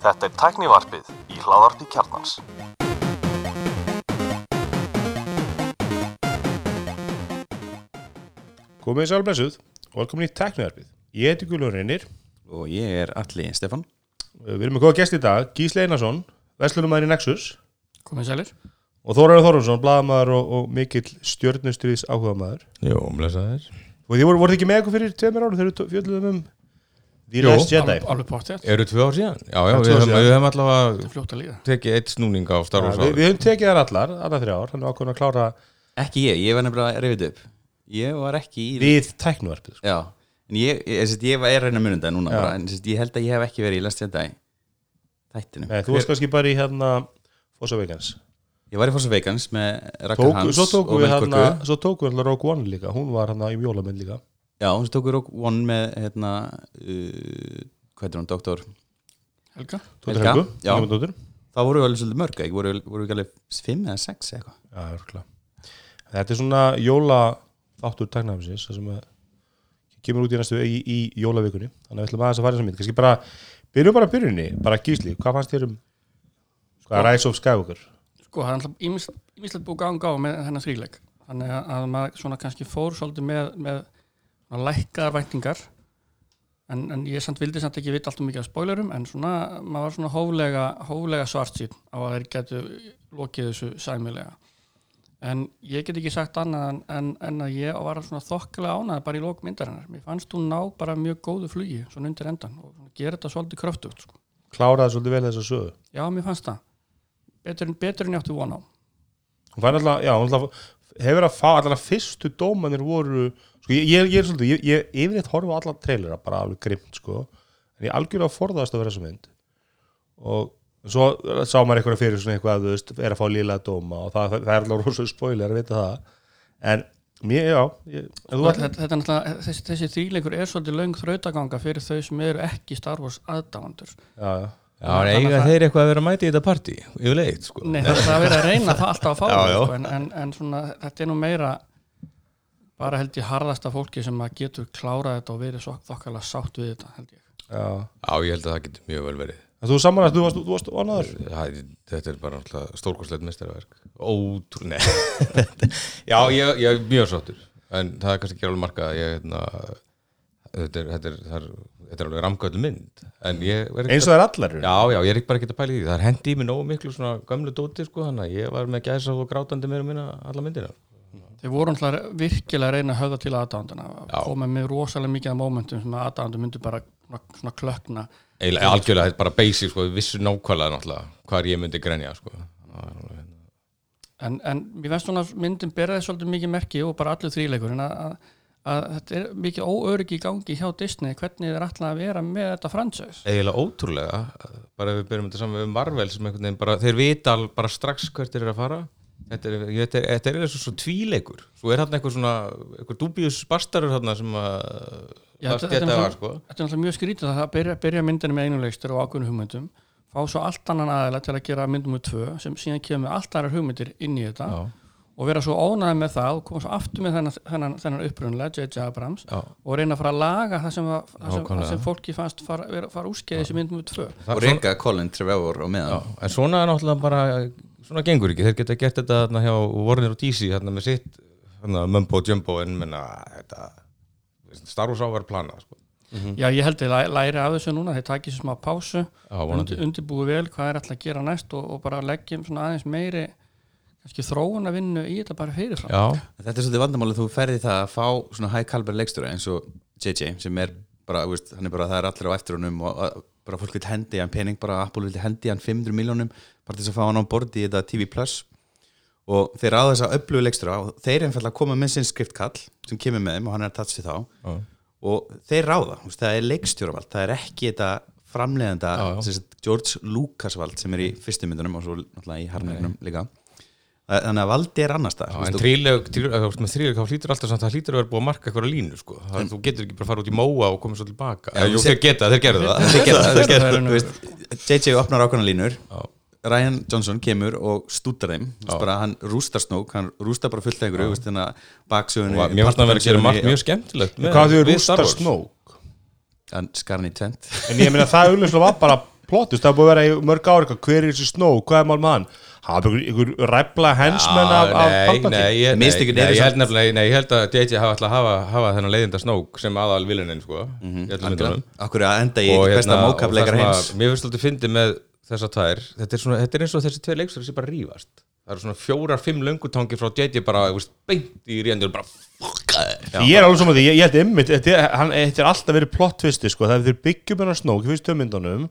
Þetta er tæknivarpið í hláðarpi kjarnans. Komið í sálblessuð og velkomin í tekniðarpið. Ég heiti Guðlur Reynir. Og ég er Alli Stefan Við erum með góða gest í dag, Gísli Einarsson, Vestlunumæður í Nexus Komið sælir. og Þóraður Þórumsson, blaðamaður og, og mikill stjörnustriðs áhugamaður. Jó, blessa þér Og þið voru, voru þið ekki með eitthvað fyrir tveimur árum þegar við fjöldum um The Jú. Last Jedi. Alveg, pottið. Eru tvö ár síðan? Já, já, við ár höfum, við höfum allavega Það fljótt að líða. tekið eitt snúning á Star Ja, Wars við, ári við höfum tekið þær allar, allar þrjár, þannig ákveðin að klára Ekki ég, ég var nefnilega reyfið upp Ég var ekki í við teknivarpið. Sko. Já, en ég, ég, ég, ég var er reyna mununda núna bara, En ég held að ég hef ekki verið í Last Jedi Þættinu Nei, þú varst kannski bara í hérna Fossa Vegans. Ég var í Force Awakens með Tók, Hans svo tókum við hérna, svo tókum við hérna Rogue One líka, hún var hérna í Jólaminn líka. Já, hún tók við Rogue One með hérna, uh, Hvað heitir hún, doktor Helga? Tóttur Helga, já. Helgu. Það voru við alveg svolítið mörg ekki? Voru, voru við ekki alveg fimm eða sex eða eitthvað Já, örgulega. Þetta er svona jóla þáttur það sem að kemur út í næstu í, í jólavikunni þannig að við ætlum aðeins að fara þess að mynd kannski bara, byrjum bara byrjunni bara gísli, hvað fannst þér um hvað Rise of Skywalker Sko, það er alltaf ímislegt búið ganga á með hennar þrýleik. Þannig að- að maður svona kannski fór svolítið með, með svona lækkaðar væntingar. En, en ég samt vildi samt ekki vita alltaf mikið af spoilerum, en svona, maður var svona hóflega, hóflega svartsýn á að þeir getu lokið þessu sæmilega. En ég get ekki sagt annað en, en, en að ég var svona þokkilega ánað bara í lok myndarinnar. Mér fannst hún ná bara mjög góðu flugi, svona undir endan og gera þetta svolítið kröftugt, sko. kláraði svolítið vel þessa sögu Já, mér fannst það. Betur, en- betur en ég átti von á. hún fann alltaf, já, hún alltaf hefur að fá allar fyrstu dómanir voru sko, ég, ég, ég er svolítið, ég, ég yfirleitt horfa allar trailera, bara alveg grimt sko, en ég algjörlega forðast að vera þessa mynd. Og svo sá maður eitthvað fyrir svona eitthvað þú veist, er að fá lílega dóma og það, það er alveg rosalega spoiler að vita það. En mér, já Þetta, þetta, þessi, þessi þrýleikur er svolítið löng þrautaganga fyrir þau sem eru ekki Star Wars aðdávandur. já, já Já, en eiga þeir eitthvað að vera að mæti í þetta partí? Yfirleitt, sko. Nei, það er verið að reyna það alltaf að fá Já, sko, en, en, en svona, þetta er nú meira bara held ég harðasta fólki sem að getur klárað þetta og verið svo þokkalega sátt við þetta, held ég. Já, Já, ég held að það getur mjög vel verið. En þú saman að þú varst, þú varst vonaður Það, Þetta er bara alltaf stórkostlegt mestarverk Ótrú, nei. Já, ég, ég er mjög sáttur En það er kannski ekki alveg markað Ég, hérna, þetta, er, þetta, er, það er, þetta er alveg ramgöldu mynd En eins og það er allar eru. Já, já, ég er ekki bara ekki að pæla í því Það er hendi í mig nógu miklu svona gömlu dóti sko, Þannig að ég var með gæsa og grátandi meira minna alla myndina Þeir voru náttúrulega virkilega að reyna að höfða til aðdándana Já. koma með rosalega mikið af momentum sem að aðdándu myndu bara svona, klökna Eiginlega algjörlega, þetta er bara basic sko, við vissum nákvæmlega náttúrulega hvað ég myndi grenja sko. Það alveg- en, en mér finnst svona myndin beraði svolítið mikið merki og bara allur þrýleikurinn að, að, að þetta er mikið óöryggi í gangi hjá Disney. Hvernig þeir ætla að vera með þetta franchise? Eiginlega ótrúlega. Bara við byrjum þetta saman við Marvel sem einhvern veginn bara, þeir vita bara strax hvert þeir eru að fara. Þetta er, eins og svo tvíleikur. Svo er hann eitthvað svona, eitthvað dúbíus bastarur þarna sem að Já, það þetta, var sko. þetta er náttúrulega mjög skrítið að byrja, byrja myndinu með einu leikstur og ákveðinu hugmyndum. Fá svo allt annan aðeila til að gera myndum úr tvö sem síðan kemur með allt aðrar hugmyndir inn í þetta. Já. Og vera svo ónæði með það og koma svo aftur með þennan, þennan, þennan upprunlega J.J. Abrams Já. og reyna að fara að laga það sem, að, það sem, það sem fólki fannst fara, vera, fara úrskeiðis í myndum úr tvö. Og reyka Colin Trevor og meðan. En svona er náttúrulega bara svona gengur ekki, þeir geta gert þetta þarna hjá Warner og DC þarna með sitt þarna, mumbo jumbo en menna þetta Star Wars á að vera planað sko. Já, ég held að ég læri af þessu núna. Þeir takið sér smá pásu, undir, undirbúi vel hvað er alltaf að gera næst og, og bara leggjum svona aðeins meiri kannski þróun að vinna í þetta bara fyrirfram Já, Þetta er svolítið vandamálið þú ferði það að fá svona high caliber leikstjóra eins og JJ sem er bara, veist, hann er bara, það er allir á eftir honum og og bara fólk vil hendi hann pening, bara Apple vil hendi hann 500 miljónum bara til þess að fá hann á bordi í þetta TV Plus. Og þeir ráða þess að öflugu leikstjóra og þeir einfallega koma með sinn skriftkall sem kemur með þeim og hann er að tatsi þá. Já. og þeir ráða, veist, það er leikstjóravald það er ekki þetta já. sem sagt, George Lucas vald sem er í fyrstu myndunum og svo náttúrulega í harmleikunum líka þannig að valdi er annars það en þrýleg, þrýleg, þá hlýtur alltaf samt, það hlýtur að vera búið að marka eitthvað línu, sko. Það, þú getur ekki bara að fara út í móa og koma svo tilbaka. Já, Já, jú, þú þeir geta, þeir gerðu það. þeir það, þeir gera Það það nú- þú veist, JJ opnar ákvæmna línur Já. Ryan Johnson kemur og stútar þeim Þú veist bara, hann rústar snók, hann rústar bara fullt af einhverju, þú veist, þannig að baksögunni Og Mér finnst það að vera að gera margt mjög skemmtilegt. hvað þau við Star rústa Wars. snók hann skar hann í tvent En ég meina það auðvitað var bara plottist, það búið að vera í mörg ári eitthvað, hver er þessi snó, hvað er mál með einhver, einhver ræfla hensmenn af, Palpatine. nei, ég, held samt- nefnilega, nei, ég held að JJ hafa alltaf hafa, hafa þennan leiðinda snók sem aðal vilunin, sko, Mhm. Akkur að enda í besta hérna, sem heims. að- mér finnst alltaf fyndið með þessa tvær þetta er, svona, þetta er eins og þessi tveir leikstur sem bara rífast. Það eru svona fjórar, fimm löngutangir frá JJ bara, beint í þér Ég er alveg saman því, ég, held ymmit þetta er- hann- þetta er alltaf verið plott twisti sko, það er byggjum hennar snók í fyrstu myndunum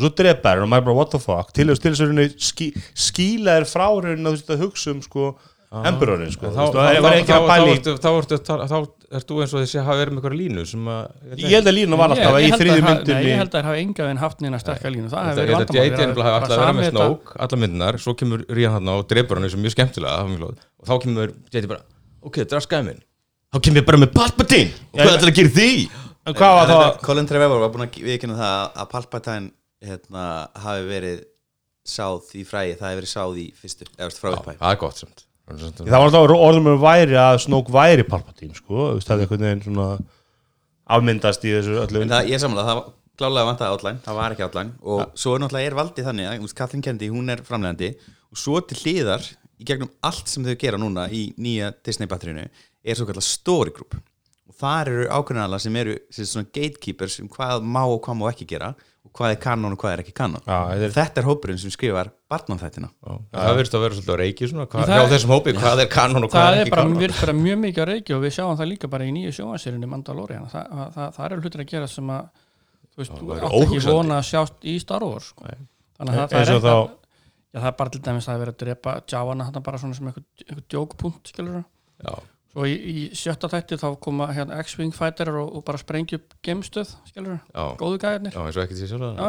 og svo drepa þér og maður bara what the fuck? Til þess til þess að rauninni skí, skíla þér frá rauninni að þú veist að hugsa um sko emburorin sko, þá, þú veist, þá, og það var ekki að þá, pæli þá, þá, þá, þá, þá ert þú eins og þessi hafa verið með eitthvað línu sem að ég held að lína var alltaf Ég- í ég held þriðju að það- Nei, myndinni ég held að það hafa enga veginn haft neina sterkar línu. Það Ég hefur held verið að JJ vandamál hafa alltaf verið með snók alla myndinar, svo kemur Ríðan hann og drepur hann eins og mjög skemmtilega það og þá kemur JJ bara ok, þetta er skæði minn. Þá kemur ég bara með Palpatine. Og hvað ætlar að gera því? En það Colin Trevor var búin að viðkynna það að Palpatine hérna, hafi verið sáð í fræði, það hefði verið sáð í fyrstu, eða veist, frá upphæð það er gott samt. Það var alltaf orðum með væri að snók væri Palpatine sko, það er einhvern veginn svona afmyndast í þessu öllu. En það, ég samla, það var klálega vantaði outline, það var ekki outline og svo er náttúrulega er valdið þannig að Kathleen Kennedy, hún er framlegandi og svo til hliðar, í gegnum allt sem þau gera núna í nýja Disney-batterínu er svo kallar story group. Og þar eru ákveðinala sem eru sem svona gatekeepers um hvað má og hvað má ekki gera. og hvað er kanon og hvað er ekki kanon. Já, þetta er- þetta er hópurinn sem skrifar barnanþættina það verðist að vera svolítið á reiki svona, hvað, Það- þessum hópi, hvað er kanon og hvað Það er ekki bara, kanon? við bara mjög mikið að reykja og við sjáum það líka bara í nýju sjónvarsýrinni Mandalorian. Það, það, það, það eru hlutir að gera sem að þú veist, þú það er átt ekki vona að sjást í Star Wars sko. þannig að það, það eins er eitthvað já, það er bara til dæmis að það er verið að drepa Jawana bara svona sem einhver djókpunkt skilur Já. Svo í, í sjötta þætti þá koma hérna, X-Wing fighter og, og bara sprengja upp gemstöð skilur, Já. góðu gæðirnir Já, eins og ekki til sjálf Já.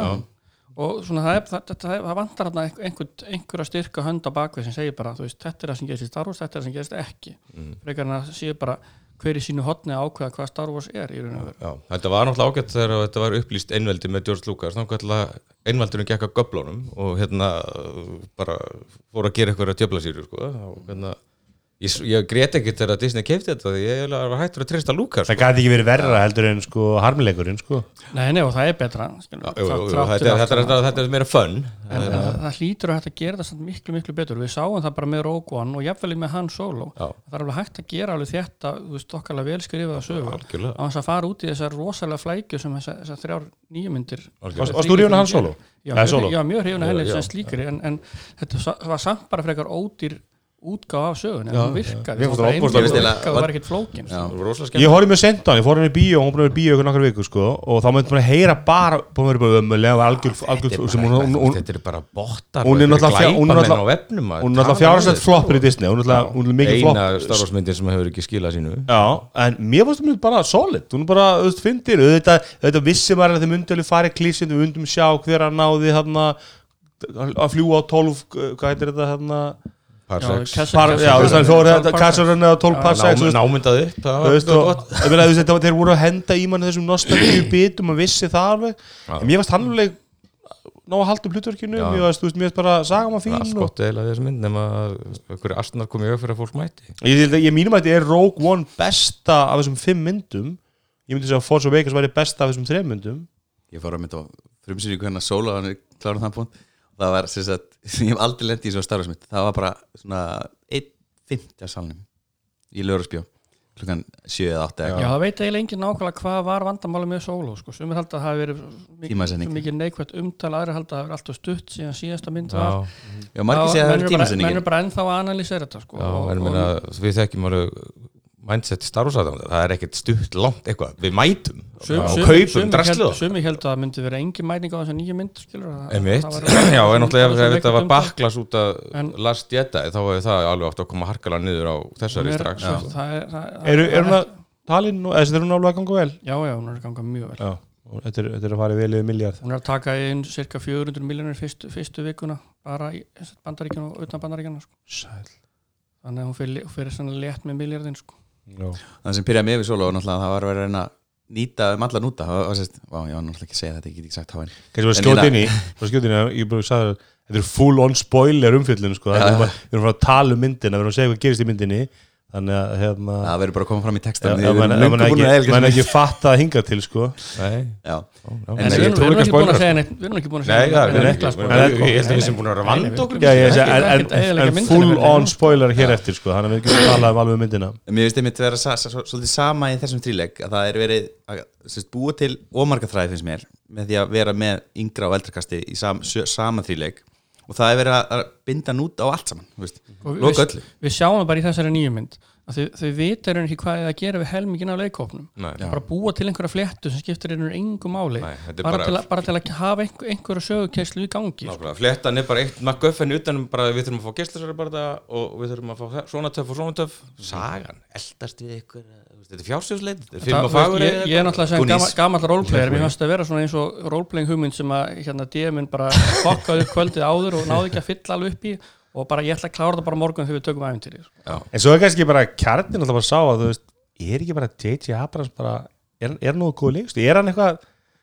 og svona það, það, það, það, vantar hérna einhver, einhver að styrka hönd á bakvið sem segir bara, þú veist, þetta er það sem gerist í Star Wars þetta er það sem gerist ekki. Mm. frekar en að séu bara hver í sínu hotni að ákveða hvað Star Wars er í raun og veru. Já, þetta var náttúrulega ágætt þegar þetta var upplýst einveldi með George Lucas, kallar einveldurinn gekk að göblunum og hérna uh, bara fór að gera eitthvað djöflasýru, sko, og hérna ég, ég grét ekki þegar Disney keipti þetta því ég var hættur að treysta Lucas það gæti ekki verið verra heldur en sko harmileikurinn sko. Nei, nei, og það er betra þetta, þetta, þetta, þetta er meira fun. En það, hlýtur að hægt að gera það samt miklu, miklu betur. Við sáum það bara með Rogue One og jafnvel með Han Solo. Já. það er alveg hægt að gera alveg þetta þú veist, okkarlega vel skrifaða sögu. Algjörlega. á þess að fara út í þessar rosalega flækju sem þessar, þrjár þú hrifin af Han Solo? Já, mjög, af henni sem slíkri en, en þetta var samt bara frekar ódýr útgáð af sögun virkaði. Það virkaði og var ekkert flókin sko. Það Ég horfði með sendan, ég fór henni í bíó og hún búin að vera í bíó ykkur nokkar viku sko og þá myndi maður heyra bara búin að vera bara ömulega og algjör, algjör sem hún, hún, hún, Þetta er bara bottar hún er náttúrulega fjár- hún glæpamenn á náttúrulega- vefnum maður. hún náttúrulega Tala fjárhæslegt um floppur í þetta, Disney hún náttúrulega hún mikið Eina flopp Star Wars myndin sem hefur ekki skilað sínu. En mér fannst það bara solid hún er bara, auðvitað, auðvitað vissi maður að þið fara í klísin við myndum sjá hver að náði að fljúa á 12 hvað heitir þetta Kessel- par, Kessel- já, þú veist, hann á 12 parsecs þú veist, Námyndað upp það þú var- veist, það var og, gott. ég meina, þú veist, þetta var- þeir voru að henda í mann þessum nostalgíu bitum og vissi það alveg. En mér varst hann alveg ná að halda upp hlutverkinu. Já. mér varst, þú veist, bara saga maður Það er allt fín og, gott eða þessu mynd nema að einhverju astnar komið í auk fyrir að fólk mæti. Ég, að- ég mínum að þetta er Rogue One besta af þessum fimm myndum. Ég myndi segja að Force Awakens væri besta af þessum þreim myndum. Ég fór að mynda á frumsýningu hennar sóla hann er klárum þann punkt það var sem sagt, ég hef aldrei lendið í svo starfsmitt það var bara svona 1.50 að salnum í Lörðarsbjó klukkan 7 eða 8 Já, það veit eiginlega engin nákvæmlega hvað var vandamáli með solo sko. sumir halda að það hafi verið mikið, neikvægt umtal, aðri halda að það verið alltaf stutt síðan síðasta mynd var. Já, margir Já, segja að það menn er eru bara- menn tímasendingin eru bara ennþá að analýsera þetta sko. Já, og, og, minna, við þekkjum alveg mindset starfsæðan, það er ekkert stutt langt eitthvað, við mætum sum, og sum, kaupum held, sumi held að það myndi vera engin mæting á þessa nýju mynd það væri- já, en náttúrulega ef þetta var baklas út af En- Last Jedi, þá hefur það alveg átt að koma harkalega niður á þessari strax. er- hún að talin þessi er hún alveg að ganga vel? Já, já, hún er að ganga mjög vel. Þetta er, þetta er að fara vel yfir miljard Hún er að taka inn cirka 400 miljonir fyrstu, fyrstu vikuna bara í bandaríkjana og utan bandaríkjana sko. Sæl. þannig að hún fyrir, létt með miljardin sko. Það sem pyrjaði mig við að það var verið að reyna nýta um allar núta. Það var sérst, vá, ég var náttúrulega ekki að segja þetta, ég get ekki sagt háinn þetta er full on spoiler umfyllun sko, bara, við erum að tala um myndina við erum að segja hvað gerist í myndinni þannig að hérna það verður bara að koma fram í textan ef mann ekki, man ekki fatta að hinga til sko. Nei, Já, En við ég erum erum ekki ekki búin að segja neitt Við erum ekki búin að segja neitt ekki sko. Ég held að við sem búin að vanda okkur Já, ég, Ekki- en, full on spoiler hér eftir sko. Þannig að við getum talað um alveg um myndina. Mér finnst einmitt vera sa, sa, svolítið sama í þessum þríleik að það er verið að búa til ómarga þræði finnst mér með því að vera með yngra og eldrakasti í sama þríleik og það er verið að- binda nút á allt saman þú veist, Og við- loka öllu. Við sjáum það bara í þessari nýju mynd að þau, þau vita ekki hvað er að gera við helmingin af leikópnum Nei, bara búa til einhverja fléttu sem skiptir einhver engu máli. Nei, bara, bara- til að, bara til að hafa einhver, einhverja sögukerslu í gangi sko. Nákvæmlega, fléttan er bara eitt MacGuffin utanum bara við þurfum að fá það og við þurfum að fá svona töff og svona töff. Sagan, eldast við veist, þetta er fjársjóðsleit, þetta er film og fagur ég, ég er náttúrulega að segja Goonies. gammal, roleplayer mér fannst að vera svona eins og roleplaying hugmynd sem að hérna DM-in bara fokkaði upp kvöldið áður og náði ekki að fylla alveg upp í og bara ég ætla að klára það bara morgun þegar við tökum æfintýri en svo er kannski bara kjarnin alltaf að sá að þú veist, er ekki bara J.J. Abrams bara, er, er nú góð leikst er hann eitthvað,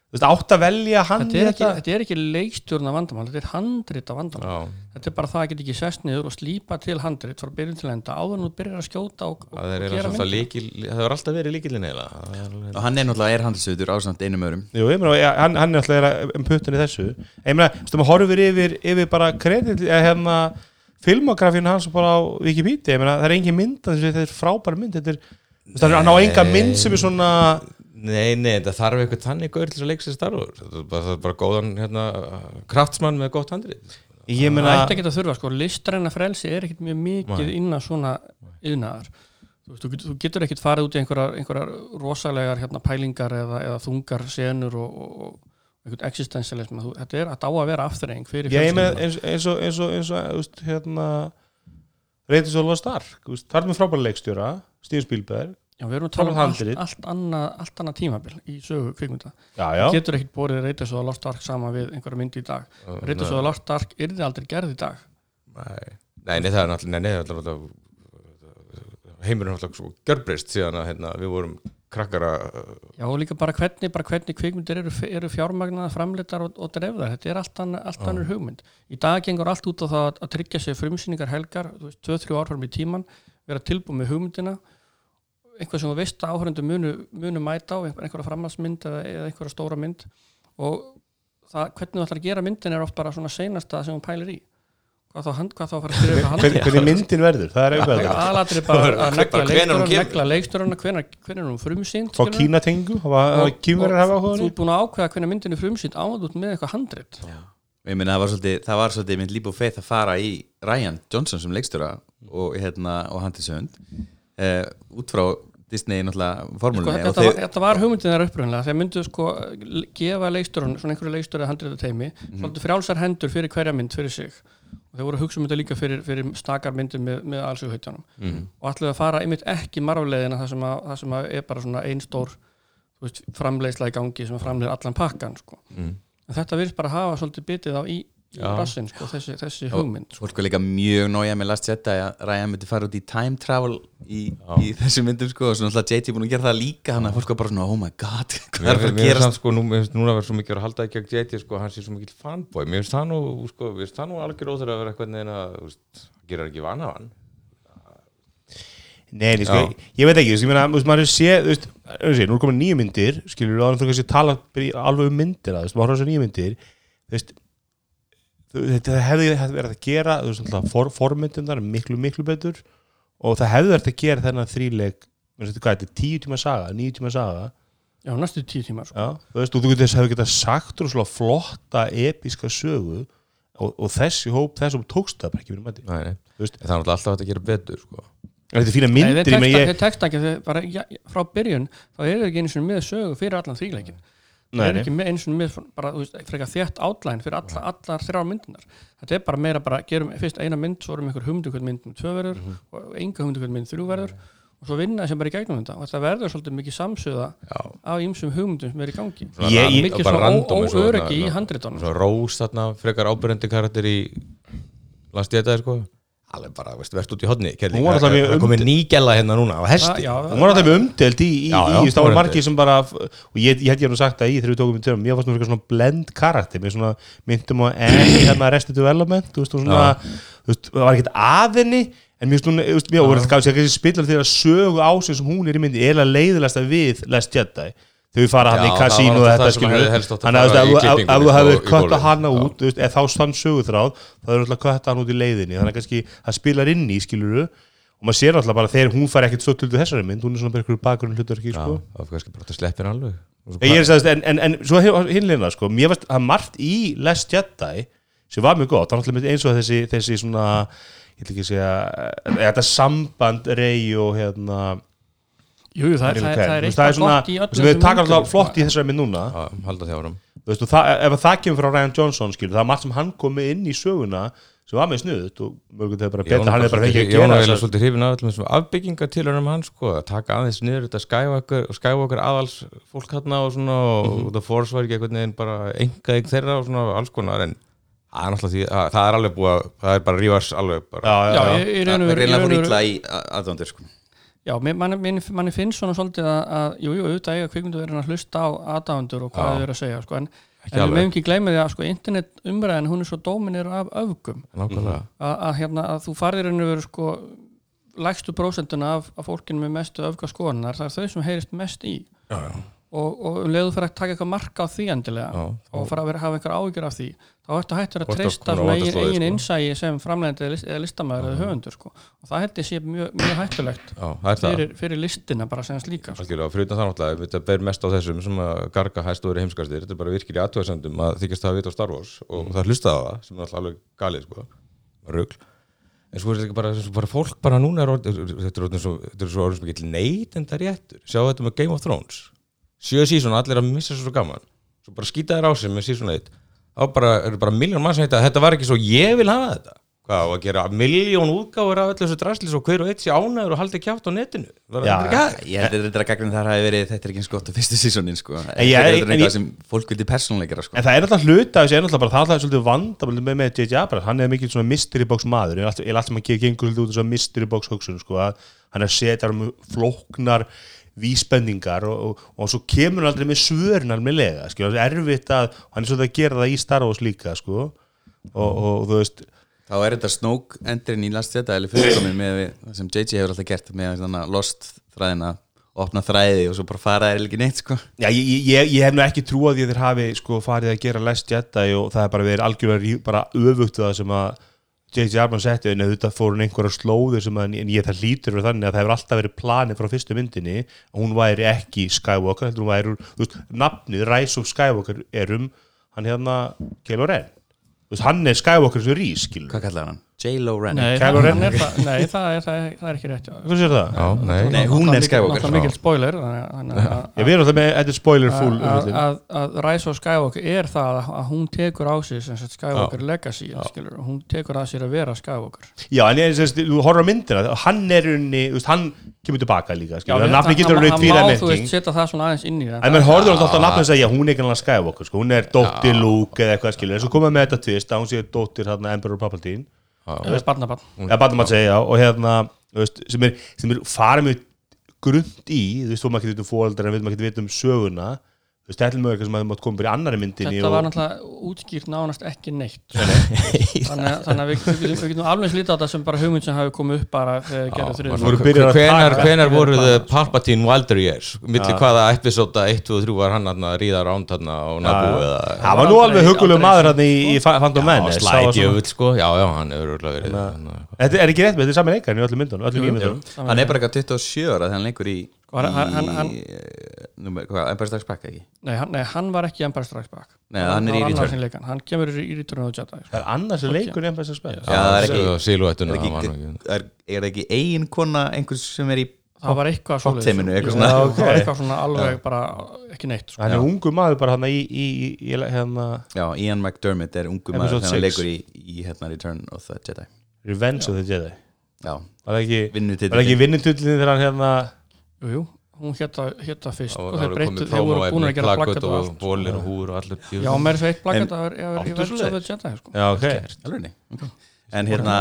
þú veist, átt að velja hann þetta er, ekki, þetta er ekki leikstjórna vandamál þetta er handrit af vandamál. Já, þetta er bara það að geta ekki sest niður og slípa til handrit frá byrjun til enda áður en þú byrjar að skjóta og, og, það er og gera alltaf mynd líkil það hefur alltaf verið líkilinn Það er alveg- og hann er náttúrulega er handlisauður ásamt einum öðrum. Jú, ég meina, ja, hann, hann er alltaf um puttin í þessu. Ég meina, þú veist, maður horfir yfir, yfir bara kredit, eða hérna filmografínu hans bara á Wikipedia. Ég meina, það er engin mynd, þetta er frábær mynd. Þetta er, veist, hann á enga mynd sem er svona Nei, nei, þetta þarf eitthvað þannig gaur til að leika sér starfur það er bara, það er bara góðan hérna, kraftsmann með gott handrið ég það meina, ætti ekki að þurfa sko, listræna frelsi er ekkit mjög mikið innan svona yðnaðar þú, veist, þú, getur, þú getur ekkit farið út í einhverjar, einhverjar rosalegar hérna, pælingar eða, eða þungar senur og, og, og einhvern existentialism. Þú, þetta er að á að vera afturreying fyrir ég meina fjölskylduna. eins, eins og eins og, eins og, hérna Reytis Olva Stark, það er með frábær leikstjóra Steven Spielberg, Já, við erum að tala um allt, allt, annað, allt annað tímabil í sögu kvikmynda. Já, já. Getur ekkit borið Reytis og Lost Ark sama við einhverja myndi í dag. Reytis og Lost Ark er þið aldrei gerð í dag. Nei, nei, nei, það er náttúrulega það heimurinn náttúrulega svo gjörbreyst síðan að hérna, við vorum krakkar að Já, og líka bara hvernig, bara hvernig kvikmyndir eru, eru fjármagnaða, framleitar og, og drefðar. Þetta er allt, annar, allt annur hugmynd. Í dag gengur allt út á það að, tryggja sig frumsýningar helgar, þú veist, 2-3 ár fram í tíman, vera tilbúið með hugmyndina, eitthvað sem þú veist að áhörundu munu, munu mæta á, einhver, einhverja framhaldsmynd eða, eða einhverja stóra mynd. Og það, hvernig þú ætlar að gera myndin er oft bara svona seinasta sem hún pælir í. Hvað þá, hand, hvað þá að fara að skrifa eitthvað hvernig, hvernig myndin verður, það er eitthvað þetta aðlatri bara að negla Bara hvenær hún er hún frumsýnd fá skilurðu? kínatengu, hafa og, kýmverðar hafa og þú ert búin að ákveða hvernig myndin er frumsýnd áður út með eitthvað handrit. Ég meina það var svolítið, það var svolítið mynd líf og feith að fara í Ryan Johnson sem leikstjóra og, hérna, og handlisönd uh, út frá Disney náttúrulega sko, formúlinni þetta, var, þetta var hugmyndin þar upprunlega þegar myndu sko gefa leikstjórun svona einhverju leikstjóri handritu teimi svolítið frjálsar hendur fyrir hverja mynd fyrir sig og þeir voru að hugsa um þetta líka fyrir, fyrir stakar myndir með, með allsughautjanum Mhm. og ætluðu að fara einmitt ekki marflegina það sem, að, sem að er bara svona ein stór framleiðsla í gangi sem að framleiða allan pakkan sko. Mhm. en þetta virðist bara hafa svolítið bitið á í, í rassin sko, þessi, þessi hugmynd sko. fólk var líka mjög nája með Last Jedi að Ryan myndi fara út í time travel í, í þessum myndum sko og svo náttúrulega JT búin að gera það líka þannig að fólk var bara svona oh my god hvað er að fara að hann sko, nú, núna að vera svo mikið að halda ekki að JT sko, hann sé svo mikið fanboy. Mér finnst það nú, sko, mér finnst það nú algjör óþur að vera eitthvað neina, gerir ekki vana hann. Nei, sko, ég, veit ekki, þú veist, ég meina, maður er sé, þú veist, þú veist, nú er komin nýju myndir, skilur, og þannig þú kannski tala byrja alveg um myndir, að, þú veist, maður horfður þessu nýju myndir, þú veist, þetta hefði verið að gera, þú veist, alltaf, for, formyndundar miklu, miklu betur, og það hefði verið að gera þennan þríleik, er tíu tíma saga, níu tíma saga, já, næstu tíu tímar sko. já, þú veist, og þú getur hefði getað sagt flotta, episka sögu, og, og þessi hóp, þessi hóp tókst það bara ekki. Nei, nei, Þú veist. það er alltaf að gera betur sko. Þetta er fína Nei, myndir, meina, texta, ég, þeir texta ekki þeir bara, já, frá byrjun þá eru þeir ekki eins og með sögu fyrir allan þrýleikin Nei, eru nei. ekki eins og með bara, þú veist, frekar þétt átlæn fyrir alla, allar þrjár myndinar þetta er bara meira bara, gerum fyrst eina mynd svo erum einhver humdu hvern mynd um tvö verður Mhm. og enga humdu hvern mynd þrjú verður og svo vinna sem bara í gegnum þetta. Og þetta verður svolítið mikið samsöða Já, af ýmsum hugmyndum sem er í gangi. Ég- mikið svona óöryggi í handritunum Svona rós þarna, frekar ábyrjandi karakter í Last Jedi sko Alveg bara, veist, verðst út í hodni Hún var alltaf mjög komið nýgella hérna núna á hesti. Já, já, hún var alltaf með umdelt í, í, Já, í, var margir sem bara og ég, ég held ég hef nú sagt það í þegar við tókum í törum mér fannst nú svona blend karakter mér svona myndum á enni hérna Arrested Development þú veist, og svona, þú veist, það var ekkert aðinni en finnst hún, þú veist, mér og það kannski spillar þegar sögu ásinn sem hún er í myndi er að leiðilegsta við Last Jedi þau fara hann í kasínu og þetta skilur þannig að ef- þú hefur kvötta Já. út eða þá stann söguþráð þá er alltaf kvötta hann út í leiðinni. Þannig að kannski það spilar inn í skilur og maður sér alltaf bara þegar hún fær ekkert stótt til þessari mynd hún er svona ykkur bakgrunn hlutverki Já, sko. var kannski bara að sleppir alveg. Og en, en, en svo hinleina sko, mér varst að margt í Last Jedi sem var mjög gott, þannig að eins og þessi, þessi svona, ég ætla ekki segja þetta samband Rey og hérna Jú, það, er- það, það er það er eitthvað svona, gott í öllum sem við taka alltaf flott í sko. þessari mynd núna Já, halda því áram Þú veist, og það, ef það kemur frá Ryan Johnson skilur, það er margt sem hann komið inn í söguna sem var með snuðut og mörgum þegar bara betra hann er bara fengið að Ég var gera náttúrulega þessar- svolítið hrifin af öllum þessum afbyggingatilhörnum hans sko, að taka aðeins niður þetta Skywalker og Skywalker aðals fólk og svona Mhm. og The Force var ekki einhvern veginn bara enga eign þeirra og svona alls konar en það er náttúrulega því að það er alveg búið að það er bara rífars alveg bara Já, já, Já, já. ég, ég, það ég, er reynilega fór ég, illa í aðdóndir sko. Já, manni finnst svona svolítið að, að jú, jú, auðvitað eiga kvikmyndu verið að hlusta á aðdáðundur og hvað þau eru að segja, sko, en, en við meðum ekki gleyma því að sko, internet umræðin, hún er svo dóminir af öfgum, að, að, hérna, að þú farðir henni verið sko lægstu prósentuna af, af fólkinu með mestu öfga skoðanar, það er þau sem heyrist mest í. Já, já. og, og um leiðu fyrir að taka eitthvað marka á því endilega Já, og fara að vera, hafa einhver ágjör af því þá ertu hættur að treysta eigin, eigin sko. innsægi sem framlegandi eða, list, eða listamæður eða höfundur sko. og það held ég sé mjög, mjög hættulegt Já, það er það fyrir, fyrir listina bara sem slíka sko. Fyrir það náttúrulega, þetta ber mest á þessum sem að garga hæst og verið heimskastir, þetta er bara virkilega aðtöðasendum að þykjast það að vita á Star Wars og það hlustaði á það, sem er alltaf alveg galið sko, rugl. En svo er þetta bara, bara fólk bara núna er orðið, þetta er svo, er orðið sem ekki neitt en það réttur, sjá þetta með Game of Thrones. Sjö sísón, allir að missa svo gaman. Svo bara skýta þér á sig með sísón eitt þá bara, eru bara miljón mann sem heita þetta var ekki svo ég vil hafa þetta hvað, á að gera miljón útgáfur af öllu þessu drasli svo hver og eitt sé ánæður og haldi kjátt á netinu Já, það hægt? ég held að þetta að gagna þar hafi verið þetta er ekki eins gott á fyrstu sísónin sko. þetta er eitthvað sem fólk vildi persónuleikara sko. En það er alltaf hluta þessi er alltaf bara það er svolítið vandamöld með með J.J. Abrams hann er mikil svona mystery box maður ég er alltaf, alltaf að gengur svolítið út þessu mystery box hugsun sko, hann er setja um flóknar vísbendingar og, og, og svo kemur hann aldrei með svörin almennilega, skilur, það er erfitt að hann er svolítið að gera það í Star Wars líka sko, og, og þú veist þá er þetta snók endurinn í last þetta eða fullkomin með það sem JJ hefur alltaf gert með að lost þræðina opna þræði og svo bara fara þær ekki neitt sko. Já, ég, ég, ég hef nú ekki trú að að þeir hafi sko farið að gera Last Jedi og það er bara verið algjörlega bara öfugt það sem að J.J. Abrams setti en auðvitað fór hún einhverja slóðir sem að, en ég það lítur fyrir þannig að það hefur alltaf verið planið frá fyrstu myndinni og hún væri ekki Skywalker, heldur hún væri þú veist, nafnið Rise of Skywalker er um hann hérna Kylo Ren þú veist, hann er Skywalker sem rís, skilur hvað kallar hann? J-Lo Ren Nei, Kylo það, Ren. hann er það, nei það, er, það, er, það er ekki rétt já. hvað sér það? Já, nei, Nei, hún er Skywalker. Það er mikil spoiler að- að- Ég verður alltaf með, þetta er spoiler full að, að, að, að Rise of Skywalker er það að, að hún tekur á sig Skywalker Legacy hún tekur að sér að vera Skywalker. Já, en ég, sérst, þú horfður á myndina hann er unni, þú veist, hann kemur tilbaka líka, Já, hann- má, þú veist, setja það svona aðeins inn í það. En menn horfður alltaf á nafnum að segja, hún er ekki Skywalker, sko, hún er dóttir Luke eða eitthvað en svo komum við með þetta tvist að hún sé dóttir Emperor Palpatine, er barnabarn. eða að segja og hérna, þú veist, sem er, sem er farið mjög grund í, þú veist, þú maður getur fóaldar en við maður getur vita um söguna þú veist, þetta er mjög eitthvað sem maður mátt koma bara í annari myndinni Þetta var náttúrulega útskýrt nánast ekki neitt þannig, að- þannig að við, við, við getum alveg slítið á þetta sem bara hugmynd sem hafi komið upp bara þegar byrjað að Hvenar, hvenar voru Bara, þið sko. Palpatine Wilder years? Milli Já. hvaða episóta 1, 2 og 3 var hann hann að ríða ránd hann á Naboo eða það var nú alveg hugulegu aldrei maður hérna í, í Phantom Menace, það var slæti svona- öfull sko. Já, já, hann hefur örugglega verið hann- Þetta er ekki rétt með þetta er sami leikarinn í öllum myndunum, öllum Jú, myndunum hann bara eitthvað 27 ára þegar hann leikur í, Sko, hann- hann- hann- númer, hvað, Empire Strikes Back ekki? Nei, hann, nei, hann var ekki Empire Strikes Back. Nei, hann er í Return. Hann kemur í Return of the Jedi sko. Það er annars leikur í Empire Strikes Back? Já, það er ekki- er, er, er eigin kona einhvers sem er í Það var eitthvað svona. Það var eitthvað svona alveg bara ekki neitt sko. hann er ungu maður bara hann í, í, í, hérna já, Ian McDermott er ungu maður Episode þegar hann leikur í, í hérna, Return of the Jedi. Revenge of the Jedi. Já, var ekki, vinnutill var það ekki vinnutullinni þegar hann hérna Jú, jú, hún hétta fyrst og þeir breyttu, þeir voru búin að gera plakat plakat og bólir og húr og allir Já, mér er svo eitt plakat En- að vera í? Jedi sko. já, ok alveg en hérna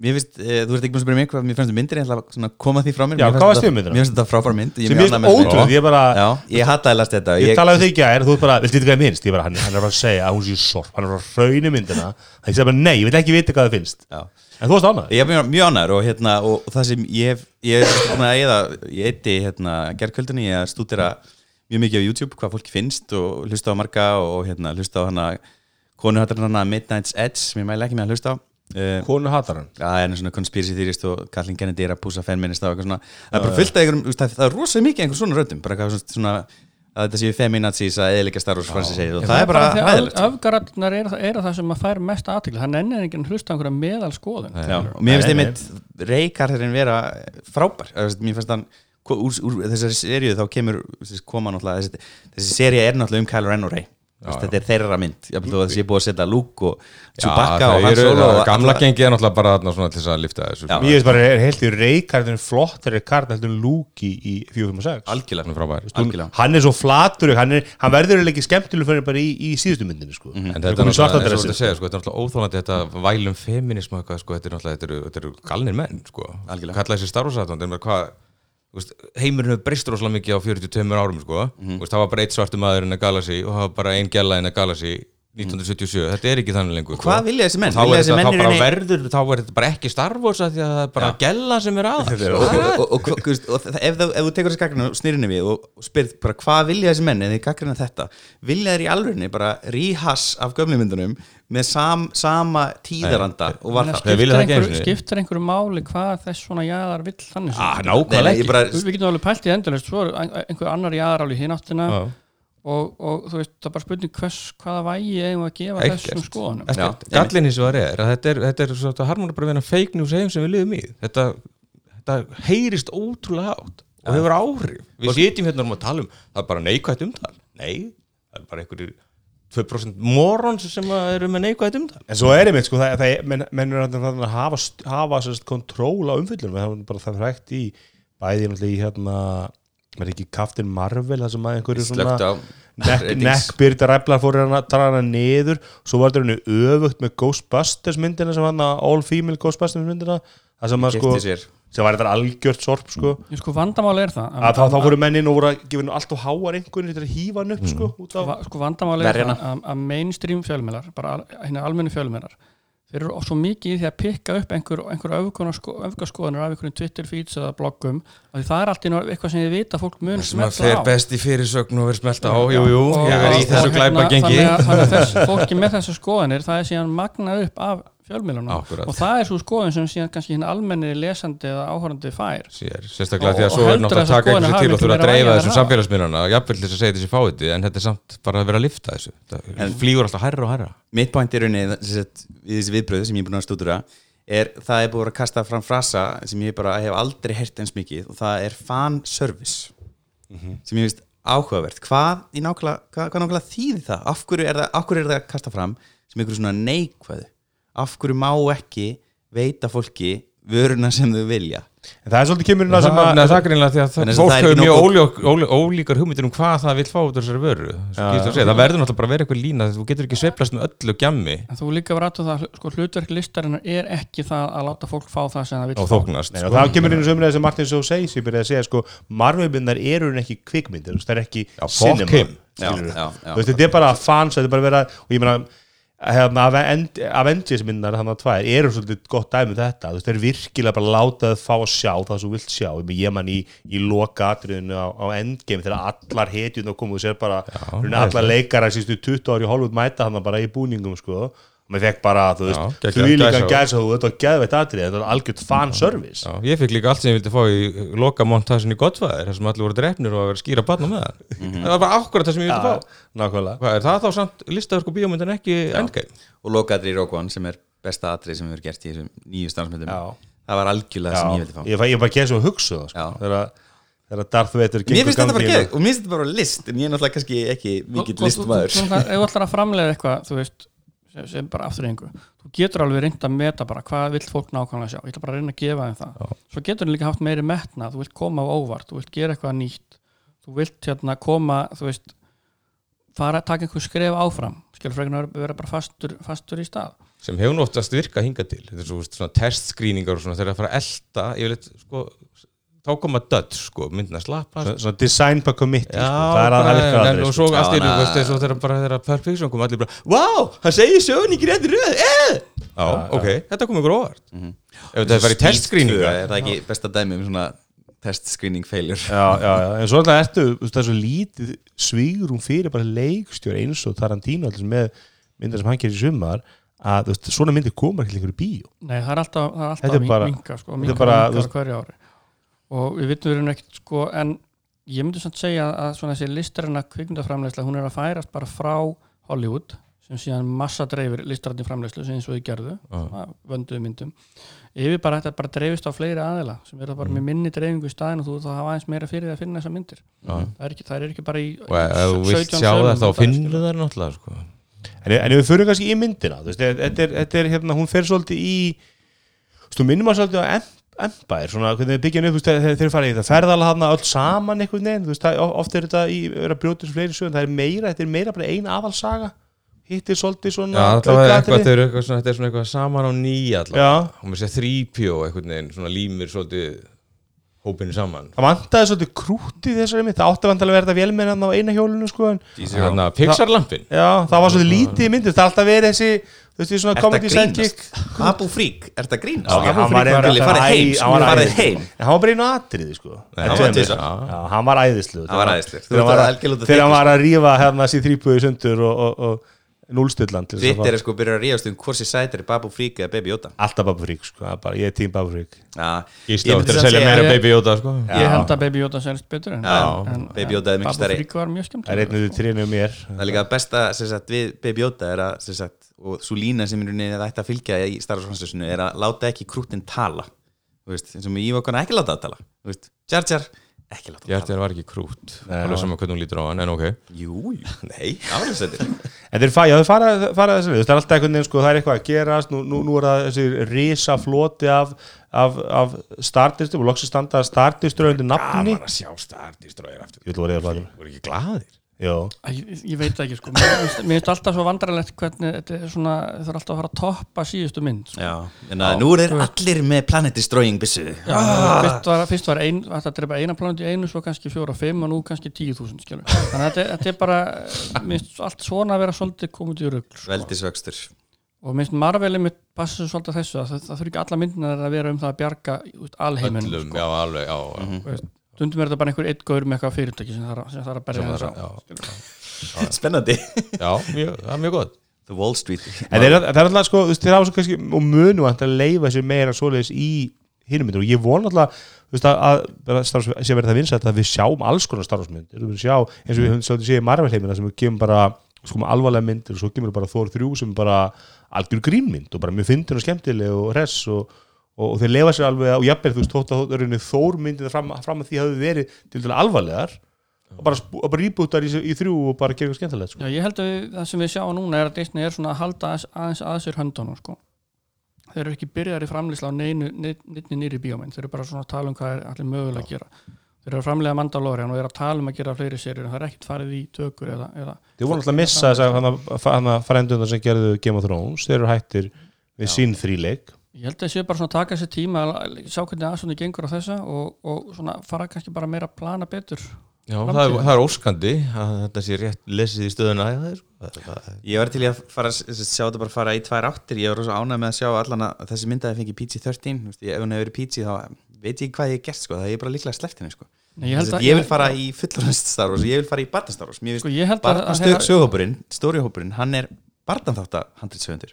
Mér finnst, e, þú ert ekki búin að spyrja mig hvað mér finnst um myndir, ég ætla að svona koma því frá mér Já, Mér hvað fannst varst þetta- þér um myndina? Mér finnst þetta frábær mynd ég sem með þetta. ótrúð, ég bara Já, ég hataði að lasta þetta ég talaði um þig í gær, þú ert bara, vita hvað ég minnst ég bara, hann, hann er bara að segja að hún sé sorp hann er bara að rauni myndina, það ég segi bara nei, ég vil ekki vita hvað það finnst, Já. en þú varst ánægð Ég er mjög, mjög ánæður og, hérna, og, það sem ég hef ég er búin að eða, ég eitti hérna, gerðkvöldinni ég stúdira mjög mikið á YouTube hvað fólki finnst og hlusta á marga og hérna, hlusta á hana konu hattar hana Midnight's Edge sem ég mæli ekki með að hlusta á konu hatar hann? Það er svona conspiracy theorist og Kathleen Kennedy er að púsa feminist og eitthvað svona. Það er bara fullt af einhverjum, það það er rosa mikið einhver svona röddum. Bara eitthvað svona, að þetta séu feminazis að eðilega Star Wars fransi segir og það er bara hæðilegt öfgaratnar eru, það- eru það sem að fær mest aðtikli hann ennir ekki að hlusta á einhverja meðal skoðun Já, og mér finnst einmitt Reykarðurinn vera frábær. Mér finnst hann úr, úr þessari seríu þá kemur þessi, koma náttúrulega þessi, þessi seríu er náttúrulega um Kylo Ren og Rey Þú veist, þetta er þeirra mynd ég held að þessi er búið að setja Luke og Chewbacca og Han Solo og Gamla alla- gengi er náttúrulega bara þarna svona til þess að lifta þessu. Mér finnst bara, er heilt í reykardin flottari kart heldur en Luke í, í 456 algjörlega frábær. hann er svo flatur, hann, er, hann verður ekki skemmtileg fyrir bara í, í síðustu myndinu sko. Mhm. En Það þetta er náttúrulega, svarta eins og dressi, þetta segja, sko, þetta er náttúrulega óþólandi þetta vælum feminism og eitthvað, sko, þetta er náttúrulega, þetta eru, þetta eru galnir menn, sko. Algjörlega. Kalla þessi starfsætland, en hvað, veist, heimurinn hefur breyst rosalega mikið á 42 árum, sko. Þú veist, það var bara eitt svartu maður in a galaxy og það var bara ein gæla in a galaxy 1977, þetta er ekki þannig lengur. Hvað vilja þessi menn? Þá er þessi þetta, menn þá í bara rauninni- verður, þá er þetta bara ekki Star Wars að því að það er bara gæla sem er aðeins. og, og, og, og, og, og það- ef, þú- ef þú tekur þessi gaggrinu og snýrinni við og, spyrð bara hvað vilja þessi menn eða þið gaggrinu þetta vilja þeir í alvörinni bara ríhass af gömlumyndunum með sam, sama tíðaranda og var það Þeir vilja skiptir, ekki einhver, einhverju máli hvað þess svona jaðar vill þannig Ah? Nei, nákvæmlega nei, ég ekki. bara, við getum alveg pælt í ein- einhver annar jaðar alveg hinn áttina. Og, og þú veist, það er bara spurning hvers, hvaða vægi eigum að gefa Ekkert. þessum skoðunum Gallin hins vegar er að þetta er, þetta er svo, þetta harmonar bara við hennar fake news heim sem við liðum í. Þetta, þetta heyrist ótrúlega átt og hefur áhrif. Við sitjum hérna og tala um það er bara neikvægt umtal. Nei, það er bara einhverjir 2% morons sem að eru með neikvægt umtal. En svo er einmitt, sko, það, það, menn, menn er að hafa, hafa kontról á umfyllunum, það er bara það frækt í bæði náttúrulega í hérna er ekki Captain Marvel, það sem að einhverju svona neckbyrda ræflar fór hann að tala hana niður svo var þetta henni öfugt með Ghostbusters myndina sem hann að all female Ghostbusters myndina það sem að sko, sem var þetta algjört sorp sko. Ég sko vandamáli er það að þá, þá fóru mennin og voru að gefa henni allt og háar einhvern til að hýfa hann upp sko Va- sko vandamáli er það að, mainstream fjölmiðlar bara al- hérna almennu fjölmiðlar þeir eru svo mikið í því að pikka upp einhver, einhver öfgaskoðanir af einhverjum Twitter feeds eða bloggum því það er alltaf eitthvað sem þið vita að fólk mun fer á. best í fyrirsögn og verður smelta á jú, jú, Og- ég er í og- þessu og glæpa hérna, gengi þannig að, þannig að þess, fólki með þessar skoðanir það er síðan magnað upp af fjölmiðlunum. Akkúrat. og það er svo skoðun sem síðan kannski hinn almenni lesandi eða áhorandi fær. Sér, sérstaklega Og- því að svo er náttúrulega að taka einhversu til og þurfa að dreifa þessum það. samfélagsmiðlana jafnvel til þess að segja þessi fáiði en þetta er samt bara að vera að lifta þessu. Það flýgur alltaf hærra og hærra. Mitt point er sagt, við þessi viðbröð sem ég er búin að stúdura er það er búin að kasta fram frasa sem ég bara hef aldrei heyrt eins mikið og það er fan service. Sem ég veist áhugavert. Hvað, í nákvæmlega, hvað, hvað nákvæmlega þýði það? Af hverju er það, af hverju er það að kasta fram sem einhverju svona neikvæðu af hverju má ekki veita fólki vöruna sem þau vilja? En það er svolítið kemur inn að sem það, að er greinlega því að það, að fólk hefur mjög ólík, ólík, ólíkar hugmyndir um hvað það vil fá út af þessari vöru að það verður náttúrulega bara að vera eitthvað lína þú getur ekki sveiflast með öllu gjammi. Þú líka verður aðtöð það sko, hlutverk listarinnar er ekki það að láta fólk fá það sem það vil og fá. þóknast Nei, og það kemur inn í sömurlega sem Martin svo segis ég byrjaði að segja sko, Marvel-myndar eru ekki kvikmyndir, þú veist, það er ekki Já, hefna, Avengers- myndar þannig að tvær eru svolítið gott dæmi um þetta. Þú veist, virkilega bara að láta þau fá að sjá það sem þú vilt sjá, ég, man í, í loka atriðinu á, á endgame þegar allar hetjun og komu og sér bara já, allar leikara sístu 20 ári í Hollywood mæta hann bara í búningum sko maður fekk bara, þú veist, því líka gæsa þú, þetta var geðveitt atrið þetta var algjört fanservice Já, ég fikk líka allt sem ég vildi fá í loka montasin í Godfather þar sem allir voru drefnir og að vera skýra barna með það það var bara akkurat það sem ég vildi fá nákvæmlega Hvað, er það þá samt listaður sko bíómynd en ekki endgame og lokaðri í One sem er besta atrið sem við erum gert í þessum nýju stansmyndum Já. það var algjörlega sem ég vildi fá það sko. Já. þegar, Darth Vader Mér finnst þetta bara geð og mér finnst þetta bara list en ég er náttúrulega kannski ekki þú- þú- ef þú ætlar að framlega eitthvað þú veist, sem, bara afturrengu þú getur alveg reynd að meta bara hvað vill fólk nákvæmlega sjá, ég ætla bara að reyna að gefa þeim það. Svo getur þú líka haft meiri metna þú vilt koma á óvart, þú vilt gera eitthvað nýtt. Þú vilt hérna koma þú veist, fara að taka einhver skref áfram. Skilur frekar að vera bara fastur, fastur í stað. Sem hefur oftast virka hinga til. Þetta er svo, veist, svona testscreeningar og svona. Þegar það fara að elta yfirleitt, sko, þá koma dödd, sko, myndin að slappa. Svona- design by committee Já, sko. það er að bara, það virkar en, aldrei og sko. svo einu, na- veist, og þegar bara þegar Perfection kom allir bara, wow, hann segir sögun í greiði röð, eh! Já, ok, þetta kom ykkur óvart. Ef þetta er bara í testscreeninga er það ekki besta dæmi um svona test screening failure? Já, já, já, en svo alltaf ertu þú það er svo lítið svígurum fyrir bara leikstjór eins og Tarantino allir með myndar sem hann gerir í sumar að þú veist, svona myndir koma ekki lengur í bíó. Nei, það er alltaf, það er alltaf og við vitum við erum ekkert sko, en ég myndi samt segja að svona þessi listarinnar kvikmyndaframleysla hún er að færast bara frá Hollywood sem síðan massa dreifir listarinnar framleyslu sem eins og þið gerðu, Já. vönduðu myndum. Yfir bara þetta bara dreifist á fleiri aðila sem eru bara með minni dreifingu í staðin og þú þá hafa aðeins meira fyrir því að finna þessar myndir. Já. það er ekki, það er ekki bara í vilt 17 sjá sölum það þá finnur það náttúrulega, sko. En, en ef við fyrir kannski í myndina þú veist, þetta er, þetta er hérna, hún fer svolítið í þú minnum að svolítið á Em- Empire, svona hvernig þið byggja hann upp þú veist, þegar þeir fara í þetta ferðala hana öll saman einhvern veginn, þú veist, það, oft er þetta í vera brjótið fleiri sögum, það er meira, þetta er meira bara ein aðalsaga, hittir svolítið Já, svona allavega aukaatriði. eitthvað, þeir eru eitthvað svona, þetta er svona eitthvað saman á nýja allavega. Já, og mér sé þrípjó einhvern veginn, svona límir svolítið hópinu saman. Það vantaði svolítið krúti í þessari mynd, það átti vantalega að vera þetta vélmenn hann á eina hjólinu sko, að Pixar-lampin já, það var svolítið lítið í myndið, það er alltaf verið þessi, þú veist, í svona comedy þetta sidekick grínast? Abu Frík, er þetta grínast? Hann var Frík var farið æðislegur. heim hann var bara einu atriði sko. Hann var æðislu Þegar hann var út að að að rífa hérna sér þrýpuði sundur og núlstillan að Twitter er sko byrjar að ríðast um hvort sér sætir Babu Frík eða Baby Yoda. Alltaf Babu Frík sko, er bara, ég er tím Babu Frík. Ég myndi að selja meira Baby Yoda sko. Ég held að Baby Yoda selst betur en, en, Baby Yoda er miklu Babu stærri. Frík var mjög skemmt Það er einn við trénu mér. Það er líka besta sem sagt, við Baby Yoda er að sem sagt, og svo lína sem er það ætti að fylgja í Star Wars Constitutionu er að láta ekki krútin tala. Þú veist, eins og með Ívokana ekki láta það tala. Þú veist, Jar Jar, ekki láta Hjartir var ekki krút alveg saman hvernig hún lítur á hann, en ok. Jú, jú, nei, áriðsettir En þeir fara, já, þeir fara, fara þessi við Það er alltaf einhvern veginn, sko, það er eitthvað að gerast. Nú, nú, nú er það þessi risa floti af, af, af startistum og loksins standa startistur undir nafni. Gaman að sjá startistróðir aftur. Ég vil voru eða Voru ekki glaðir? Ég, ég veit það ekki sko Mér finnst- alltaf svo vandrarlegt hvernig þetta er svona, það er alltaf að fara að toppa síðustu mynd sko. Já, en að nú er allir með Planet Destroying byssu Já, fyrst var, fyrst var ein, þetta er bara eina planet í einu svo kannski fjóra og fimm og nú kannski tíu þúsund þannig að þetta, er- þetta er bara mér finnst allt svona að vera svolítið komið í rugl sko. Veldisvöxtur og mér finnst Marvelið mitt passa svo svolítið þessu að það, það þurfi ekki alla myndina að vera um það að bjarga út, alheiminum Öllum, sko. já, alveg, já, já. Veist, stundum er þetta bara einhver eitt gaur með eitthvað fyrirtæki sem að- sem þarf að berja Sem þess á. að-. Spennandi. Já mjög, það er mjög gott. The Wall Street. En þeir, það er alltaf sko, þú veist, þeir hafa svo kannski og munu að leifa sér meira svoleiðis í hinum myndir og ég vona alltaf þú veist, að, að sé verið það vinsætt að við sjáum alls konar starfsmyndir. Við sjá, eins og við höfum svolítið séð í Marvel heimina sem við gefum bara sko með alvarlega myndir og svo kemur bara Þór 3 sem er bara algjör grínmynd og bara mjög fyndin og skemmtileg og hress og, og, og þeir leifa sér alveg og jafnvel þú veist þótt að Þór myndið fram, fram að því hafi verið til dæla alvarlegar og bara, bara rýbútar í, í þrjú og bara eitthvað skemmtilegt sko. Já, ég held að við, það sem við sjáum núna er að Disney er svona að halda aðeins, að sér höndunum sko. þeir eru ekki byrjar í framlýsla á neinu, neinu nýri bíómynd. Þeir eru bara svona að tala um hvað er allir mögulega að gera. Þeir eru að framlega Mandalorian og eru að tala um að gera fleiri serjur en það er ekkert farið í tökur eða, eða Þeir voru alltaf að missa þess að hana frendundar sem gerðu Game of Thrones, þeir eru hættir við sín þríleik ég held að það sé bara svona að taka sér tíma að sjá hvernig aðsóknir gengur á þessa og, og svona fara kannski bara meira að plana betur Já, það er, það er óskandi að þetta sé rétt lesið í stöðuna. Ég var til í að fara, sagt, sjá þetta bara fara í tvær áttir. Ég var rosa ánægð með að sjá allan að þessi myndaði fengi PG-13 Þú veist, ég- Ef hún hefur verið PG þá veit ég hvað ég hef gert sko. Það er bara líklega henni sko. Nei, ég, held Ég, að, ég vil fara í fullorðast Star Wars Ég vil fara í barna Star Wars. Mér sko, finnst ég held að, barna að þeirra- sögópurinn, stórihópurinn Hann er barnanþátt handritsöfundur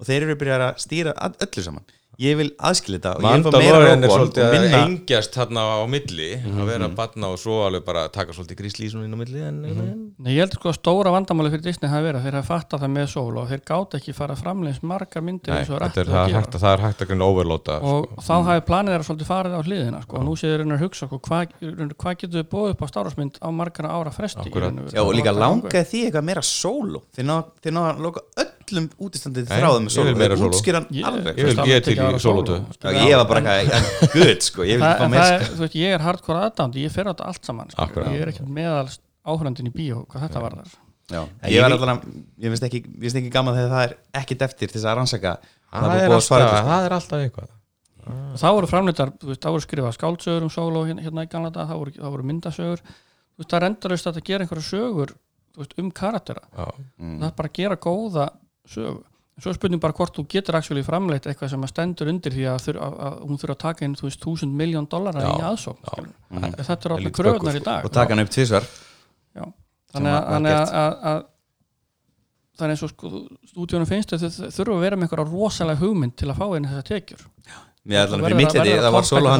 Og þeir eru byrjað að stýra öllu saman. Ég vil aðskilja þetta og ég vil fá meira Mandalorian er Rogue One svolítið og að minna engjast þarna á milli að vera batna og svo alveg bara taka svolítið grísli inn á milli en, en, Nei, ég held sko að stóra vandamáli fyrir Disney hafi verið að þeir hafa fattað það með sól og þeir gátt ekki fara framleins margar myndir Nei, eins og þetta er, það, að er hægt, að- það er hægt að grunna overlóta og þá hafi planið þeirra svolítið farið á hliðina sko. og nú séu þeir raunar að hugsa sko, hvað, hvað getur við búið upp á stárásmynd á margar ára fresti í Akkúrat. raun og veru? Já, og líka langaði því eitthvað meira sólo Þeir ná þeir ná að loka öllum útistandið þráðum með sóló. útskýran alveg Ég ég er til í solo. Já, ég var bara eitthvað, en good sko Ég er, ég er hardcore aðdándi ég fer á þetta allt saman. Akkurat. ég er ekkert meðal áhörandin í bíó hvað þetta var þar Já, ég var að, ég finnst ekki, ekki gaman þegar það er ekkit eftir til þess að rannsaka það er alltaf, sko. það er alltaf eitthvað og þá voru framleitar, þá voru skrifað skáldsögur um sóló hérna, hérna í ganlega dag, þá voru, þá voru myndasögur það er endalaust að gera einhverja sögur veist, um karaktera já, Mm. það er bara að gera góða sögu svo er spurning bara hvort þú getur actually framleitt eitthvað sem að stendur undir því að, þur, að, að hún þurfa að taka inn, þú veist, þúsund miljón dollara Já, í já. skilur. Mhm. þetta er kröfunar böggur, í dag og taka hann upp tvisvar Já. Þannig að, þannig er eins og sko, stúdíunum finnst þau þurfa að vera með einhverja rosalega hugmynd til að fá inn þessar tekjur Mér ætla Það fyrir verður mitt að- leiti, verður að það var sem alveg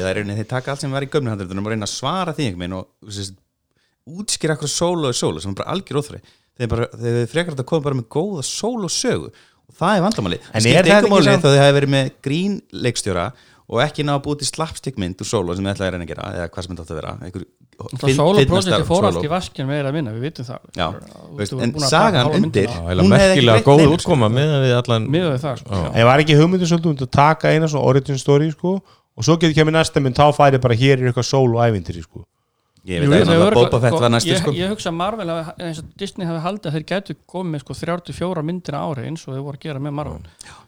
áður. það er rauninni, þeir taka allt sem var í gömnu handritunum og reyna að svara því einhvern veginn og útskýra bara, þeir frekar að koma bara með góða solo sögu. Og það er vandamáli En það er það ekki máli samt- þá þau hafi verið með grín leikstjóra og ekki ná að búið til slapstick mynd úr solo sem þið ætlaði að reyna að gera eða hvað sem þetta átti að vera. Einhver það solo fyndnasta projekti fór allt í vaskin meira að vinna, við vitum það. Já, Þú veist, en sagan undir- merkilega góð neinu, útkoma með við allan miðað við það sko. En var ekki hugmyndin svolítið um að taka eina svona origin story sko? Og svo getur kemur næsta mynd þá færi bara hér er eitthvað solo ævintýri sko ég veit ég- að þau Boba Fett var næstu ég, sko. ég hugsa að Marvel hafi- eins og Disney hafi haldið að þeir gætu komið með sko 34 myndir á ári eins og þau voru að gera með Marvel.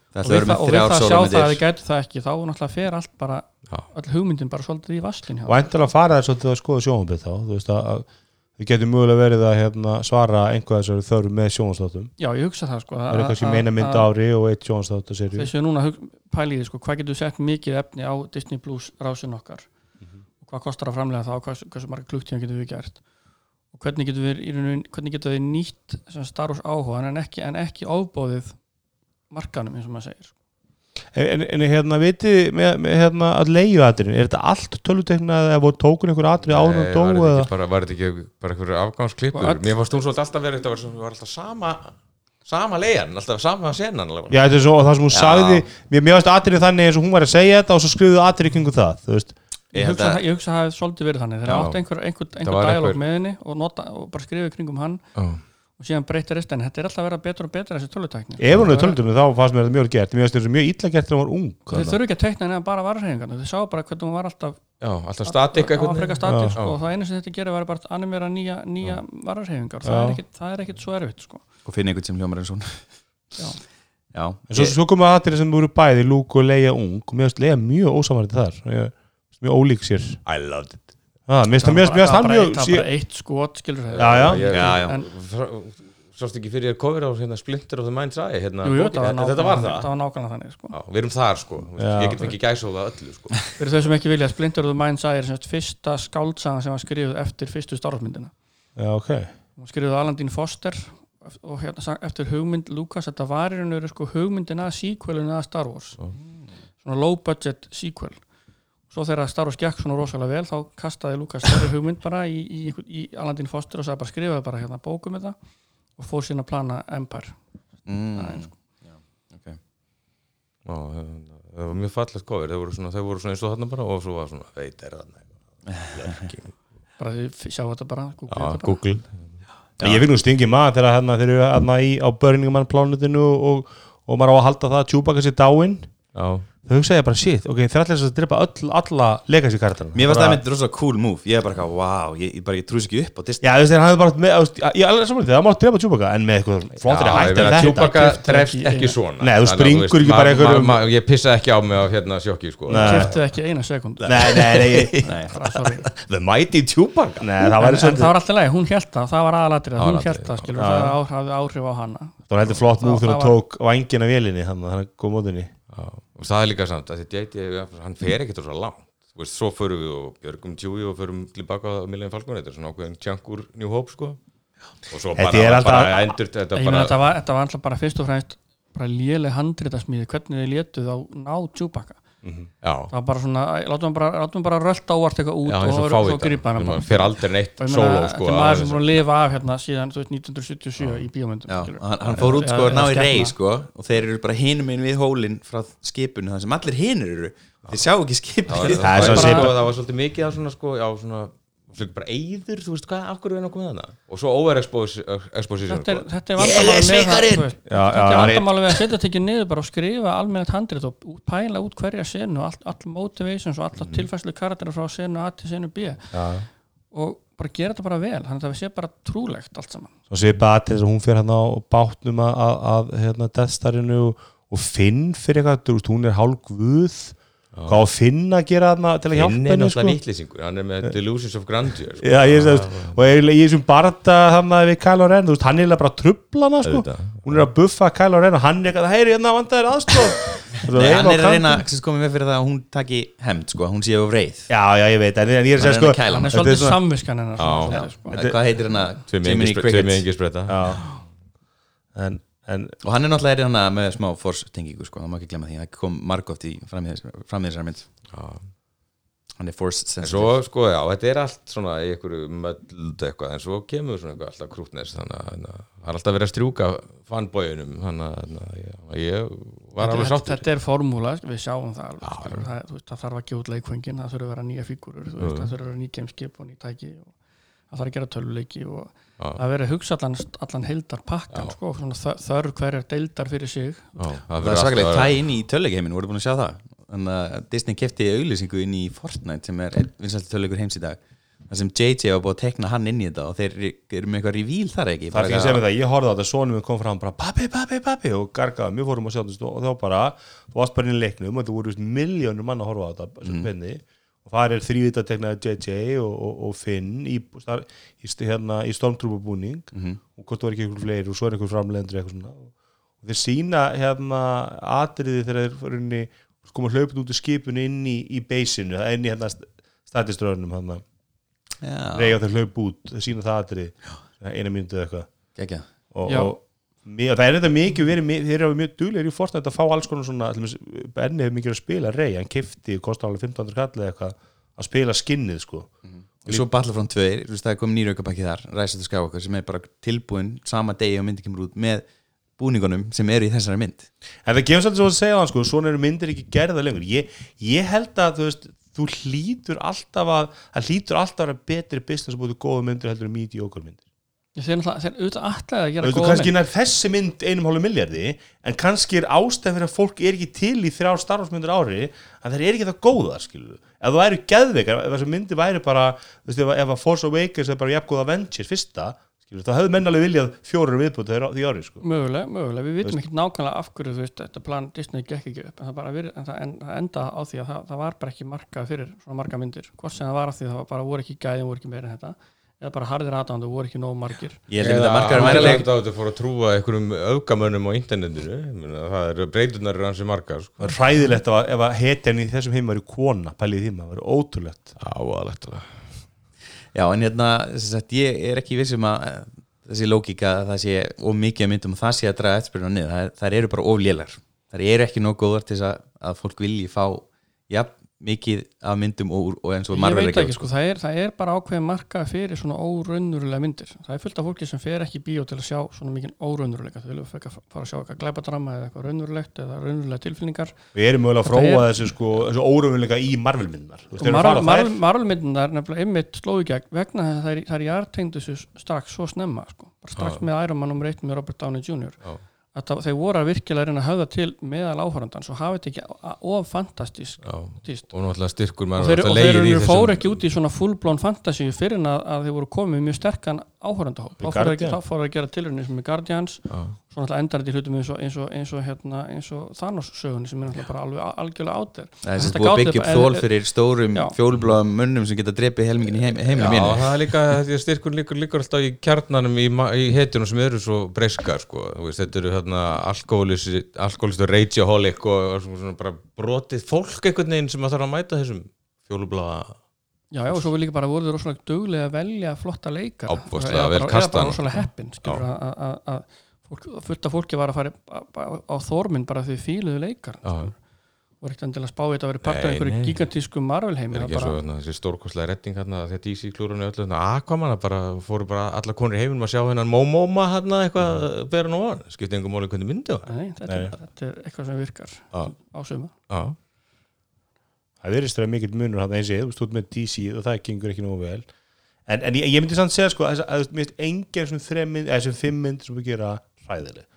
Það og ætla að við það, og við það að sjá solo það að þið myndir gætu það ekki þá náttúrulega fer allt bara Já. all hugmyndin bara svolítið í vaskin hjá og endilega fara þess að skoða sjónvambið þá þú veist að, að þið getur mögulega verið að hérna, svara einhvað þessari þörf með sjónvastáttum Já, ég hugsa það sko það er kannski meina mynd ári og eitt sjónvastátt að serju þessu núna pæliði sko, hvað getur sett mikið efni á Disney Plus rásin okkar? og hvað kostar að framlega það og hvað, hversu marga klukktíma getur við gert? Og hvernig getur við, hvernig getur við nýtt sem Star Wars áhuga en ekki, en ekki ofbóðið markanum eins og maður segir en, en hérna viti með, með hérna að leiðu aðrin er þetta allt töluteknað eða voru tókun einhver atrið áður Nei, og dó var þetta eða? ekki bara, var þetta ekki bara einhverju afgangsklippur? Öll- mér fannst hún svolítið alltaf verið þetta var, var alltaf sama sama leiðan, alltaf sama senan alveg. Já, þetta er svo, og það sem hún Já. sagði mér mér varst atrið þannig eins og hún var að segja þetta og svo skrifuðu atrið kringu það þú veist Ég Ég held hugsa, að- ég hugsa að það hefði svolítið verið þannig. Þegar Já. átt einhver, einhver, einhver dialog einhver- með henni og, nota, og bara skrifið kringum hann Já. og síðan breytir rest en þetta er alltaf að vera betur og betur þessi tölutækni ef hún er töluteknað þá fannst mér þetta mjög gert. Mér varst þetta mjög illa gert þegar hún var ung þeir þurfu ekki að teikna henni bara vararhefingarna þeir sá bara hvernig hún var alltaf Já, alltaf Já. sko, og það einu sem þetta gerir var bara að animera nýja, nýja vararhefingar það er, ekkit, það er ekkit svo erfitt sko. og finna einhvern sem hljómar eins og hún. Já. já, en svo, ég- svo komu atrið sem voru bæði Luke og Leia ung. Og mér varst Leia mjög ósamarið þar. Ég, mjög ólík sér. I loved it. Ah, mér það finnst hann bara, mjög eitt- það var bara eitt skot skilur það Já, já. Ég- Já, já. En- Frá- Sást ekki fyrir þér cover á hérna, Splinter of the Mind's Eye hérna, Jú, jú, þetta var þetta var það? það var nákvæmlega þannig sko. Já, við erum þar sko, Þú veist, Já. ég get fengið gæsóða öllu sko. fyrir þau sem ekki vilja Splinter of the Mind's Eye er sem sagt fyrsta skáldsaga sem var skrifuð eftir fyrstu starfmyndina já, ok. Hún var skrifuð af Alan Foster og hérna eftir hugmynd Lucas þetta var í raun og veru sko hugmyndin að sequelinu að Star Wars. Svona low budget sequel svo þegar Star Wars gekk svona rosalega vel þá kastaði Lucas þeirri hugmynd bara í, í, í Alan Foster og sagði bara skrifaði bara hérna bókum þetta og fór síðan að plana Empire mm, Það er sko. ok. Já, hérna, það var mjög fallegt cover þau voru svona, þau voru svona eins og þarna bara og svo var svona, veit er þarna bara því f- sjá þetta bara Google Já, þetta bara. Google Já. Ég fikk nú stingi maður þegar hérna, þeir eru hérna í, á Burning Man plánutinu og, og maður á að halda það að Chewbacca sér dáinn Já, þau hugsaði bara shit, ok, þeir ætla þess að drepa öll, alla legacy karakterina mér Bara- það mynd rosa cool move. Ég er bara eitthvað, wow, ég, ég bara, ég trúi sér ekki upp á Disney. Já, þú veist, þeir hafði bara með, þú veist, ég er alveg saman það mátt drepa Chewbacca en með eitthvað ég hætti meina, en þetta Chewbacca drefst ekki- svona. Nei, þú að, springur ekki bara ma- einhverjum- ma- ma- Ég pissaði ekki á mig á hérna sjokki sko. Keypti ekki eina sekund Nei, nei, nei, Nei. bara sorry. The Mighty Chewbacca. Nei, það var alltaf leið, hún held það, það var aðalatrið hún held það, að og það er líka samt að þetta JT, hann fer ekkert svo langt. Þú veist, svo förum við og björgum Chewie og förum tilbaka á Million Falcon. Þetta er svona ákveðin úr New Hope sko. Og svo bara, alltaf- bara endur þetta bara þetta, var, þetta var alltaf bara fyrst og fremst bara léleg handritasmíði, hvernig þið létuð á ná Chewbacca já, það var bara svona, látum bara, látum bara rölda ávart eitthvað út já, og og fá svo þetta. bara. maður fer aldrei neitt solo þetta sko er á maður sem þessu. búin að lifa af hérna síðan þú veist, 1977 í bíómyndum Já, skilur. hann, hann fór út sko að ná í rey sko og þeir eru bara hinum einn við hólinn frá skipinu þar sem allir hinir eru. Þeir sjá ekki það var, Það er það, var, það svolítið mikið af svona sko, já, svona svolítið bara eyður, þú veist hvað, af hverju er nokkuð með hana og svo overexposition þetta er, sko. þetta er vandamáli með vandamáli við að setja tekið niður bara og skrifa almennat handrit og pæla út hverja senu all, all motivations og alla tilfæslu karakterar frá senu A til senu B. Já, og bara gera þetta bara vel þannig að það sé bara trúlegt allt saman. Svo sé bara til þess að hún fyrir hann á bátnum að, að, að hérna, Deathstarinu og, og Finn fyrir eitthvað, þú veist, hún er hálf guð hvað á Finn að gera þarna til að hjálpa er henni náttúrulega sko? vittlýsingur, hann er með Delusions of Grandeur sko. Já, ég veist, og eiginlega í þessum barða hann að við Kylo Ren, þú veist, hann er bara að trubla hana, sko, hún er að buffa Kylo Ren og hann er eitthvað, heyri, hérna vandaðir aðstof Nei, hann er að reyna að koma með fyrir það að hún taki hemmt sko, hún sé of reið. Já, já, ég veit, en, ég er að segja, er sko að hann er þetta svolítið samviskan hennar sko. hvað heitir hann Já, en, og hann er náttúrulega er hann með smá force-tengingu sko, það má ekki glemma því, það kom margótt í framíðisar mynd. Hann er force En svo, sko, já, þetta er allt svona í einhverju möld eitthvað, en svo kemur svona eitthvað alltaf krútnes, þannig að það er alltaf verið að strjúka fanbójunum, þannig að að ég, var alveg sáttur. þetta er formúla, við sjáum það alveg, skilur, það, veist, það þarf að gefa út leikfengin það þurfa að vera nýja fígurur það þurfa að vera það að það verið að hugsa allan, allan heildar pakkan sko, svona þ- þörf hverjar deildar fyrir sig. Já, það það er svakalega alltaf- tæ inn í töluleikheiminn, voru búin að sjá það? Þannig að Disney kefti auðlýsingu inn í Fortnite sem er vinsalt töluleikur heims í dag þar sem JJ var búin að tekna hann inn í þetta og þeir eru með eitthvað revíl þar ekki það er ekki að segja mig það, ég horfði á þetta, minn kom fram bara, pappi, pappi, pappi, og gargaði, mjög fórum að sjá þetta og þá bara, þú varst bara inn í leiknum og þú voru miljónur mann að horfa á þetta penni, og það er þrývita teknaði JJ og, og, og Finn í, þar, í, hérna, í stormtrúpabúning og hvort það var ekki einhver fleiri og svo er einhver framlendur eitthvað svona. Og þeir sína hérna atriði þegar þeir koma hlaupið út í skipinu inn í, í beisinu, inn í hérna statiströðunum hérna, Já, reyja þeir hlaup út, þeir sína það atriði. Eina mínútu eða eitthvað. Geggja og, og það er þetta mikið verið, þeir eru mjög duglegir í Fortnite að fá alls konar svona, Benni hefur mikið að spila rey, hann kifti, kostar alveg 1500 kall eða eitthvað, að spila skinnið sko. Og svo Battlefront 2, þú veist það er komið nýra aukabakki þar of the Skywalker sem er bara tilbúin sama degi og myndi kemur út með búningunum sem eru í þessari mynd. En það gefur svolítið svo að segja það sko, svona eru myndir ekki gerða lengur, ég, ég held að þú veist, þú hlýtur alltaf að það hlýtur alltaf að vera betri business að búið góða myndir heldur en mediocre myndir þeir þeir auðvitað alltaf að gera góða mynd. nær þessi mynd einum hálfu miljardi en kannski er ástæð fyrir að fólk er ekki til í þrjár starfsmyndir ári að þeir eru ekki það góðar skilur ef þú væri geðveikar, ef þessi myndi væri bara veist, ef, ef að Force Awakens er bara jafn góð Avengers fyrsta, skilur, þá hefðu menn alveg viljað fjórir viðbútt því ári sko. mögulega, mögulega, við vitum ekki nákvæmlega af hverju veist, þetta plan Disney gekk ekki upp en það, bara, vir- en það, en það enda á því að það, það var bara ekki markað fyrir svona marga myndir það var það var eða bara harðir aðdándu voru ekki nóg margir. Ég held að margar er á þetta fór að trúa einhverjum öfgamönnum á internetinu. Ég meina, það eru breytunar ansi margar sko. það hræðilegt ef að, ef að hetjan í þessum heim væri kona, pælið maður, það væri ótrúlegt. Áaðlegt Já, en hérna, sagt, ég er ekki vissum að eh, þessi lógika að það sé of mikið að myndum og það sé að draga eftirspyrna niður, það, það eru bara of lélar það eru ekki nóg góðar til að, að fólk vilji fá ja, mikið af myndum og, og eins og ég Marvel veit ekki, gera, sko, það er, það er bara ákveðin markað fyrir svona óraunurulega myndir. Það er fullt af fólki sem fer ekki í bíó til að sjá svona mikið óraunuruleika, þau vilja frekar fara að sjá eitthvað glæpadrama eða eitthvað raunurulegt eða raunurulega tilfinningar. Við erum mögulega að fróa þessu sko, þessu óraunveruleika í þær. Marvel-myndunar nefnilega einmitt slóðu í gegn vegna þess að það er, það er jartengdu þessu strax svo snemma sko. bara strax með Iron Man nr. 1 með Robert Downey Jr. Já. að þeir voru að virkilega reyna að höfða til meðal áhörandans og hafa þetta ekki of fantastísk Já. og náttúrulega styrkur og þeir, og þeir fóru ekki út í svona full-blown fantasy fyrir að, að þeir voru komið mjög sterkan áhörandahóp þá fóru þeir að gera tilrunni sem er Guardians. Já. svo náttúrulega endar þetta í hlutum eins og, eins og, eins og, hérna, eins og Thanos sögunni sem er náttúrulega bara alveg algjörlega átir það er sagt búið að byggja upp þól fyrir stórum Já. fjólubláðum munnum sem geta drepið helmingin í heim, heimilum Já, mínu það er líka, þetta er styrkur líkur, líkur alltaf í kjarnanum í, í hetjunum sem eru svo breyskar, sko, þetta eru hérna alkoholistu rageaholic og, svona bara brotið fólk einhvern veginn sem að þarf að mæta þessum fjólublaða Já, já, og svo við líka bara voruð rosalega duglega að velja flotta leikar Ábúðslega vel kastaðan. Eða bara rosalega heppin, skilur að- fullt af fólki var að fara á- á- þorminn bara því fíluðu leikar og ekkert endilega spáið þetta að vera part af einhverju gigantísku Marvel heimi er það ekki hérna, þessi stórkostlega redding hérna, þegar DC klúrunni öllu Aquaman bara fóru bara alla konur í heiminum að sjá hennan Momoma hérna eitthvað bera nú á, skipti einhver máli hvernig myndi það nei, þetta. Er, þetta er eitthvað sem virkar á suma það verðist þeirra mikill munur hann eins og ég, þú stútt með DC og það gengur ekki nógu vel. En, en ég, ég myndi samt segja sko að, að, að mér finnst engin sem þrem mynd, eða sem fimm mynd sem við gera hræðileg.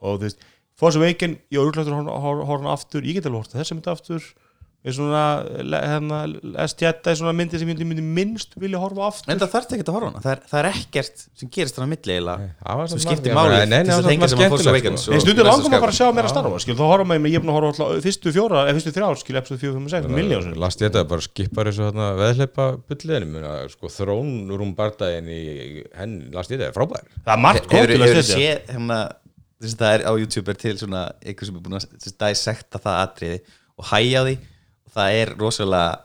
Og þú veist, Force Awaken ég er úrklættur að horfa horfa hana aftur, ég get alveg horta þessa mynd aftur er svona, hérna, Last Jedi svona myndi sem ég myndi minnst vilja horfa aftur. En það þarf ekki að horfa á hana, það er, það er ekkert sem gerist þannig að milli eiginlega. Það var sem skiptir máli Nei, nei, til þess að tengja saman Force skemmtilegt, Awakens sko. En langar maður Skywalker. bara að sjá meira Star Wars skil, þá horfa maður, ég er búin að horfa fyrstu fjóra, eða fyrstu þrjár, skil, episode 4, 5, 6 miljón Last ég þetta bara skipar þessu veðleipa bulliðinu sko þrónrúm bardaginn í henn, last ég þetta er frábær. Það er margt gott til að hérna, að er er sem er að að og hæja á því það er rosalega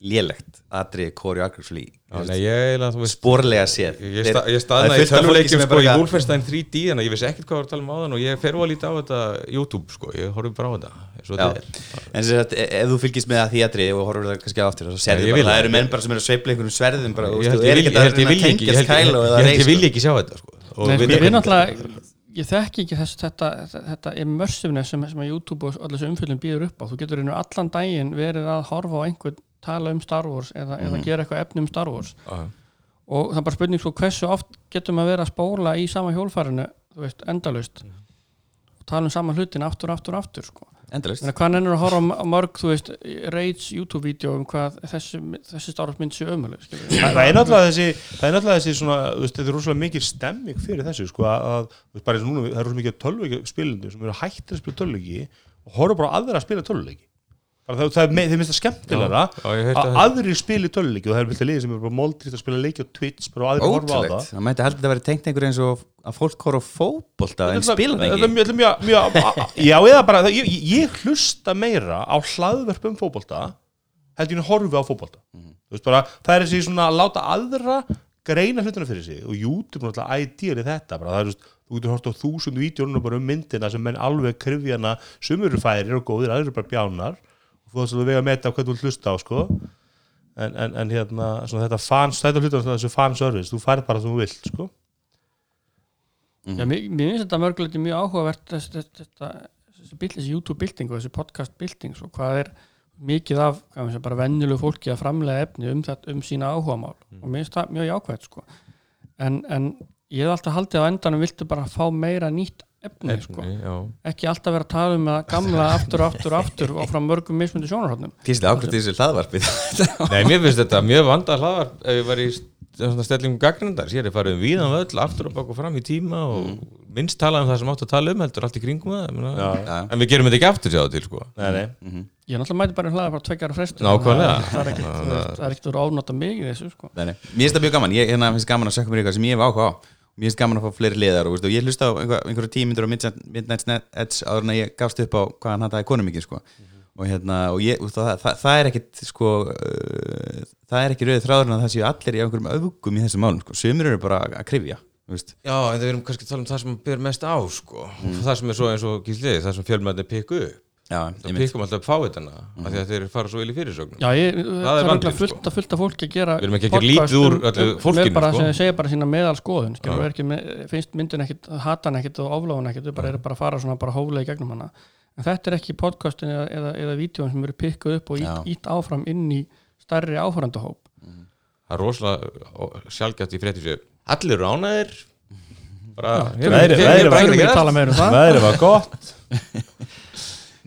lélegt þú veist sporlega séð. Ég, sta, ég það staðna í tölvuleikjum sko í Wolfenstein 3D en ég vissi ekkert hvað var að tala um áðan og ég fer að líta á þetta YouTube sko, ég horfði bara á þetta en sem sagt, e- ef þú fylgist með að því atriði og horfur það kannski á aftur það það. eru menn bara sem eru að sveifla einhverjum sverðum bara, Ég held ég vilji ekki sjá þetta sko. Og hvernig- náttúrulega ég þekki ekki þess, þetta, þetta immersiveness sem, sem YouTube og allir þessu umfyllum býður upp á þú getur einu allan daginn verið að horfa á einhvern tala um Star Wars eða, eða gera eitthvað efni um Star Wars Já. og það er bara spurning sko hversu oft getur maður verið að spóla í sama hjólfarinu þú veist, endalaust og tala um sama hlutin aftur, aftur, aftur sko. Endalist hvað nennir að horfa á mörg þú veist, rage YouTube-vídeó um hvað þessi, þessi Star Wars mynd sé ömuleg Það er náttúrulega þessi, það er náttúrulega þessi svona, þú veist, þetta er rosalega mikil stemming fyrir þessu, sko, að, að þú veist, bara eins og núna, það er rosalega mikið tölvuleiki spilindu sem eru hættir að spila tölvuleiki og horfa bara aðra að spila tölvuleiki. Það, það er það skemmtilega að það. aðri spili tölvuleiki og það er vilja liðið sem eru bara moldrýtt að spila leiki á Twitch, bara og aðri horfa á það. það mætti heldur að vera tengt einhver eins og að fólk horfa á fótbolta en spila það er ekki? mjög, er mjög, mjög, ég, hlusta meira á hlaðverf um fótbolta heldur ég að horfi á veist bara, það er þessi svona að láta aðra greina hlutuna fyrir sig og YouTube náttúrulega ideal í þetta bara, það er, veist, þú getur hort á þúsund vídjónum bara um myndina sem menn alveg krifjana sumur færir og góðir, aðrir eru bara bjánar. og þú veist að vega að meta hvað þú hlusta á sko. En, en, en hérna, svona þetta fans, þetta hlutur þessu fanservice, þú færð bara það sem þú vilt sko. Já, mér, mér finnst þetta mörguleiti mjög áhugavert þessi, þessi, þetta, þessi, bild, þessi YouTube-bilding og þessi podcast-bilding og hvað er mikið af segja, bara venjulegu fólki að framlega efni um, þetta, um sína áhugamál. Og mér finnst það mjög jákvæmt sko. en, en ég hef alltaf haldið á endanum viltu bara fá meira nýtt efni sko. Efni, já. ekki alltaf vera að tala um það gamla aftur, aftur, aftur og frá mörgum mismundi sjónarhóttnum Fyrst ákvæmt þessu hlaðvarpið Nei, mér finnst þetta mjög vandað hlaðar ef ég var í svona stellingum gagnrindar sér ég farið um víðan völl, aftur og bak og fram í tíma og minnst talað um það sem átt að tala um heldur allt í kringum það ég meina. Já. en við gerum þetta ekki aftur sjáðu til sko. nei, nei. ég er náttúrulega mæti bara hlaða bara tveggjara frestu Nákvæmlega. það er ekkert er að ofnota mig í þessu sko. Nei, nei. Mér finnst það mjög gaman, ég hérna, að mér finnst gaman að fá fleiri liðar og, veist, og ég hlusta á einhver, einhverju tímyndur á Midnight, Edge áður en að ég gafst upp á hvað hann hataði konum mikið sko. og, hérna, og ég, það, það, það er ekkit sko, uh, það er ekki rauðið þráður að það séu allir í einhverjum öfugum í þessum málum sko. sumir eru bara að krifja veist. Já, en það erum kannski að tala um það sem ber mest á sko. það sem er svo eins og gísliði það sem fjölmæðin pikku upp Já, það pikkum alltaf fáitana mm. af því að þeir fara svo vel í fyrirsögnum. Já, ég, það er er örugglega fullt, sko. fullt af fólki að gera Við erum ekki að gera lítið úr um- öllu um- fólkinu, bara sko. sem segja bara sína meðal skoðun með, finnst myndin ekkit, hata hann ekkit og ofláða hann ekkit, þau bara eru bara að fara svona bara hóflega í gegnum hana. En þetta er ekki podcastin eða, eða, eða vídjóin sem eru pikkuð upp og ít, ít áfram inn í stærri áhörandahóp það er rosalega ó, sjaldgæft í fréttir sér allir bara, um það. Veðrið var gott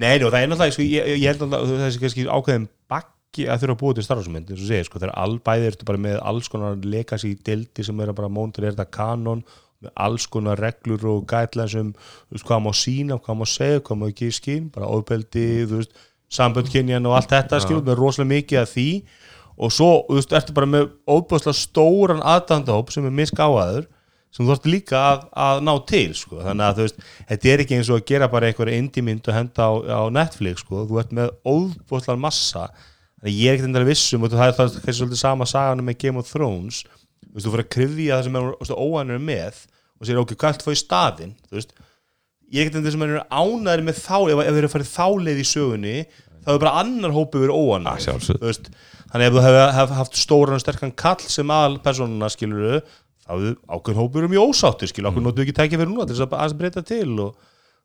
Nei, nú, það er náttúrulega, sko, ég, ég held að það er kannski ákveðin bakki að þurfa að búa til starfsmynd, eins og segir, sko, þegar all, bæði ertu bara með alls konar legacy dildi sem er að bara móntur er þetta kanon með alls konar reglur og guidelines um, þú veist, hvað má sína, hvað má segja, hvað má ekki skinn, bara ofbeldi, þú veist, samböndkynjan og allt þetta, skilur, með rosalega mikið af því. Og svo, þú veist, ertu bara með óbúðslega stóran aðdandahóp sem er misgáðaður sem þú ert líka að, að ná til sko. þannig að þú veist, þetta er ekki eins og að gera bara einhverja indie-mynd og henda á, á Netflix sko. þú ert með óbúðslega massa. Þannig að ég er ekkert endalega vissum og það er það er svolítið sama sagan með Game of Thrones. Þú veist, þú fyrir að krifja það sem er óanur með og sér ok, hvað er það í staðinn? Þú veist, ég er ekkert endalega sem er ánæður með þá, ef, ef þeir eru að fara þá leið í sögunni, þá er bara annar hópi verið veist, þannig ef þú hefur hef haft ákveðin hópur um mjög ósáttir skilur, ákveðin notu ekki tækja fyrir núna til þess að aðeins breyta til og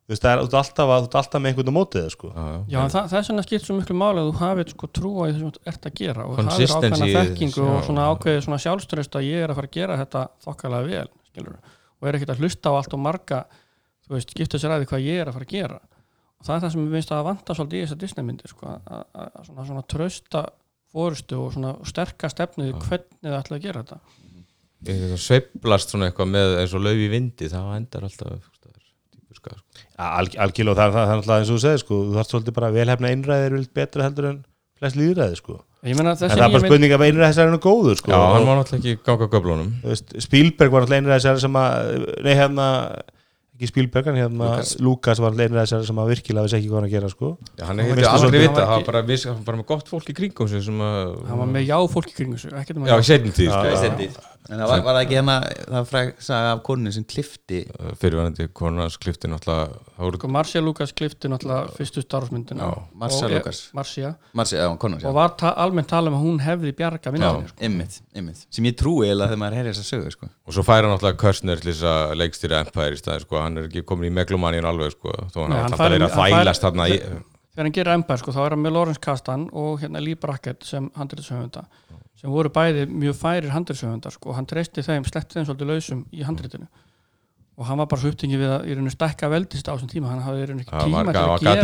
þú veist, það er, þú ert alltaf, að, þú ert alltaf með einhvern á mótið það, sko. Já, en það, það er svona skipt svo miklu máli að þú hafið sko trú á því sem þú ert að gera og Consistency ákveðna í þekkingu og já. svona ákveðið svona sjálfströst að ég er að fara að gera þetta þokkalega vel, skilur og er ekkert að hlusta á allt og marga þú veist, skipta sér að því hvað ég er að fara að gera. Og það er það sem við finnst að vanta svolítið í þessar Disney myndir sko, að, að, svona, svona trösta fórustu og svona sterka stefnu í hvernig þau ætla að gera þetta Sveiflast svona eitthvað með eins og lauf í vindi þá endar alltaf sko. Al, algjörlega, það er það, það er alltaf eins og þú segir sko, þú þarft svolítið bara velhefna einræðir vilt betra heldur en flest líðræði sko. ég meina en það er bara nýja mynd spurning af einræðisærinu góður sko. Já, hann má náttúrulega ekki ganga göflunum þú veist, Spielberg var alltaf einræðisæri sem að nei hérna, ekki Spielberg en hérna Lucas. Lucas var alltaf einræðisæri sem að virkilega vissi ekki hvað hann að gera sko. Já, hann Hann hefði aldrei vita, hann var hann var bara, hann var með gott fólk í kringum að hann var með já fólk í kringu en það var, var ekki hérna það saga af konunni sem klifti fyrirvændi konunars klifti náttúrulega sko, Marcia Lucas klifti náttúrulega fyrstu starfsmyndina. Já, Marcia Og- Lucas. Marcia, Marsi, já, konunars, og já, var ta almennt tala um að hún hefði bjarga myndinni sko. ymmið, ymmið sem ég trúi eða þegar maður heyri þess að sögu sko. og svo færa náttúrulega Körstner til þess að leikstýra Empire í staðin, sko, hann er ekki komin í meglomaníun alveg, sko, þó hann Nei, hann alltaf fær- þvælast þarna í, þegar hann gerir Empire sko, þá er hann með Lawrence Kasdan og hérna sem voru bæði mjög færir handriðshöfundar sko, og hann treysti þeim, sleppti þeim svolítið lausum í handriðinu og hann var bara svo upptingið við að í rauninu stekka veldist á þessum tíma. Hann hafði í rauninu ekki tíma til að gera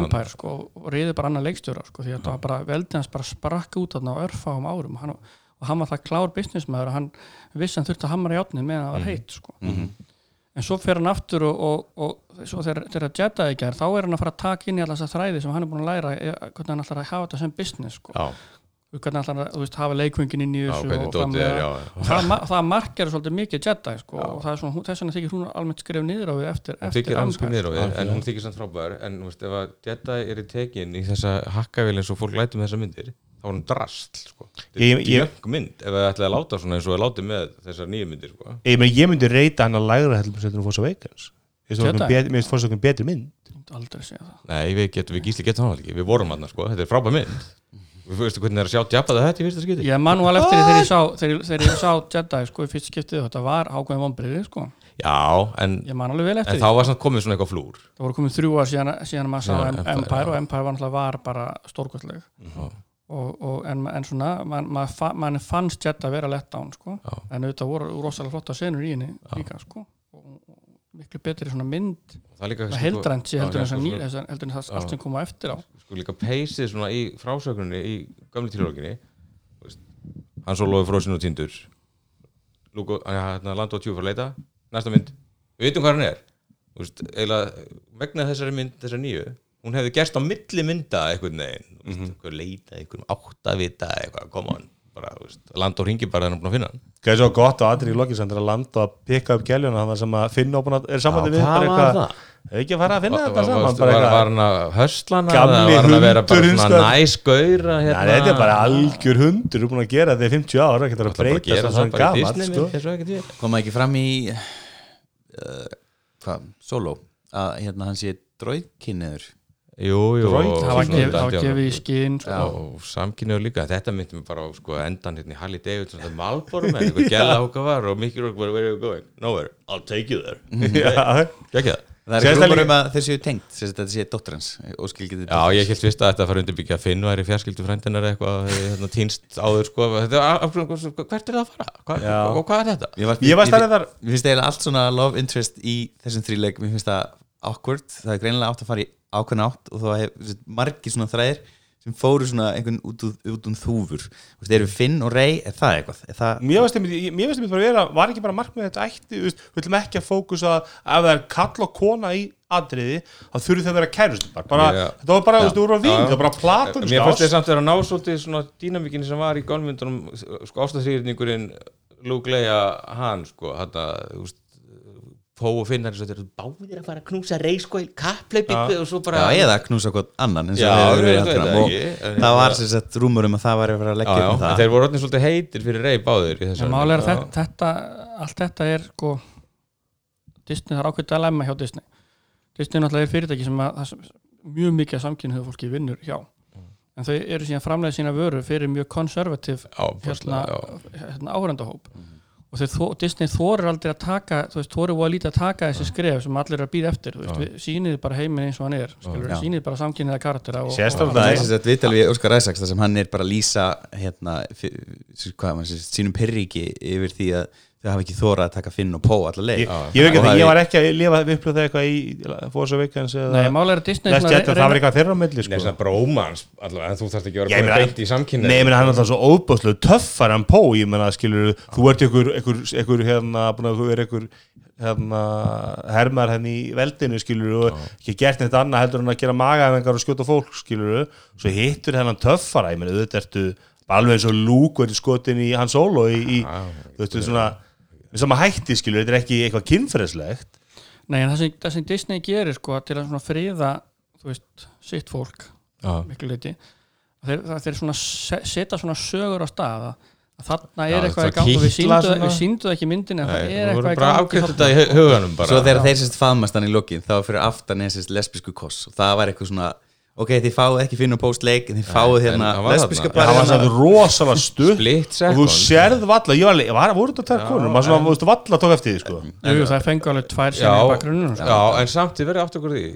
Empire sko, og reyði bara annar leikstjóra sko, því að það var bara veldið hans bara sprakk út á örfáum árum. Og hann, og hann var það klár businessmaður að hann vissi hann þurfti að hamra í átnið meðan það var heitt sko. en svo fer hann aftur og, og, og svo þegar, þegar Jedi er þá er hann að fara að taka inn í þessar þræði sem hann er búin að læra eh, hvernig hann að hafa þetta sem business sko. Hvernig ætlar að þú veist, hafa leikvöngin inn í já, þessu hvernig og dótið er, já, og það, það markar svolítið mikið Jedi sko, og það er svona, hún- þess vegna þykir hún almennt skrif niður á við eftir, Empire. niður á við, en hún þykir samt frábær en þú veist, ef að Jedi er í tekin í þessa hakkavél eins og fólk lætur með þessa myndir þá er hún drast, sko. Þetta Ég- er ég- jöng mynd, ef það ætlaði að láta svona eins og það látið með þessar nýju myndir, sko. Ég, meni, ég myndi reyta hann að lægra heldur sem Force Awakens. Mér finnst Force Awakens betri mynd. Aldrei segja það. Nei, við getum, við gísli getum það ekki, við vorum hann, sko. Þetta er frábær mynd við veistu hvernig er að sjá djapað þetta í fyrsta skipti? Ég man nú alveg eftir því þegar ég sá þegar, ég- þegar ég sá Jedi sko í fyrst skiptið þetta var ákveðin vonbriði sko. Já, en, ég man alveg vel en eftir þá því var samt komið svona eitthvað flúr. Það voru komið þrjú ár síðan, síðan maður sá Já, Empire, Empire, Empire og Empire var náttúrulega var bara stórkostleg. Já. og, og, en, en svona man, man, fa, man fannst Jedi að vera lett án sko. Já. en auðvitað voru rosalega flotta senur í henni líka sko. og, og miklu betri svona mynd það er líka það sko- heldrænt sé Já, heldur en já, þess að sko, ný- þess að- heldur en það allt sem koma eftir á sko líka peysið svona í frásögnunni í gamli trilóginni hann svo loði fróðsinn og tindur. Luke, hérna, land og tjúf fyrir að leita. Næsta mynd, við veitum hvað hann er. Veist, eiginlega, vegna þessari mynd þessari nýju, hún hefði gerst á milli mynda einhvern veginn, mm -hmm. eitthvað leita einhverjum áttavita eitthvað, come on bara, þú veist, land og ringi bara þegar hann er búin að finna hann. Það er svo gott á aðri í lokisendur að landa og pikka upp gæljuna þannig sem að finna og búin að er samvændi við bara eitthvað Hefur ekki að fara að finna þetta saman var, bara var, eitthvað var hann að höstlana Gamli eða var hann að vera bara svona næs gauðra Já, hérna, þetta er bara algjör hundur, þú er búin að gera þetta í 50 ára, það að Það bara breyta það það gamalt, Disney sko. koma ekki fram í uh, hvað, solo að hérna hann sé dróðkynniður Jú, jú það var gefið- það var í skinn sko. og samkynniður líka þetta myndi mér bara á sko, endan hérna í Halli Davidson þetta Malboro með eitthvað gæla hóka var og Mickey Rourke bara where are you going? Nowhere, I'll take you there Já, Gekki það? það er Sést ekki það rúmur líka- um að þeir séu tengt þetta sé dóttur hans og skilgið Já, ég held fyrst að þetta fara undirbyggja að Finn væri fjarskildu frændinar eitthvað hérna, týnst áður sko þetta, hvert er það að fara? Hva, og hvað er þetta? Ég var, Ég var þar Mér finnst eiginlega allt svona love interest í þessum þríleik Mér finnst það awkward Það er greinilega átt að fara í ákveðna átt og það hef margir svona þræðir sem fóru svona einhvern út, úr- út um þúfur Þú veist, eru Finn og Rey, er það eitthvað? Er það, Mér varst einmitt mér varst einmitt bara að vera, var ekki bara markmið þetta ætti, þú veist, við ætlum ekki að fókusa að ef það er kall og kona í atriði þá þurfi þau að vera kærust bara, Já. þetta var bara, þú veist, þú voru að Já, vín það var bara platónisk Mér fannst ást. þið samt vera að ná svolítið svona dýnamíkinni sem var í gálmyndunum sko ástæðsýrningurinn Luke Leia hann sko þetta, þú veist Pó og Finn er svo þetta báðir að fara að knúsa rey sko í kappleipi og svo bara já, eða knúsa hvort annan eins og Já, það og en það var sem sagt rúmur um að það var að vera að Já, leggja já, upp en það. þeir voru orðin svolítið heitir fyrir rey báðir málega er þetta, þetta allt þetta er sko Disney, það er ákveðt dilemma hjá Disney. Disney náttúrulega er fyrirtæki sem, að, það sem mjög mikið samkynniðu fólki vinnur hjá. En þau eru síðan framlega sína vöru fyrir mjög konservativ Já, hérna, já. hérna áhörendahóp og þeir, þó, Disney þorir aldrei að taka þú veist, þorir að lítið að taka þessi skref sem allir er að býða eftir, þú veist, við, sínið bara heiminn eins og hann er, skilur, Já. sínið bara samkynniða karaktera Sérstaklega Það er sagt viðtal við Óskar Isaacs þar sem hann er bara að lýsa hérna, sínum pyrriki yfir því að þau hafa ekki þórað að taka Finn og Pó allar leið. Ég, ég það ég er- var ekki að lifa upplöð það eitthvað í Forza Awakens Nei, málega er að Disney það var eitthvað þeirra á milli Nei, sko. svona brómans allavega, en þú þarft ekki að Ég vera bara beint í samkynni Nei, ég meina hann er alltaf svo óbúslega töffar en Pó, ég meina, skilur þú ert ykkur, ykkur, ykkur hérna, þú er ykkur hérna, hermar henni í veldinu, skilur og ekki gert neitt annað heldur en að gera magaðengar og skjóta fólk, skilur svo hittur hennan töffara, ég meina, auðvitað ertu bara alveg eins og lúk og skotin í hans solo í, í þú veistu, svona með sama hætti, skilur, þetta er ekki eitthvað kynferðislegt Nei, en það sem, það sem Disney gerir sko til að friða þú veist, sitt fólk Já. miklu leiti þeir, það- þeir svona se- setja svona sögur á stað að, þarna Já, er eitthvað það í gangi við svona. við sýndu það ekki í myndinni en það er eitthvað í bara gangi Svo þegar þeir sérst faðmast hann í lokin þá fyrir aftan eins lesbísku koss og það var eitthvað svona ok, þið fáið ekki Finn og en þið fáið hérna lesbíska þarna. það var parið samt rosalega stutt Split og þú sérð valla, ég var alveg, var, voru þetta tvær konur, maður svona, þú veist, valla tók eftir því, sko. Jú, það fengu alveg tvær sem Já, í bakgrunnum sko. já, en samt þið verður aftur okkur því.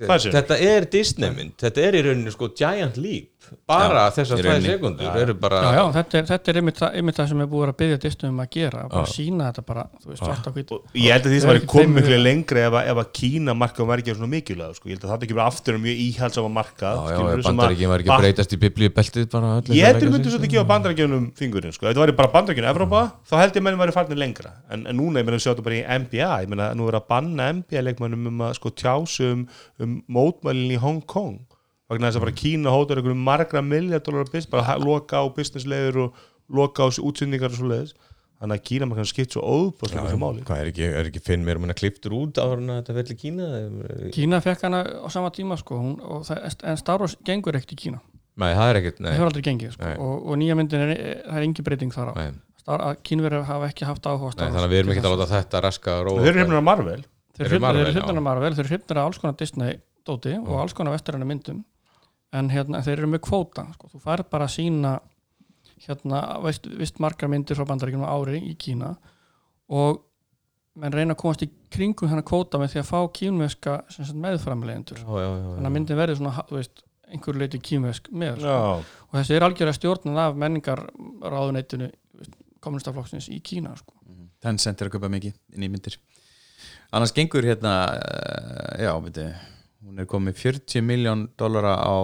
Er? Þetta er Disney mynd. Þetta er í rauninu sko Giant Leap Bara Já, þessar rauninni. sekundur eru bara já, já, þetta er, þetta er einmitt, það- einmitt það sem er búið að byggja Disney um að gera bara Já. sína þetta bara, þú veist, svart á hvít Ég held að því Það sem er ekki komið miklu lengri ef, að- ef að Kína marka var ekki svona mikilvæg sko. ég held að það ekki bara aftur um mjög íhaldsama marka Já, já, bandaríkjum var ekki að breytast í biblíubeltið Ég sem heldur leggja myndi sig, svo að gefa bandarækjunum fingurinn sko. Ef þetta væri bara bandarækjunum Evrópa þá held ég menn væri farnir lengra vegna þess að bara Kína hótar einhverjum margra miljardólar business, bara loka á businesslegur og loka á útsynningar og svo leiðis þannig að Kína maður skipt svo óbúslega miklu máli. Hvað er ekki, er ekki finn mér um hennar kliftur út áður en að þetta velli Kína? Kína fekk hana á sama tíma sko, hún, og það, en Star Wars gengur ekkert í Kína. Nei, það er ekkert það hefur aldrei gengið sko, og, og nýja myndin er, það er engin breyting þar á. Nei, Star, að Kínverið hafa ekki haft áhuga á nei þannig að við erum ekki að láta þetta raska Þeir eru hefnir að Marvel. Þeir eru já. af Marvel, þeir eru hrifnir af alls konar Disney dóti og alls konar vestarinnar myndum en hérna, þeir eru með kvóta sko. þú færð bara að sína hérna, veist, vist margar myndir frá bandaríkjum á ári í Kína og menn reyna að komast í kringum hennar kvóta með því að fá kínveska meðframlegendur þannig að myndin verði svona veist, einhverju leiti kínvesk með sko. Og þessi er algjörlega stjórnað af menningar ráðuneytinu kommunistaflokksins í Kína sko. Tencent er að köpa mikið inn í myndir annars gengur hérna uh, já, veitu hún er komið 40 miljón dollara á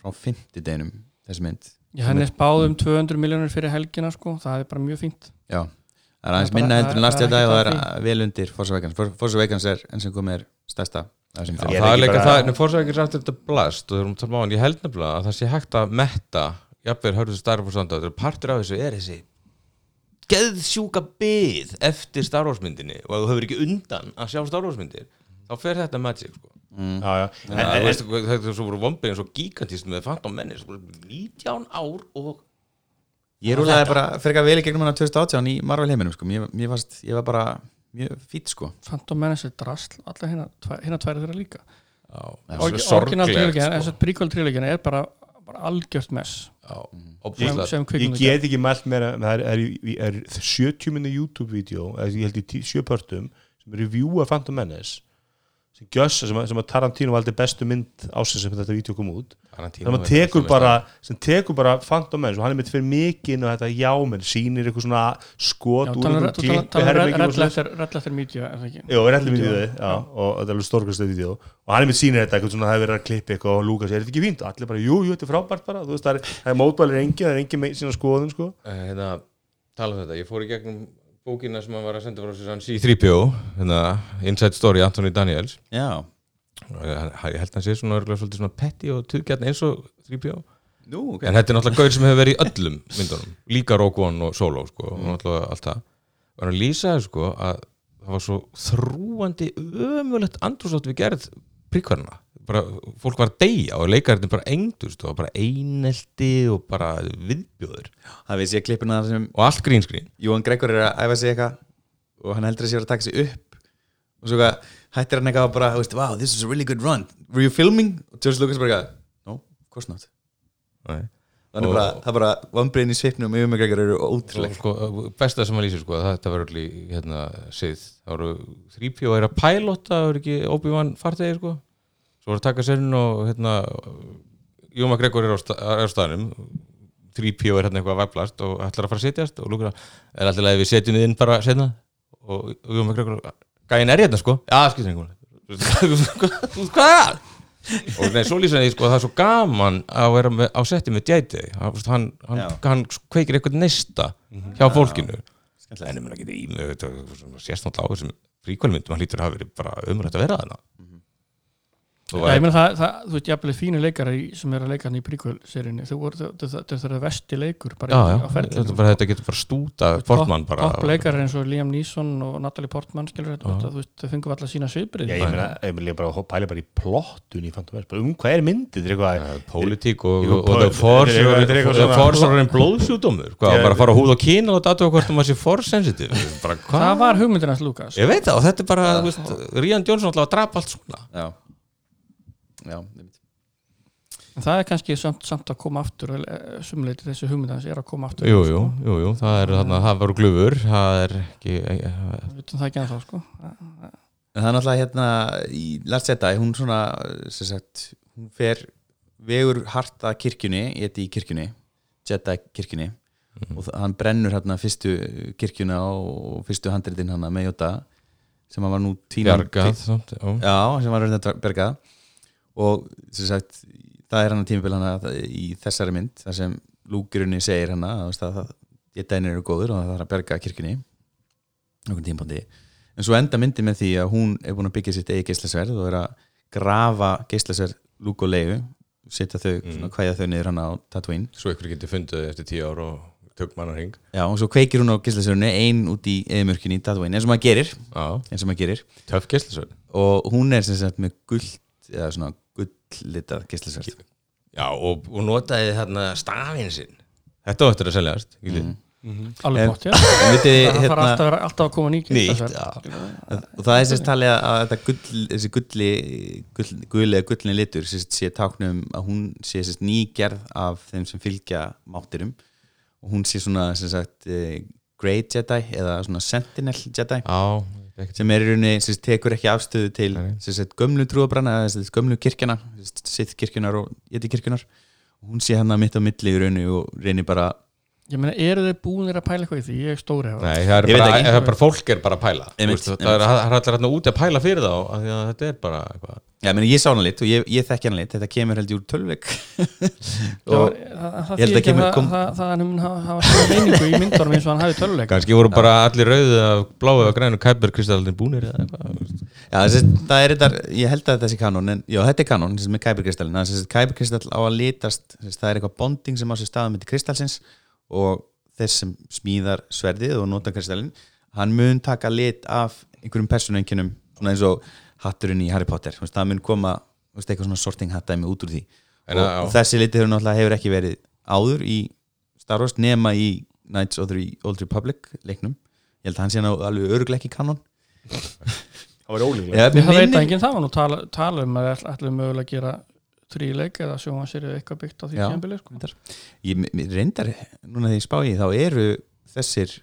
frá 50 deginum þessi mynd. Ég henni spáð um 200 miljónur fyrir helgina sko, það er bara mjög fínt. Já, það er aðeins Það er minna heldur en það- last það year er dag og það ekkert er vel undir Forza Awakens er enn sem komið er stærsta Já, er það er líka það, en fórsækir rættur þetta blast og þegar við talum á hann, ég held nefnilega að það sé hægt að metta, jafnvel hörðu starf og svona, þetta er partur af þessu er þessi geðsjúka byð eftir Star Wars myndinni og þú hefur ekki undan að sjá Star Wars myndir þá fer þetta magic sko. Mm. já, já. En, en, en, veistu, þetta er svo voru vombrið eins og gigantist með Phantom Menace sko, 19 ár og ég rúlaði bara frekar vel í gegnum hana 2018 í Marvel heiminum sko. mér, mér fannst, ég var bara mjög fít sko Phantom Menace er drasl, alla hérna hérna tværi þeirra líka já, Orgi- svo Original sorglegt trilogin, sko. að er bara, bara algjört mess sem ég get ekki mælt meira það er, er, er 70 minni YouTube-vídeó ég held í tí- sjö pörtum sem er review af Phantom Menace sem gjössa, sem, sem að Tarantino valdi bestu mynd ásins sem þetta vídeo kom út. Tarantino sem tekur bara sem tekur bara Phantom Menace og hann er mitt fyrir mikið inn á þetta jámenn, sýnir eitthvað svona skot úr einhverjum klippi, og það ekki? Jó, þau, já, og þetta er alveg stórkastlega vídeo og hann er mitt sýnir þetta, eitthvað svona, það hefur verið að klippa eitthvað og Lukas, er þetta ekki fínt? Og allir bara, jú, jú, þetta er frábært bara, þú veist, það er, er mótbælir engi, það er engi með sína skoðun, sko. Eh, hérna, tala um þetta, ég fór í gegnum bókina sem hann var að senda frá sér hann C-3PO, hérna, Inside Story, Anthony Daniels. Já, ég, held að hann sé svona örgulega svolítið svona petty og tuggjarn eins og 3PO nú, ok. En þetta er náttúrulega gaur sem hefur verið í öllum myndunum. Líka Rogue One og Solo sko, og náttúrulega allt það. Og hann lýsaði sko að það var svo þrúandi ömulegt andrúsátt við gerð príkvarna bara, fólk var að deyja og leikarinn bara engdust og bara einelti og bara viðbjóður það veist ég klippina þar sem og allt grínskrín Júan Gregor er að æfa sig eitthvað og hann heldur að sér að taka sig upp. Og svo hættir hann eitthvað bara, wow, this is a really good run. Were you filming? og George Lucas bara eitthvað, no, of course not. Nei. Þannig bara, það bara vambriðin í svipnum Júan Gregor eru og ótrúleg sko, besta sem að lýsa sko, þetta öll í hérna, sið það voru 3PO er að pilota það voru ekki Obi-Wan fartegi sko. svo voru að taka sérinn og hérna, Jóma Gregor er á, sta, er á staðnum. 3P er hérna eitthvað væplast og ætlar að fara að setjast og lúkur að er alltaf að við setjum þið inn bara setna og erum ekki gæin er hérna sko. Já, skil sem einhvern hvað? það? Og nei, svo lýsa því sko að það er svo gaman að vera með, á setti með JD hann, hann, hann, kveikir eitthvað neista hjá fólkinu. En ég mun ekki í sérst náttúrulega á þessum fríkvælmyndum hann lítur að hafa verið bara umrætt að vera þarna Þú Já, ég meina það, það, þú veist, jafnvel fínu leikara í, sem er að leika hann í príkvöld-seríunni þau voru, þetta er það vesti leikur bara já, í- já, á ferðinu þetta, bara, þetta getur bara stúta Portman bara. topp leikara eins og Liam Neeson og Natalie Portman skilur þetta, þú veist, þau fengum alltaf sína sviðbrið Já, ég meina, ég meina bara pæla bara í plottun í Phantom Menace, bara um hvað er myndið, þetta er eitthvað pólitík og, force er einn blóðsjúdómur hvað, bara fara húð og kína og datu hvort um að sé force sensitive bara, hvað? það var hugmyndin hans Lukas ég veit það og þetta er bara, þú Rían Jónsson alltaf að drapa allt svona Já, það er kannski samt, samt að koma aftur sumleiti þessi hugmyndin hans er að koma aftur. Jú, jú, jú, jú, það er þarna, það var glufur það er ekki við veitum það ekki ennþá sko. En það er náttúrulega hérna í Jedi, hún svona sem sagt, hún fer vegur hart að kirkjunni, ég heiti í kirkjunni Jedi kirkjunni og það- hann brennur hérna fyrstu kirkjuna og fyrstu handritin hann með Jóta sem hann var nú tínan bjargað samt, já. Sem var reynda bergað og sem sagt það er hann að tímabil hann í þessari mynd þar sem lúkirunni segir hann að dænir eru góður og það er að berga kirkjunni. Okkur tímpandi en svo enda myndi með því að hún er búin að byggja sitt eigi geislasverð og er að grafa geislasverð lúk og leigu setja þau, svona hvæða þau niður hann á Tatooine. Svo ykkur getur fundið eftir tíu ár og tök mannar hring. Já, og svo kveikir hún á geislasverðinu ein út í eðimörkinni í Tatooine eins og maður gerir, töff gæslisverð og hún er sem sagt með gullt eða svona gulllitað geislasverð já, og, og notaði þarna stafinn sinn. Þetta var eftir að seljast mm. alveg En- bótt, já. En vitið þið, það þarf hérna, alltaf, að vera- alltaf að koma nýtt já. Og það er sérst talið að þetta gull, þessi gulli gull, gulli eða gullin litur sérst sé táknum að hún sé sérst nýgerð af þeim sem fylgja máttirum og hún sé svona sem sagt eh, Grey Jedi eða svona Sentinel Jedi. Já, ekkert sem er í rauninni sérst tekur ekki afstöðu til sérst gömlu trúabranna eða gömlu kirkjana sitt kirkjunar og jeti kirkjunar og hún sé hann að mitt á milli í rauninni og reynir bara ég meina, eru þau búinir að pæla eitthvað í því? Ég er stóri Nei, það er bara, ekki. það er bara fólk er bara að pæla Þú Einmitt, veist, það er, allir hérna úti að pæla fyrir þá af því að þetta er bara eitthvað Já, meni, ég sá hana lit og ég, ég þekki hana lit. Þetta kemur held ég úr tölvleik. Það, og það, það, Ég held að kemur- kom- það, það, það er mun hafa hafa svona meiningu í myndunum eins og hann hafi töluleik kannski voru bara allir rauðu af bláu og grænu kæperkristallin búnir eða eitthvað. Þessi, það er ég held að þetta sé kanon en já, þetta er þessi með kæperkristallin þessi kæperkristall á að litast þessi, það er eitthvað bonding sem á sér staðum með kristallsins og þess sem smíðar sverðið og nota kristallin hann mun taka lit af einhverjum persónuengjunum svona eins og hatturinn í Harry Potter, þú veist, það mun koma þú veist, eitthvað svona sorting hattæmi út úr því. En og, og þessi liti hefur náttúrulega hefur ekki verið áður í Star Wars nema í Knights of the Old Republic leiknum, ég held að hann sé ná alveg öruglega ekki kanon. Það var ólíklegt. Já, það veit minnir- enginn það var nú tala, tala um að ætlum mögulega að gera þríleik eða sjónvansýrið eitthvað byggt á því Já. tímabili sko. Ég mér reyndar, núna þegar ég spá í þá eru þessir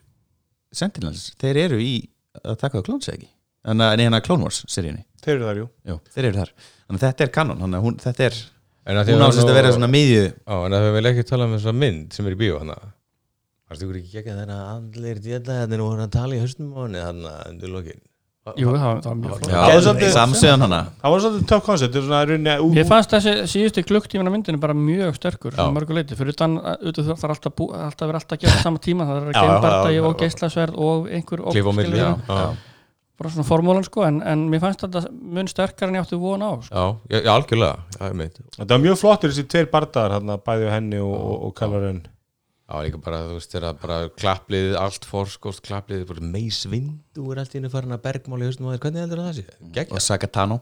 Sentinels, þeir eru í að taka það klóns þannig að neina Clone Wars seríunni. Þeir eru þar, jú. Jú, þeir eru þar, þannig að þetta er kanon þannig að hún, þetta er, En að því hún að ásist að vera svona miðju Já, en að við vil ekki tala um þessa mynd sem er í bíó hana Varstu ykkur ekki ekki þegar allir djeta þetta nú voru að tala í á henni þannig að endur lokin? Jú, það var, það mjög flott. Samsöðan hana. Það var svolítið töff koncept er Mér fannst þessi síðustu klukktíman af myndinu bara mjög sterkur Já. sem mörgu leiti, fyrir utan það er alltaf, alltaf verið alltaf að gera á sama tíma. Það er að já, og geislasverð og einhver bara svona formúlan sko, en, en mér fannst þetta mun sterkar en ég átti von á sko. já, já, algjörlega Þetta var mjög flottur þessi tveir hérna, bæði á henni og, og, og Kallarinn Já, líka bara, þú veist, þegar bara klappliðið, allt forskóst klappliðið, bara meis vindu er allt í henni farin að bergmáli hvernig heldur það sé? Gekk, og Sagatano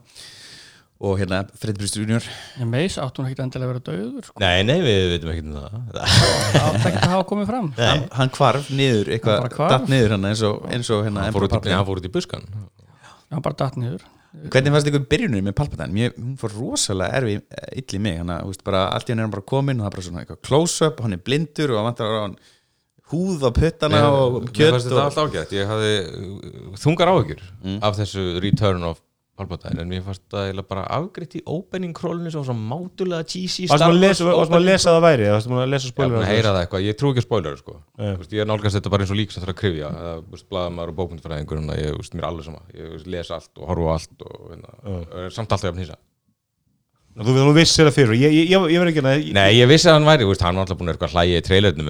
og hérna Fred Brist Junior. En meis átti hún ekkit endilega að vera döður sko. Nei, nei, við veitum ekki um það. Það átti ekkit að hafa komið fram. Hann, hann hvarf niður, eitthvað datt niður hann eins og, eins og hérna Hann fór út í, nei, hann fór út í buskan hann bara datt niður. Hvernig fannst ykkur byrjunum með Palpatine? Mér, hún fór rosalega erfi illi mig hann að, bara, allt í hann er hann bara komin og það er bara svona eitthvað close-up, hann er blindur og hann vantar á hann húð á puttana og Mér kjött fannst þetta og, allt ágætt, ég hafði þungar áhyggjur af þessu return of pálbataðin en mér fannst það eiginlega bara afgreitt í opening królinu sem var svo mátulega cheesy Varstu Star maður að lesa, maður að það væri? Varstu maður að lesa Já, spoiler? búin að heyra það eitthvað, ég trú ekki að spoiler sko. Veist, ég nálgast þetta bara eins og lík sem þarf að krifja. Eða blaðamaður og bókmyndfræðingur að ég, veist, mér er alveg sama. Ég veist, les allt og horfa allt og hérna, er samt alltaf jafn hýsa Þú, þú vissir það fyrir. Ég, ég, ég, ég ekki að Nei, ég vissi að hann væri, veist, hann var alltaf búin að hlæja í trailernum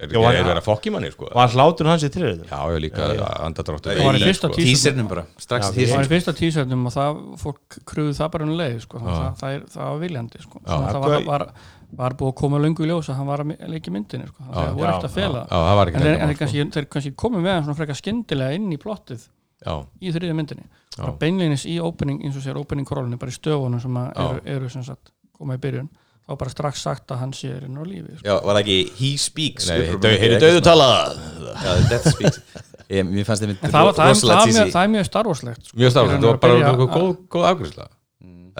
en að það, Er Já, ekki hann- er verið að fokki manni, sko Var hlátur hans í treyður? Já, ég líka andadráttur Það var í fyrsta tíð. Tísernum bara, strax Já, í það var tísernum í fyrsta tísöfnum og það, fólk kröfuð það bara um leið sko. það, það, er, það var viljandi sko. Já. það var, var, var búið að koma löngu í ljós að hann var að í myndinni sko. það voru já, ekkert að fela Já, það var en ekki þeir, en þeir, kannski, þeir kannski komið með hann svona frekar skyndilega inn í plottið Já, í þriðja myndinni Já. bara beinleinis í opening, eins og sér opening królinu bara í stöfunum sem að Já. eru, eru sem sagt, koma í byrjun þá bara strax sagt að hann sé inn á lífi sko. Já, var það ekki He Speaks? Eitthvað döðu svona. tala Já, The Death Speaks. Mér fannst það það, það, er- það, rosalega mjög, cheesy það er mjög starfarslegt sko. Mjög þetta og var bara góð, góð, afgriðsla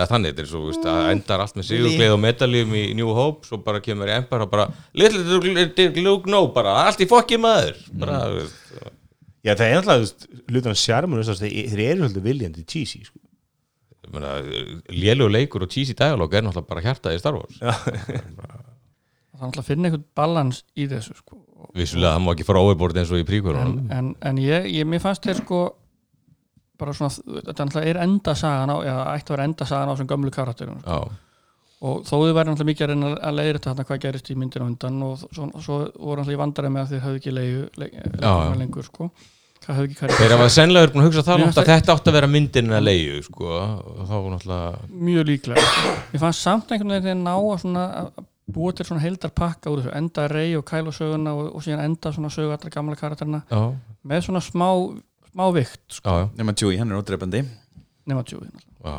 eða þannig, þetta er svo, veist, að endar allt með sigurgleð og medaljum í New Hope svo bara kemur í Empire og bara little Luke know, bara allt í fokki maður. Veist, Já, það er einhverja hlutan að þeir þeir eru svolítið viljandi cheesy sko. Ég meina, lélugur leikur og cheesy dialog er náttúrulega bara hjartað í Star Wars. Það er alltaf að finna einhvern balans í þessu sko. vissulega, það má ekki fara overboard eins og í en, príkvörunum en, en ég, ég, mér fannst þér sko bara svona, þetta náttúrulega er endasagan á, eða ætti að vera endasagan á þessum gömlu karakterum sko. og þó þið væri náttúrulega mikið að reyna að leiðra þetta hvað gerist í myndinu undan og svo, svo voru náttúrulega í vandræði með að þið höfðu ekki leiðu lengur sko þeir hafa sennilega verið búin að hugsa það langt að þetta átti að vera myndin að leiðu sko, og þá var náttúrulega mjög líklega. Ég fannst samt einhvern veginn þegar ná að svona að búa til svona heildar pakka úr þessu enda Rey og Kylo söguna og, og síðan enda svona sögu allra gamla karakterina já, með svona smá, smá vikt sko, Nefna Chewie, hann er ódreipandi nema tjóði já.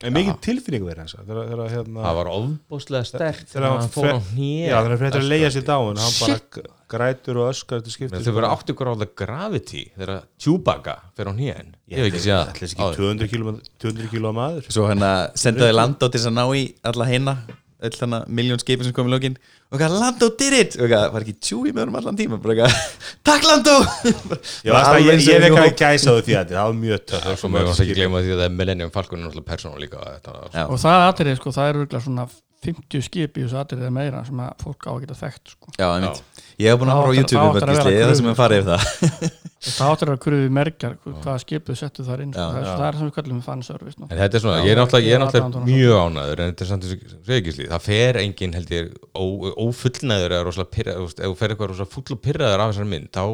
En mikið tilfinning verið þegar, hérna það var ofbúslega sterkt Þegar hann fór á Já, þannig að fyrir að leiða sér dáin Hann bara grætur og öskar Þetta skiptir þau verið átt ykkur á það gravity þegar Chewbacca fer á hnén ég hef ekki séð Það er ekki áður. 200 kíló 200 kíló maður. Svo hann að sendaði Landó til þess að ná í alla heina öll þannig miljón skipin sem kom í lókin og hvað Landó did it! Og hvað var ekki Chewie með honum allan tíma? Bara eitthvað Takk Landó Já, það er ég, ég vekk að gæsa því að það var mjög Það er svo mjög ekki gleyma því að það er Millennium Falcon er náttúrulega persónu líka og það atrið sko, það eru örugglega svona 50 skip í þessu atrið eða meira sem að fólk á að geta þekkt sko. Já, Ég hef búin að horfa á YouTube það um sem er farið yfir það. og það áttur að krufi merkjar hvað skipið settu þar inn sko. Já, það, er, það er sem við kallum fanservice En náttúrulega. þetta er svona, ég er náttúrulega, ég er náttúrulega mjög ánæður en þetta er samt þessu reykisli, það fer engin held ég ó, ófullnæður eða rosalega pyrra, þú veist, ef þú fer eitthvað rosalega full og pyrraður af þessari mynd, þá,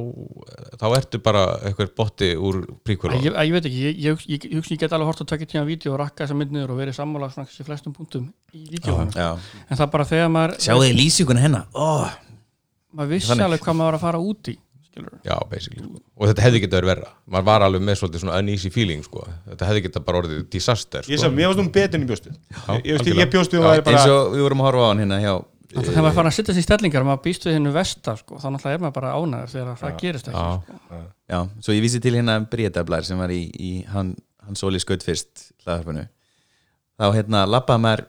þá ertu bara eitthvað botti úr príkvölu ég, ég veit ekki, ég, ég, ég, ég, ég get alveg hort að tökja tíma vídeo og rakka þessa mynd niður og verið sammála svona kannski flestum punktum í vídeoinu Já. en það bara þegar maður vissi alveg hvað maður var að fara út í. Já, basically, sko. og þetta hefði getað verið verra maður var alveg með svolítið svona uneasy feeling sko. þetta hefði getað bara orðið disaster Ég sko. ég varst um betur en ég bjóstu Ég, bjóstu að það er Eins bara og við vorum að horfa á hann hérna hjá þegar maður fara að sitta sér í stellingar og maður býst við hennu vesta sko, þá náttúrulega er maður bara ánæður þegar það gerist ekki Já. sko. Já, svo ég vísi til hérna Bríðablar sem var í, í hann, hann sóli skaut fyrst hlaðarpinu þá hérna labbaði maður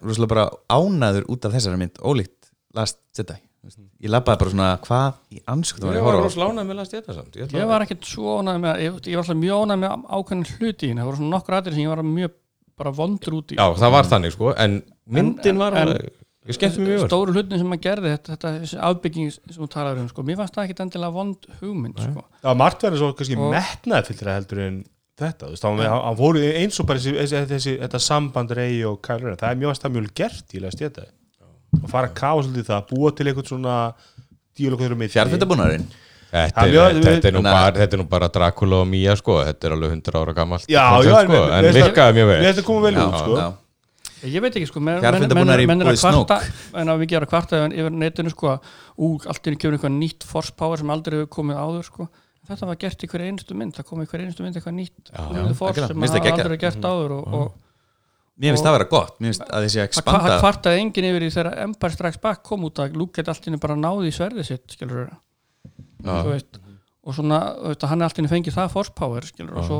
ég labbaði bara svona hvað í anskotum var Ég að var horfa á? Rosa lánað með last þetta samt. Ég ætla ég að- var ekkert svo ánæður með ég, ég var alltaf mjög ánæður með ákveðin hluti það voru svona nokkur aðrir sem ég var mjög bara vondur út í. Já, það var þannig sko, en myndin var en- alveg Ég skemmti mjög vel. stóru hlutin sem maður gerði þetta, þetta afbygging sem þú talar um sko. mér fannst það ekkit endilega vond hugmynd sko. Það var margt verið svo kannski metnaði fyrir heldur en þetta, þú veist, hann fóru eins og bara þessi, þessi, þessi, þetta samband Rey og Kylo Ren, það er mjög að mjög gert í að stjæta og fara að kafa svolítið það, búa til eitthvað svona díalókur með Fjarfundabúnarinn Þetta er, er mjög- þetta, er nú Nei. bara, þetta er nú bara Dracula og Mía sko, þetta er alveg 100 ára gammalt Já, já, sko, en- en virkaði mjög vel. það koma vel út, sko. ég veit ekki sko menn, er að kvarta en að við gera kvarta yfir, netinu sko að ú, allt er kemur eitthvað nýtt force power sem aldrei hefur komið áður sko. Þetta var gert í hverju einustu mynd, það kom í hverju einustu mynd eitthvað nýtt Já, já, force sem aldrei verið gert áður og, og Mér finnst það að vera gott, mér finnst að þessi að expanda. það kvartaði enginn yfir í þegar Empire Strikes Back kom út að Luke geti allt inni bara náði í sverðið sitt skilur þú veist og svona, þú veist, að hann er allt inni fengið það force power skilur og svo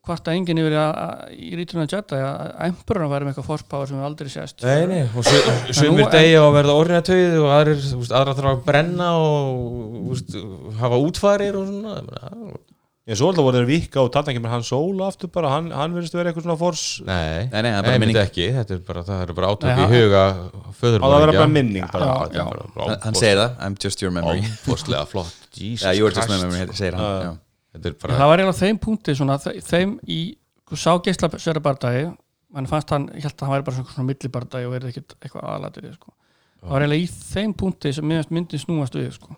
kvartaði enginn yfir að, að, í rítunum að Jedi að Emperor væri með eitthvað force power sem við aldrei sést Nei, nei, og su- sumir degi á að verða orðinatauð og aðrir, þú veist, aðra þarf að brenna og þú veist, hafa útfarir og svona Já, svo alltaf voru þeir vika og þarna kemur hann sóla aftur bara, hann, hann verðist vera eitthvað svona fors Nei, Nei, nei, það er bara einmitt minning. ekki Þetta er bara, það er bara átök Nei, í hann- huga á það vera bara minning bara. Já, Já, er bara Hann- hann segir það, I'm just your memory Óbúslega flott Jesus Já, you were just my Christ. memory, segir hann Já. já. Þetta er það bara var eiginlega á þeim punkti svona, þe- þeim í sko, sá geisla sér bardagi mann fannst hann, ég held að hann væri bara svona, svona millibardagi og verið ekkit eitthvað aðlættir sko. það var eiginlega í þeim punkti sem myndin snúast við sko.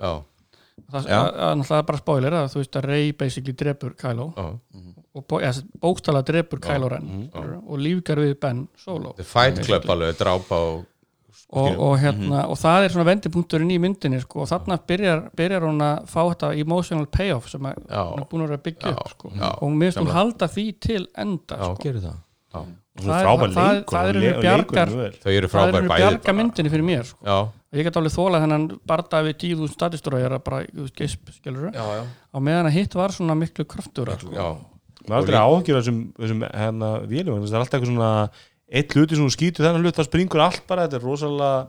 Það að náttúrulega bara spoiler að þú veist að Rey basically drepur Kylo. Já. Og eða, bókstala drepur Kylo Ren og lífgar við Ben Solo. Er Fight Club alveg, drápa og og, og, hérna, og það er svona vendipunkturinn í myndinni sko, og þarna byrjar, byrjar hún að fá þetta emotional payoff sem Já. hún er búin að byggja Já, upp sko. já, og mér finnst hún halda því til enda Já, sko. Það Það- frábær það- leikur það og og. Þau eru það er frábær bæði bjarga myndinni fyrir mér sko. Ég get alveg þólað þennan barda við tíðu stadistrójar bara, þú veist, geisp, skilur já, já, á meðan að hitt var svona miklu kraftur sko. maður aldrei áhugjur þessum, þessum hérna, vélum, það er alltaf eitthvað svona eitt hluti sem hún skýtur þennan hlut það springur allt bara, þetta er rosalega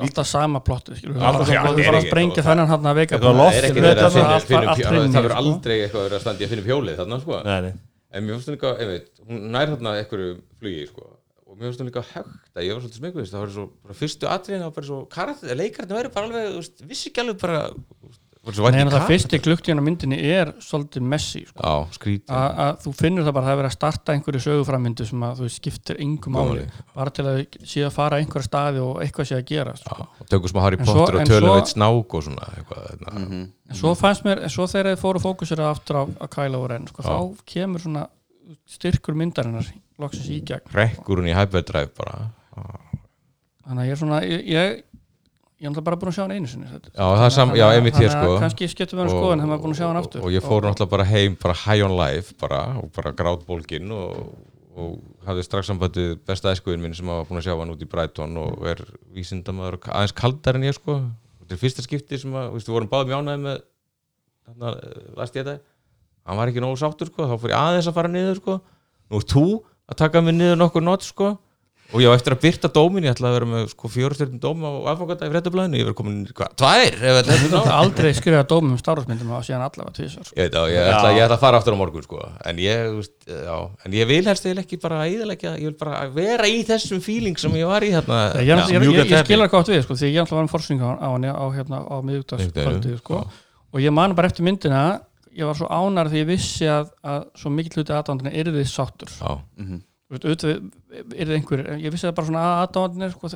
alltaf sama já, fara er að sprengja þennan hann að veika Það er ekki Þetta verið að var finna, það það sko. aldrei eitthvað að standa í að finna fjólið þarna sko nei, nei. En mér finnst hún líka, einmitt, hún nær þarna einhverju flugi sko. Og mér finnst hún líka högt að ég var svolítið smekkuð það var svo, bara fyrstu atriðin það var bara svo leikarnir væri bara alveg, þú veist, vissi ekki alveg bara Nei, það fyrsti gluktíðan á myndinni er svolítið messi sko. Að þú finnur það bara að það er verið að starta einhverju söguframvindu sem að þú skiptir yngum máli bara til að sé að fara einhverja staði og eitthvað sé að gera sko. Og tökum smá Harry svo- Potter en og tölum svo- við snák og svona eitthvað, hérna. Mhm. en svo fannst mér, en svo þegar þið fóru fókusir aftur á, á Kylo Ren sko, Já. þá kemur svona styrkur myndarinnar loksins í gegn rekkur hún í hyperdrive bara þannig að ég er svona ég, ég, ég náttúrulega bara búin að sjá hann einu sinni. Já, það er sam- já, Þannig að- einmitt hér, þannig að sko. kannski skiptum við hann skoðan þegar maður er búin að sjá hann aftur. og, ég fór náttúrulega bara heim bara high on life bara og bara grátbólgin og, og hafði strax sambandið besta æskuðin minn sem var búin að sjá hann út í Brighton og er vísindamaður og aðeins kaldar en ég sko. Þetta er fyrsta skipti sem að, við vorum báðum jánaði með þarna, last ég þetta hann var ekki nógu sáttur sko, þá fór ég aðeins að fara niður sko, nú þú að og ég á eftir að byrta dómin, ég ætla að vera með sko fjórstjörnum dóm á aðfangata í fréttablaðinu. Ég verið komin, hvað, tvær? ef þetta er Það ná- er aldrei skrifað dómum um stárhúsmyndum og síðan allavega tvisar sko. Ég veit á, ég ætla, ég ætla að fara aftur á morgun sko. en ég, þú veist, já, en ég vil helst eða ekki bara íðalegja, ég vil bara vera í þessum feeling sem ég var í hérna. Ég, ég, ég, mjúka ég, ég skilur gott við sko, því ég ætla að var með forsynga á, á henni á, hérna, á og auðvitað yrði einhver ég vissi það bara svona aðdándinir sko,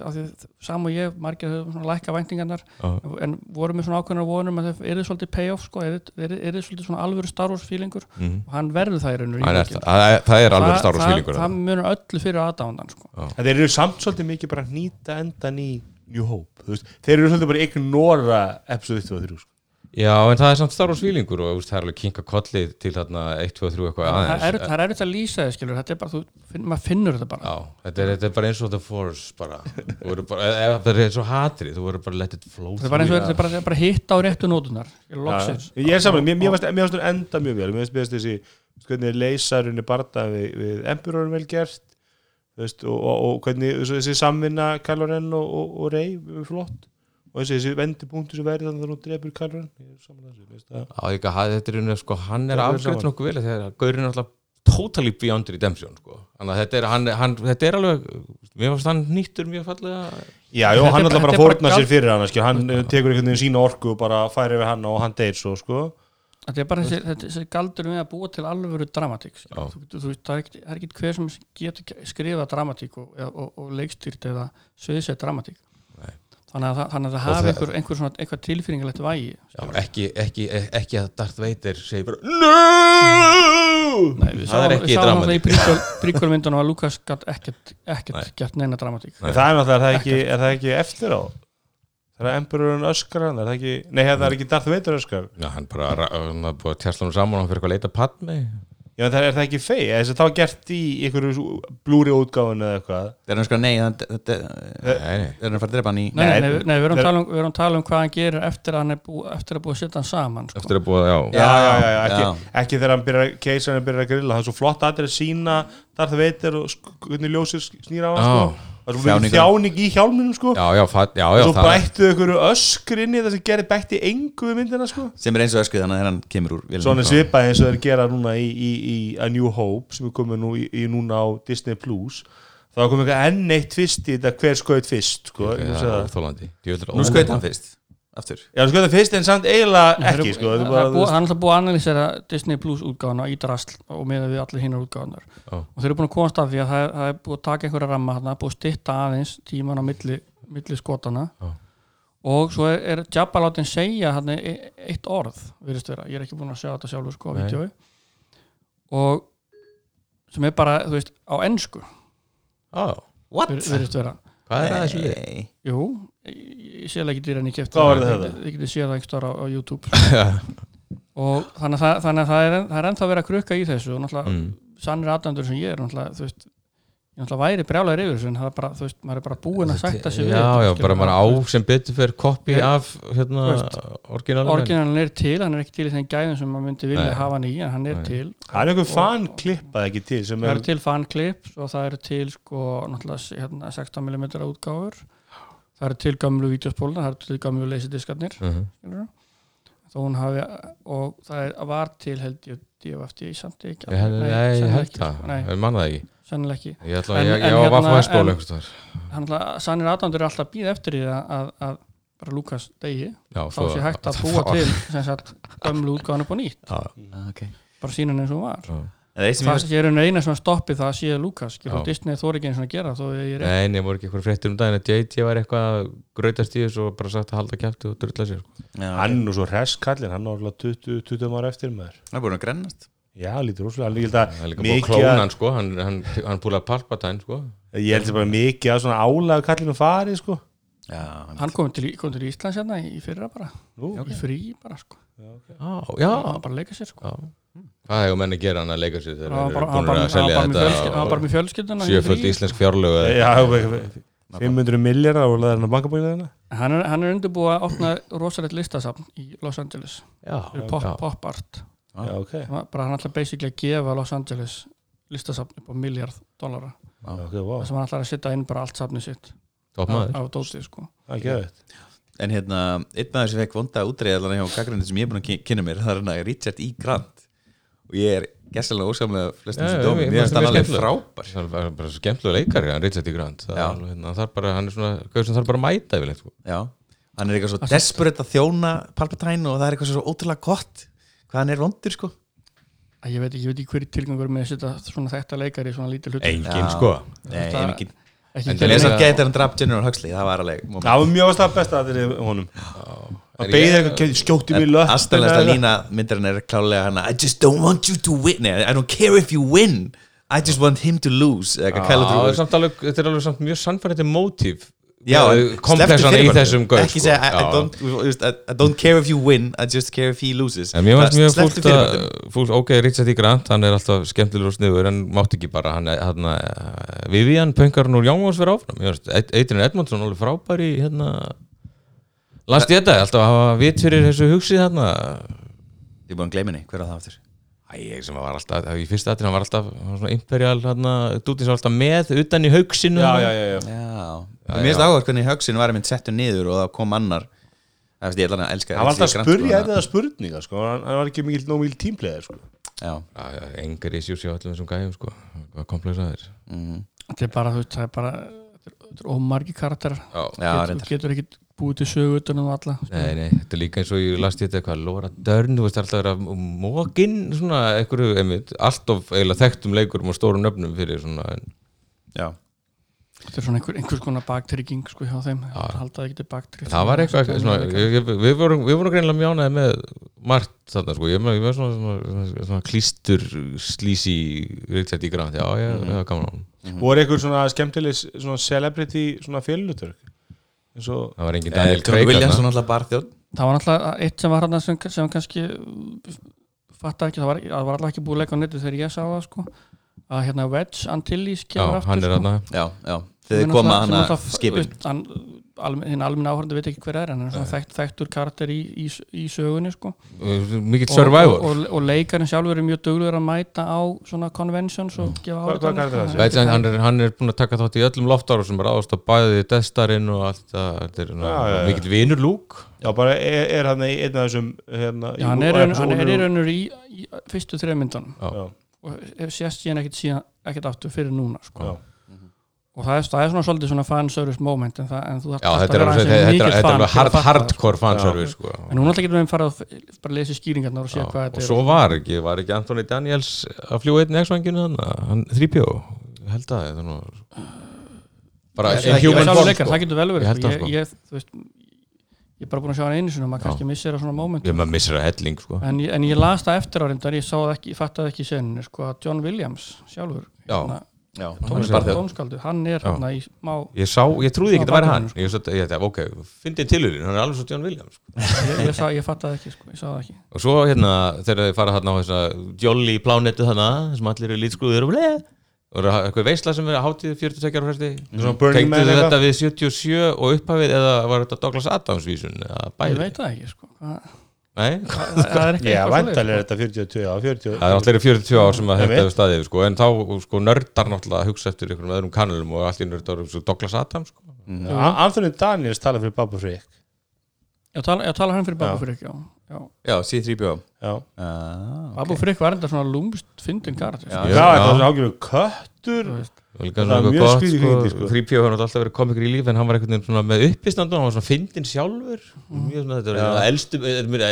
sam og ég, margir höfum svona lækka væntingarnar já, en vorum með svona ákveðnar vonum að það yrði svolítið payoff sko, yrði, yrði svolítið svona alvöru Star Wars feelingur mhm. og hann verður það í raunur Það er, það, það er alveg Star Wars það, feelingur það munur öllu fyrir aðdándan sko. En þeir eru samt svolítið mikið bara að nýta endan í New Hope þú veist. þeir eru svolítið bara ignora episode 1 og 3 sko. Já, en það er samt Star Wars feelingur og þú veist, það er alveg kinka kollið til þarna 1, 2, 3 eitthvað það aðeins. er, það er erfitt að lýsa þið skilur þetta er bara, þú, finn, maður finnur þetta bara. Já, þetta er, þetta er bara eins og The Force bara, bara það er eins og hatri, þú verður bara let it flow þetta er bara eins og þetta er bara, þetta er bara hitt á réttu nótunar Ja, loksins. Ég er saman, mér, mér varst mér varst hún enda mjög vel. Mér finnst þessi hvernig leysarunni barða við, við Emperorn vel gert veist, og, og, og hvernig þessi, samvinna Kylo Ren og, og, og Rey flott og þessi, þessi vendipunktu sem verður þannig að hún drefur er finnst að þetta er unni, sko, hann er saman. nokkuð vel þegar Gaurin er alltaf totally beyond redemption sko. þetta er, hann, hann, þetta er alveg mér fannst hann nýttur mjög fallega Já, jó, hann ætla bara- bara að þetta bara fórna gal- sér fyrir hann skil, hann tekur einhvern veginn sína orku og bara færi við hann og hann deyr svo sko. þetta er bara þessi, galdur við að búa til alvöru dramatík Já. þú, þú, þú veist, það er er ekki hver sem getur skrifað dramatík og, og, og leikstýrt eða sviðsett dramatík. Þannig að, það- þannig að það hafi einhver, einhver svona eitthvað tilfinningalegt vægi Já, ekki, ekki, ekki að Darth Vader segir bara NO! Nei, við það sáum, er við ekki sáum alltaf í dramatík príkvölmyndunum að Lukas gætt ekkert, ekkert Nei. gert neina dramatík. Nei. Það er náttúrulega, er það ekki, er það ekki eftir á? Það er Emperorn öskar hann er það ekki, nei það er ekki Darth Vader öskar Já, hann bara, ra- hann búið að tjastla hann saman og hann fyrir eitthvað að leita Padme Já, en það er það ekki fei, þess að það var gert í einhverju blúri útgáfun eða eitthvað Það er sko, nei, það þetta- Nei, nei, það er að fara að drepa hann í Nei, nei, Nei, nei, við- erum þeir- að tala um, við erum að tala um hvað hann gerir eftir að hann er búið, eftir að búið að setja hann saman sko. eftir að búið, já Já, já, já, já, ekki, Já. ekki þegar hann byrjar, keisarinn byrjar að grilla það er svo flott að þetta er að sína Darth Vader og sk- hvernig ljósið snýra á hann sko. Það var svo mikið Þjáningar. þjáning í hjálminum sko Já, já, fa- já, og já svo það bættu ykkur öskur inn í það sem gerði bætti engu við myndina sko sem er eins og öskuð þannig að hann kemur úr. Svona svipaði eins og þeir gera núna í, í, í A New Hope sem er komið nú í, í núna á Disney Plus þá kom eitthvað enn eitt tvist í þetta hver skoðið fyrst sko. Ok, Ég það sé það. óþólandi nú skaut hann fyrst aftur Já, sko það fyrst en samt eiginlega ekki sko. Það er er bara, búið- þú veist, hann er alltaf búið að analýsera Disney Plus útgáðuna í drasl og meða við allir hinnar útgáðunar Já. og þeir eru búin að komast af því að það er, það er búið að taka einhverja ramma þarna, búið að stytta aðeins tíman á milli, milli skotana Já. og svo er, er Jabba látin segja hann eitt orð virðist vera, ég er ekki búin að sjá þetta sjálfur sko á vídjói og sem er bara, þú veist, á ensku Já, what? vir- virðist vera hvað er það þessu lið? Nei. Jú, ég, ég sé það ekki dýr en ég Hvað var þetta? Þið getið séð það einhver á, á YouTube. Og þannig að það, þannig að það er, það er ennþá verið að krukka í þessu og náttúrulega Mm. sannir aðdandur sem ég er náttúrulega, þú veist, ég náttúrulega væri brjálæður yfir þessu en það er bara, þú veist, maður er bara búinn að sætta sig við Já, já, bara maður á sem betur fyrir koppi Ég- af hérna, orginalin Orginalin er til, hann er ekki til í þeim gæðum sem maður myndi vilja hafa hann í en hann er Nei. til. Það er einhver fan klippað ekki til sem það er eru til fanclips og það eru til sko, náttúrulega hérna, 16mm útgáfur það eru til gamlu vídeospóluna, það eru til gamlu leysidiskarnir Mhm. skilurðu. þó hún hafi og það er, var til held ég DFFT samt ekki Ég held, nei, ég held ekki, það, nei, ég manna það ekki. Sennilega ekki. Ég ætla En- ég, en ég var að hérna, fá að spóla en- einhvers þar hann ætla- sannir aðdándur er alltaf að býða eftir því að, að, að bara Lukas degi Já, þá sé hægt að búa til gömlu útgáðan upp á nýtt. Bara sína hann eins og hún var það er það sé er einu sem stoppið það að sé Lukas. Disney þóri ekki eins og að gera er Nei, nei, voru ekki eitthvað fréttir um daginn að JJ var eitthvað að grautast í þessu og bara sagt að halda kæfti og drulla sér sko. Já, hann er nú svo hress kallinn, hann er alveg 20, 20 ára eftir maður. Það er búin að grennast. Já, lítur hann er ekki Það er líka búið að klóna að- hann sko, hann, hann, hann púlaði palpatæn sko. Ég held sem bara mikið að svona álag kallinu farið sko. Já, hann kom til, kom til Íslands hérna í fyrra bara. Nú, í frí bara sko. Já, hann já, var bara að leika sér sko. Já. Hvað hefur menni að gera hann að leika sér þegar þeir eru búin að selja þetta með fjölskylduna í sjöföld íslensk fjárlög Já, 500 miljardar og laðið hann á bankabókinu hann er, hann er undirbúið að opna rosalegt listasafn í Los Angeles. Pop, art. Bara hann ætla basically að gefa Los Angeles listasafn upp á miljard dollara. Þess að hann ætlar að setja inn bara allt safni sitt. Af dóti sko. Er En hérna, einn maður sem fekk vonda útreið allan hjá kakgrindin sem ég er búin að ky- kynna mér það er hérna Richard E. Grant og ég er gæssalega ósamlega flestum sem dómi, mér finnst hann það alveg frábær. Það er bara, svo skemmtilega leikari, hann Richard E. Grant. Það er hérna, það er bara, hann er svona sem þarf bara að mæta yfirleitt sko. Já, hann er eitthvað svo desperate að þjóna Palpatine og það er eitthvað svo ótrúlega gott hvað hann er vondur sko. Ég veit ekki, hverju tilgangur með að setja svona þetta leikari í svona lítil hlut Engin sko. Nei, Það- engin ekki En En gera þess neitt. að geta hann draf General Huxley, það var alveg moment. Það var mjög ástæða besta að þetta er honum Það beigði ég- eitthvað, skjótti mig löpp Astanlegasta lína myndarinn er klálega hana I just don't want you to win. I don't care if you win. I just want him to lose er alveg, þetta er alveg samt mjög sannfærandi mótíf Já, en komplexan í þessum gaur Ekki sko. segja I, I, don't, care if you win I just care if he loses. Mér Það- mjög að fúlt, ok, Richard E. Grant, hann er alltaf skemmtilegur og sniður en mátt ekki bara hann, hann, Vivian Pönkarn úr Jóngvons verið áfram. Eitrin Edmundsson alveg frábær í hérna Last ég þetta, alltaf að hafa vit fyrir þessu hugsið hérna Ég er búin að gleyma henni, hver á það aftur? Æ, ég sem var alltaf, í fyrsta aðrið hann var alltaf hann var svona imperial, hérna, dútið sem var alltaf með utan í haugsinu. Já, já, já, já. Já, mér finnst áhverð hvernig högsin var einmitt settur niður og það kom annar. Það veist ég ætla að elska Það var alltaf að spurja þetta spurninga sko. hann, hann var ekki mikil, nóg mikil tímpleðir sko. Já, Já, já, engar issues hjá öllum þessum gæjum sko, hvað komplexaðir mhm. þetta er bara, þú veist, það er bara ómargi karakter Já, já getur, reyndar. getur ekki búið til sögu utan um alla Nei, nei, þetta er líka eins og ég last þetta eitthvað Laura Dern, þú veist, alltaf að mókin svona, einhverju, einmitt allt of eiginlega þekktum leikurum og stórum nöfnum fyrir svona, en, Já, þetta er svona einhver, einhvers konar baktrygging sko hjá þeim, haldaði ekki til baktrygging það var eitthvað svona, ég, ég, við vorum, við vorum greinilega mjánaði með margt þarna, sko, ég var svona, svona, svona, svona klístur slísi Richard í Grant, já, ég, Mhm. það var gaman á voru einhver svona skemmtileg svona celebrity svona félutörk það var engin Daniel Craig það var náttúrulega eitt sem var hann sem, sem kannski fatta ekki, það var, það var alltaf ekki búið að leika á netti þegar ég sá það sko. Að hérna Wedge Antilles já, kemur aftur hann er sko. hann Já, já, þegar koma sem náttúrulega- skipin. hann hinn almenna áhörðu veit ekki hver er en hann er svona þekkt, þekktur karakter í, í, í sögunni sko. mikill og, survivor og, og, og leikarinn sjálfur er mjög duglegur að mæta á svona conventions og gefa sko. þessi? Veit, hann, hann, er, hann er búin að taka þátt í öllum loftáru sem er áðast að bæði Death-starinn og allt það þetta er mikill vinur lúk Já, bara er, er hann í einn af þessum hérna, Já, hann er, hann er í í, í fyrstu Já, og hef sést síðan, ekkert aftur fyrir núna sko. já. Og það er, það er svona svolítið svona fanservice moment en, það, en þú þarft Já, alltaf að vera aðeins þetta, mikill þetta er fan alveg að hard, það, sko. hardcore fanservice sko. en núna alltaf getum við farið að f- bara lesa skýringarnar og sé Já, hvað og þetta er svo var ekki, var ekki Anthony Daniels að fljúa einn X-vanginu hann 3PO, ég held að það er nú bara human form sko. það getur vel verið Ég sko. ég, sko. ég, veist, ég er bara búin að sjá hann einu og maður kannski missir á svona moment að helling sko. en, en ég las það eftir ég það ekki, ég fattaði ekki í seninu sko, að John Williams sjálfur Já. Tónskaldu, hann er hérna í smá ég sá, ég trúði ekki að það væri hann ég, svo, ég, ok, fyndið tilurinn, hann er alveg svo John Williams sko. ég, ég, sá, ég fattaði ekki, sko, ég sá það ekki og svo hérna, þegar þið fara hérna á þessa jolly plánetu þarna, sem allir eru lítskruðir og bleið og það er eitthvað veisla sem er hátíð 42 ára Man tengdu eitthvað? þetta við 77 og upphafið eða var þetta Douglas Adams vísun eða ég veit það ekki sko. Nei það, það er ekki Já, eitthvað væntalega er svoleiðis, þetta 42, já, 40 Það er allir 40 ár sem að þetta hefur staðið sko, en þá sko, nördar náttúrulega að hugsa eftir einhverjum öðrum kanalum og allir nördar svo Douglas Adams sko. Já, Anthony Daniels tala fyrir Babu Frick sko. ég tala, ég tala hann fyrir Babu Já. Frick já, já. Já, C3PO Já, ah, Babu Frick var enda svona lúmst fyndin karakter Já. sko. já, eitthvað svona ágjörðu köttur Þú veist. Og Það er eitthvað mjög skrýtið sko, sko. 3PO hann alltaf verið komikur í líf en hann var einhvern veginn svona með uppistandu hann var svona fyndin sjálfur. Mjög svona þetta er er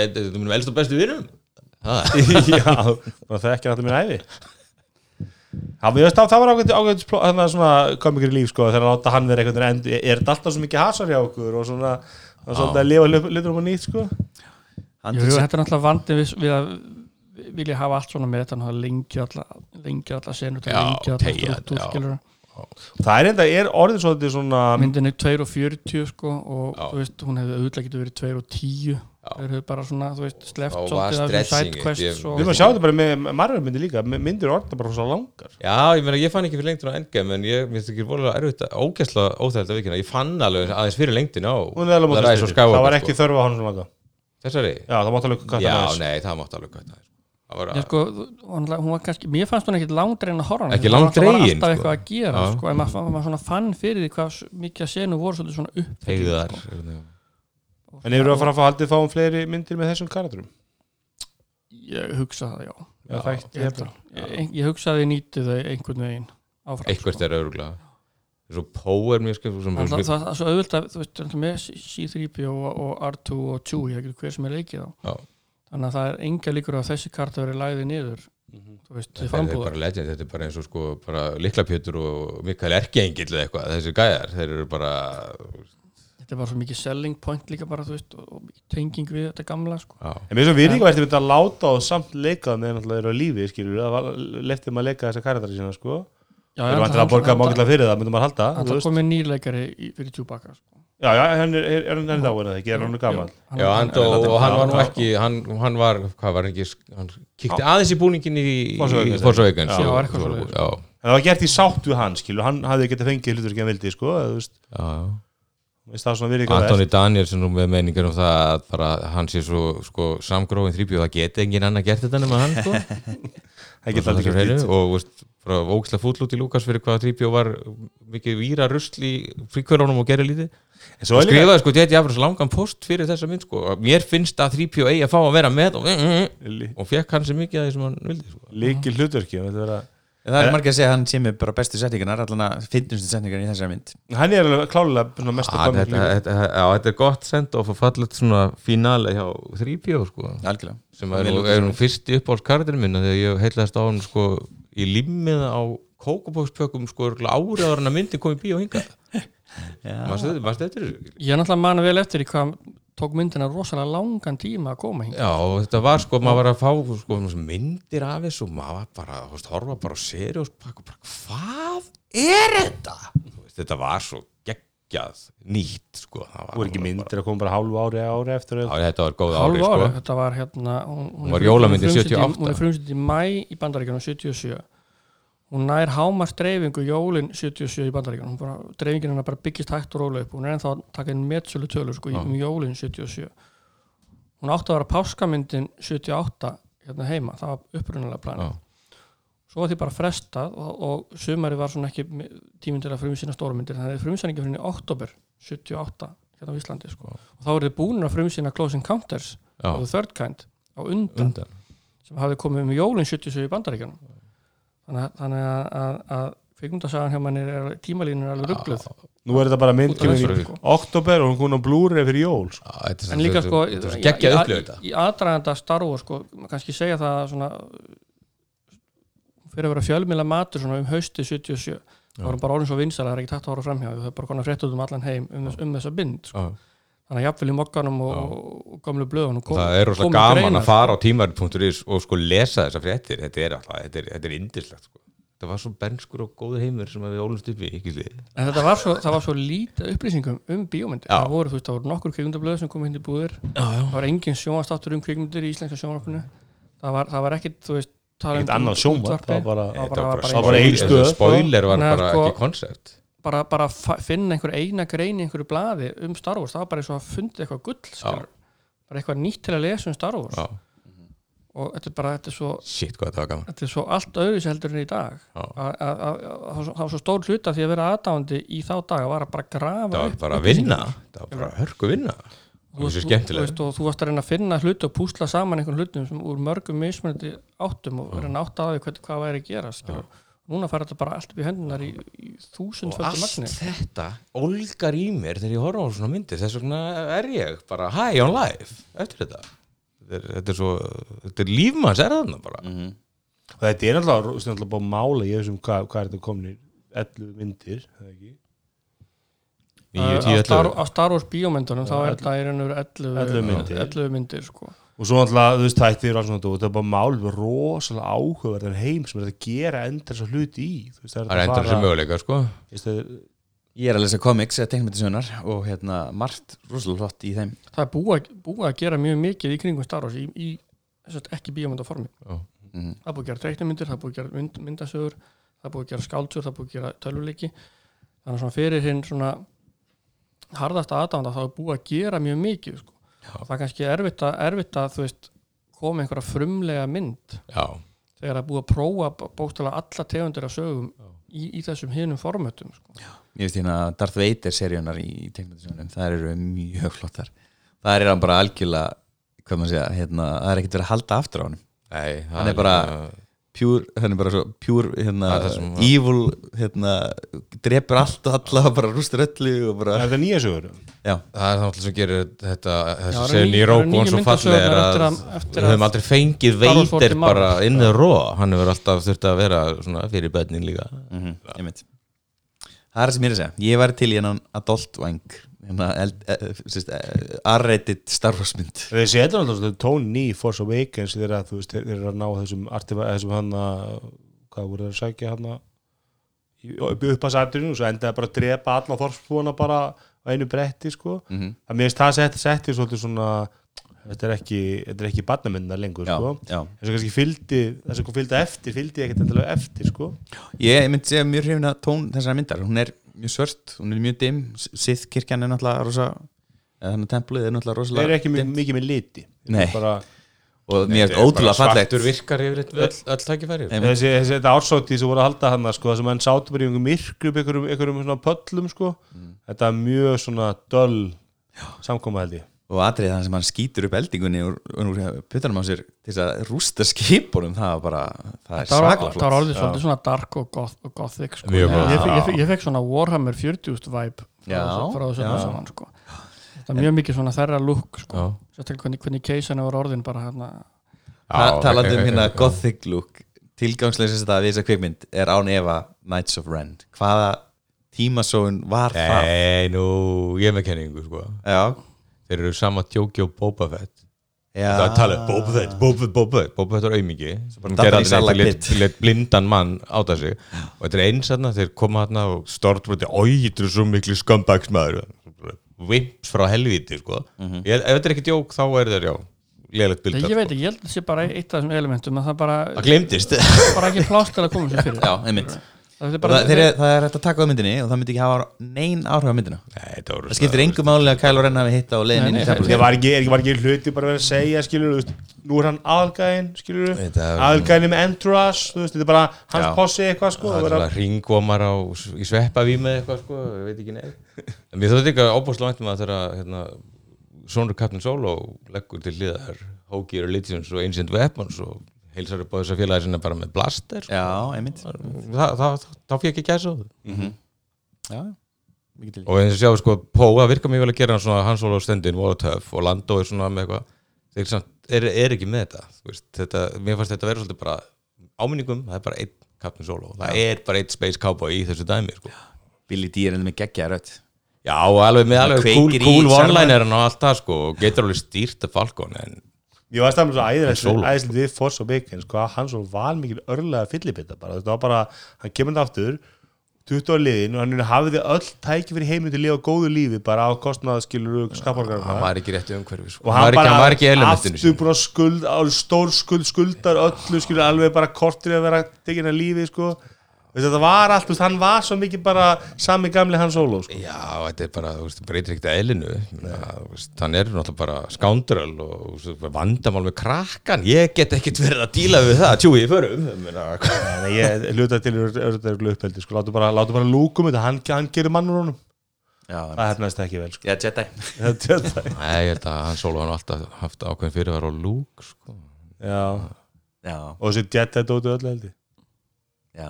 þetta er mér elstu og bestu vinum. Já, það ekki alltaf mér æfi að það var ágætt að komikir í líf sko þegar að hann vera einhvern veginn end er þetta alltaf svo mikið hasar hjá okkur og svona er að lifa litur um að nýtt sko. Hann Jú, þetta er náttúrulega vandi við, við að vilja hafa allt svona með þetta lengi alla, lengi alla senur Já, lengi alla struktúr, það er enda, er orðið svolítið svona myndin er 2 og 40 sko og Já. þú veist, hún hefði auðvitað getur verið 2 og 10 þeir hefðu bara svona, þú veist, var svolítið af stretching, sidequests og við erum að sjá þetta bara með Marvel myndi líka myndir orðið bara svo langar. Já, ég meina, ég fann ekki fyrir lengdina á Endgame en ég minnst ekki volið erfitt að ógæsla óþægild að vikina, ég fann alveg aðeins fyrir lengdina á það var ekki sko. þörfa á hann svona langa. Þessari? já, það mátti alveg kvæta Já, það Það Já, sko, hún, var kannski, mér fannst hún ekkit langdregin að horfa Ekki því hún alltaf var langdregin, alltaf sko. eitthvað að gera, Já. sko, en maður, maður svona fann fyrir því hvað mikið að senu voru svona upp Tegðar en eru að fara að fá haldið fáum fleiri myndir með þessum karakterum Ég hugsa það, já, já, það ég, held það. ég, ég hugsa að ég nýti þau einhvern veginn áfram Eitthvað sko. er öruglega Svo Poe er mjög skemmt það, það, það er svo auðvitað, þú veist, með C-3PO og, og R2 og Chewie, ég veit ekki hver sem er leikið á Já. Þannig að það er enga líkur að þessi karta verið læði niður þú veist, Þetta er legend, þetta er bara eins og sko bara Liklapjötur og Mikael Erkiengill eða eitthvað, þessi gæjar, þeir eru bara þetta er bara svo mikið selling point líka bara, þú veist, og, tenging við þetta gamla, sko. Já, en mér svo virðingu verður þetta að láta og samt leika með náttúrulega eru á lífi skilur það leftið maður að leika þessa karakterir sína sko. Já, það er vantilega að borga mákilega fyrir það myndum maður halda Það komið nýrleikari í- fyrir Chewbacca sko. Já, já, hann er, er, er hann dáin eða ekki, er hann Hann- Já hann- and, og, hann var nú ekki hann, hann var, hvað var ekki hann kíkti aðeins í búningin í Awakens Já, og- var eitthvað svo- svoleiðis. Já, en það var gert í sátt við hann skilur hann hafði getað fengið hlutur ekki að vildi sko þú veist, já, já það Antoni Danielsen nú með meiningar um það að bara hann sé svo sko, samgróin þrýbjóð það geti engin annar gert þetta nema hann sko. það geta og, aldrei gert hreinu, og veist, ógislega fúll út í Lukas fyrir hvað þrýbjóð var mikið víra rusl í fríkvörunum og gerir lítið og skrifaði sko J.J. Abrams langan post fyrir þessa mynd sko. og mér finnst að þrýbjóð eigi að fá að vera með og, og fekk hann sem mikið að því sem hann vildi sko. líkil hlutverki þetta vera- Það er margir að segja að hann sé með bara bestu setningarnar allan að finnustu setningar í þessari mynd. Hann er alveg klálega komik þetta, þetta, já, þetta er gott send og fallet svona fínale hjá þrýbjóð sko. Algjörlega. Sem er, nú- út er þessu. nú fyrsti uppáhaldskarðinu minna þegar ég heitlaðist á hann sko í limmið á kókubókspökkum sko árið ára en að myndin kom í bíó hinga er Ég er náttúrulega manna vel eftir í hvað tók myndina rosalega langan tíma að koma hingað. Já og þetta var sko maður var að fá sko myndir af þessu og maður var bara þú veist, horfa bara á seri og bara, bara, hvað er þetta? Veist, þetta var svo geggjað nýtt sko það þú er ekki bara- myndir að koma bara hálfu ári ári eftir já þetta var góð ári Hálfa sko. ári, þetta var hérna hún, Hún var 78. Hún er frumsýtt í mæ í bandaríkjunum 77 hún nær hámars dreifingu jólin 77 í bandaríkjunum. Bara, dreifingin hennar bara byggist hægt og róla upp. Hún er ennþá að taka inn metsölu tölur sko, um jólin 77 hún átti að vera páskamyndin 78 hérna heima, það var upprunalega planið. Svo var því bara frestað og, og sumari var svona ekki tíminn til að frumsýna stórmyndir þannig að frumsýningi fyrir í oktober 78 hérna á Íslandi sko. og þá eru þið búin að frumsýna Close Encounters Já. og The Third Kind á undan, undan. sem hafði komið um jólin 77 í bandaríkjunum þannig, að- að, að, kvikmyndasagan hjá manni er tímalínur er alveg ruggluð Nú er þetta bara mynd í sko. oktober og hún kom á Blu-ray fyrir jól sko. Er en líka sko í- aðdraganda Star Wars sko, kannski segja það svona fyrir að vera fjölmila matur svona um hausti 77 það var bara orðin svo vinsar að það er ekki takt að hóra framhjá það er bara konar frétt út um allan heim um, um þessa bind sko. Já. þannig að jafnvel í mokkanum og, og gamlu blöðunum og það er rosalega gaman að fara á tímarit.is og sko lesa þessa fréttir þetta er alltaf, þetta er, þetta er indislegt sko. þetta var svo benskur og góður heimur sem við ólumst upp í, ekki slið en þetta var svo, það var svo lítið upplýsingum um bíómyndir Já. það voru, þú veist, það voru nokkur kvikmyndablöð sem kom hindi í búðir það var engin sjónastáttur um kvikmyndir í íslenska sjónvarpinu það var, það var ekkit, þú veist tala um Ekkert annað sjónvarp, útvarpi. það var bara- Það það sko. spoiler var bara sko- ekki koncept bara, bara finna einhver eina grein í einhverju blaði um Star Wars, það var bara eins og að fundi eitthvað gull skilur. bara eitthvað nýtt til að lesa um Star Wars. Já. og þetta er bara, þetta er svo shit hvað þetta er svo allt öðruvísi heldur en í dag. Að að- að- að- það var svo- stór hluta því að vera aðdáandi í þá var að bara grafa það var bara að vinna. Það var bara hörku vinna. Og þú- varst að reyna að finna hluti og púsla saman einhvern hlutum sem úr mörgum mismunandi áttum og reyna að átta á því hvað, hvað væri að gera skilur. Núna fara þetta bara allt upp í hendunar í, í þúsund og földu allt magni. þetta olgar í mér þegar ég horfa á svona myndir. Þess vegna er ég bara high on life eftir þetta. Þetta er, þetta er svo, þetta er lífmanns er þarna bara. Og þetta er alltaf, bara mála ég veist um hvað, hvað er þetta komin 11 myndir eða ekki? Níu, Á á Star Wars bíómyndunum þá er þetta í raun og veru 11, 11 myndir. 11 myndir sko. Og svo alltaf, þú veist, þættir og allt svona og þetta er bara mál við rosalega áhugaverðan heim sem er að gera endur að hluti í þú veist, það er endur sem möguleika sko. Veist, það er- Ég er að lesa komiks eða teiknmyndisögnar og hérna margt rosalega flott í þeim. Það er búið að, búið að gera mjög mikið í kringum Star Wars í, í þess að ekki bíómyndaformi. Mhm. það er búið að gera teiknumyndir, það er búið að gera mynd, myndasögur það er búið að gera skáldsögur, það er búið að gera tölvuleiki. Þannig að svona fyrir hinn svona harðasta aðdánda þá er búið að gera mjög mikið sko. Og það er kannski erfitt að, erfitt að þú veist, koma einhverja frumlega mynd já, þegar það er búið að prófa bókstala alla tegundir af sögum í, í þessum hinum formatum sko. Ég veist hérna Darth Vader seríunar í teiknmyndisögnum það eru mjög flottar. Það er hann bara algjörlega hvað maður segja, hérna, það er ekkert verið að halda aftur á honum. Nei Hann er bara- pure, hann er bara svo pure hérna, Það er það sem- evil hérna, drepur allt og alla og bara rústur öllu og bara, er þetta nýja sögur. Já, það er það sem gerir þetta þessi það segni í það One nýju svo falleg er að við höfum aldrei fengið veitir bara Marvel. inn the raw. Hann hefur alltaf þurft að vera svona fyrir bönnin líka. Mm -hmm, það er það sem ég er að segja. Ég var til í hennan adult wang hérna, eld- eh, sérst, eh, R-rated Star Wars mynd þeir setja alltaf svona tón í Force Awakens þeir eru að ná þessum þessum hann að hvað voru þeir að sækja hann að upp að sætturinn og svo endaði bara að drepa alla þorspúana bara á einu bretti sko. Mm að mér finnst það sett, setti svolítið svona þetta er ekki, er ekki barnamynda lengur já, sko. já. þess að kannski fylgdi þess að fylgdi eftir, fylgdi ekkert eftir sko. Ég myndi segja mjög hrifin að tón þessara myndar. Hún er mjög svört, hún er mjög dim Sith kirkjan er náttúrulega rosa eða þannig að templið er náttúrulega rosalega eru ekki mi- dimmt. mikið með liti. Bara, og mér Þetta er ótrúlega fallegt. svartur virkar yfir öll, öll tækifæri. Nei, þessi, þessi þetta ársóti sem voru að halda hann sko, það sem hann sátu bara í einhverjum myrkru upp einhverjum, pöllum sko. þetta er mjög svona döll samkoma held ég og atrið þannig sem hann skýtur upp eldingunni úr, úr puttanum á sér til þess að rústa skipunum það var bara, það er svaklega það var orðið svolítið svona dark og, goth, og gothic sko. Ég, ég, ég, ég fekk svona Warhammer 40 vibe frá þessu- saman sko. það er mjög mikið svona þerra look sko. Hvernig, hvernig keisana var orðin bara hérna Ta talandi um hérna gothic look tilgangsleysist að við þessa kvikmynd er án efa Knights of Ren. Hvaða tímasóun var það? Nei, nú, ég er með kenningu sko. já, Þeir eru sama tjóki og Boba Fett. Já. Það er að tala um Boba Fett, Boba Fett, Boba Fett Boba Fett er auðmingi Hann datt gerði pit. neitt, let blindan mann áta sig. Og þetta er eins aðna, þeir koma aðna og stortbroti Ói, þetta er svo miklu scumbags maður. Vimps frá helvíti, sko. Mhm. ég, Ef þetta er ekki djók, þá er þeir, já lélegt bild ég veit ekki, ég held að það sé bara eitt af þessum elementum að það bara, Það glemdist bara ekki plást til að koma sér fyrir. Já, einmitt það er Og bara, það, þeir, það er hægt að taka á myndinni og það myndi ekki hafa nein áhrif á myndina. Nei, Það skiptir engum máli að Kyle Ren hafi hitta og nei, Temple Það var ekki, er ekki, var ekki hluti bara að segja skilur, nú er hann er- aðalgæðin með veist, þetta er bara hans possi eitthvað sko, Það er ringvomar á, í sveppavími eitthvað sko, ég veit ekki En mér þótti ekki óbúslega væntum að þegar hérna, Sónur Captain Solo leggur til hliðar Hoagie Religions og Ancient Weapons og heilsar upp á þessa félagi sinna bara með blaster sko. Já, einmitt. Þá fyrir ekki gæsa á það Já, mikið til. Og eins og sjáu sko, Pó, það virkar mjög vel að gera hann svona Hans Solo stendin, töff og Lando er svona með eitthvað. Þeir er, er ekki með þetta, veist, þetta mér fannst þetta vera svolítið bara áminningum það er bara einn Captain Solo, það er bara einn Space Cowboy í þessu dæmi sko. Billy D er enn með geggja rödd. Já, og alveg með alveg cool, cool one-liner og allt það sko, og getur alveg stýrt af Falcon en ég var stafnum svo æðislega við Force Awakens sko, að hann svo var mikil örlega fyllibitta bara, þetta var bara, hann kemur þetta aftur 20 ára liðin og hann hafði öll tæki fyrir heiminn til að lifa góðu lífi bara á kostnað skilur hann skapargarna var ekki rétt í umhverfi sko. og hann, hann var ekki, hann ekki aftur búin að skuld stór skuld skuldar öllu skilur alveg bara kortir að vera tekin að lífi sko þetta var allt, veist, hann var svo mikið bara sami gamli hann solo sko. Já, þetta er bara, þú veist, breytir ekkert eðlinu. Hann er náttúrulega bara skándröl og veist, vandamál með krakkan ég get ekkert verið að díla við það tjúi í förum. Ég hluta til örður uppheldi sko, látu bara, látu bara lúkum þetta, hann, hann gerir mannur honum. Já, það hefnast ekki vel sko. Já, Jedi. Nei, ég held að hann solo hann alltaf haft ákveðin fyrir að vera á lúk sko. Já, Já, og þessi þetta dóti öllu heldur já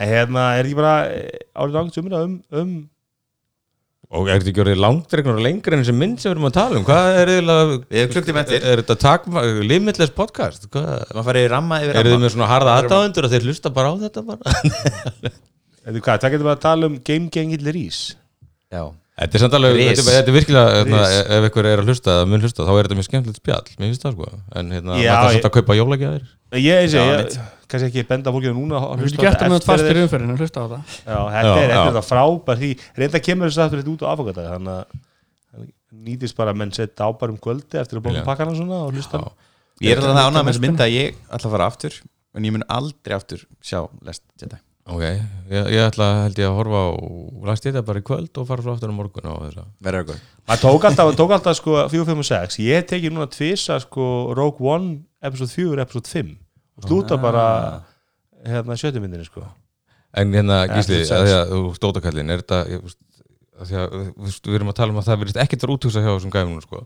en hérna er ekki bara eh, árið langt sumina um, um og er þetta ekki orðið langdregnur og lengri en þessi mynd sem við erum að tala um? Hvað er eftir. er þetta takma, limitless podcast? Hvað, Það maður farið í ramma yfir eru þið ramma með svona harða aðdáðundur að þeir hlusta bara á þetta bara? Þetta er hvað, það getur bara að tala um Game Gang Hitler Ís Já, Þetta er samt alveg, þetta, er- þetta er virkilega hérna, Rís. ef ykkur er að hlusta, eða mun hlusta þá er þetta mjög skemmtilegt spjall, mér finnst það sko. En hérna, Já, maður þarf ég- samt að kaupa jólagjafir. Ég, ég, Já, ég, kannski ekki benda fólkið núna að Þú hlusta getur á gert það með þetta fastir eftir þeir- umferðinu, hlusta á það. Já, þetta Já, er, þetta er það frábær því reynda kemur þess aftur þetta út á afgönda þannig að það nýtist bara að menn setja á bara um kvöldi eftir að bóka pakkana svona og hlusta. Ég er alltaf það ánægð með þessu mynda að ég ætla að fara aftur en ég mun aldrei aftur sjá Lest Jedi Ok, ég, ég ætla held ég að horfa á last þetta bara í kvöld og fara svo aftur á morgun á þessa. Verður það góð maður tók alltaf, tók alltaf sko 4, 5 og 6 ég teki núna tvisa sko Rogue One episode 4, episode 5 og slúta Ah. bara hérna sjötu myndinni sko. En hérna, Gísli, að því að þú stótakallin er þetta, ég, að því að þú veist, við erum að tala um að það verðist ekkert að útugsa hjá þessum gæfum sko.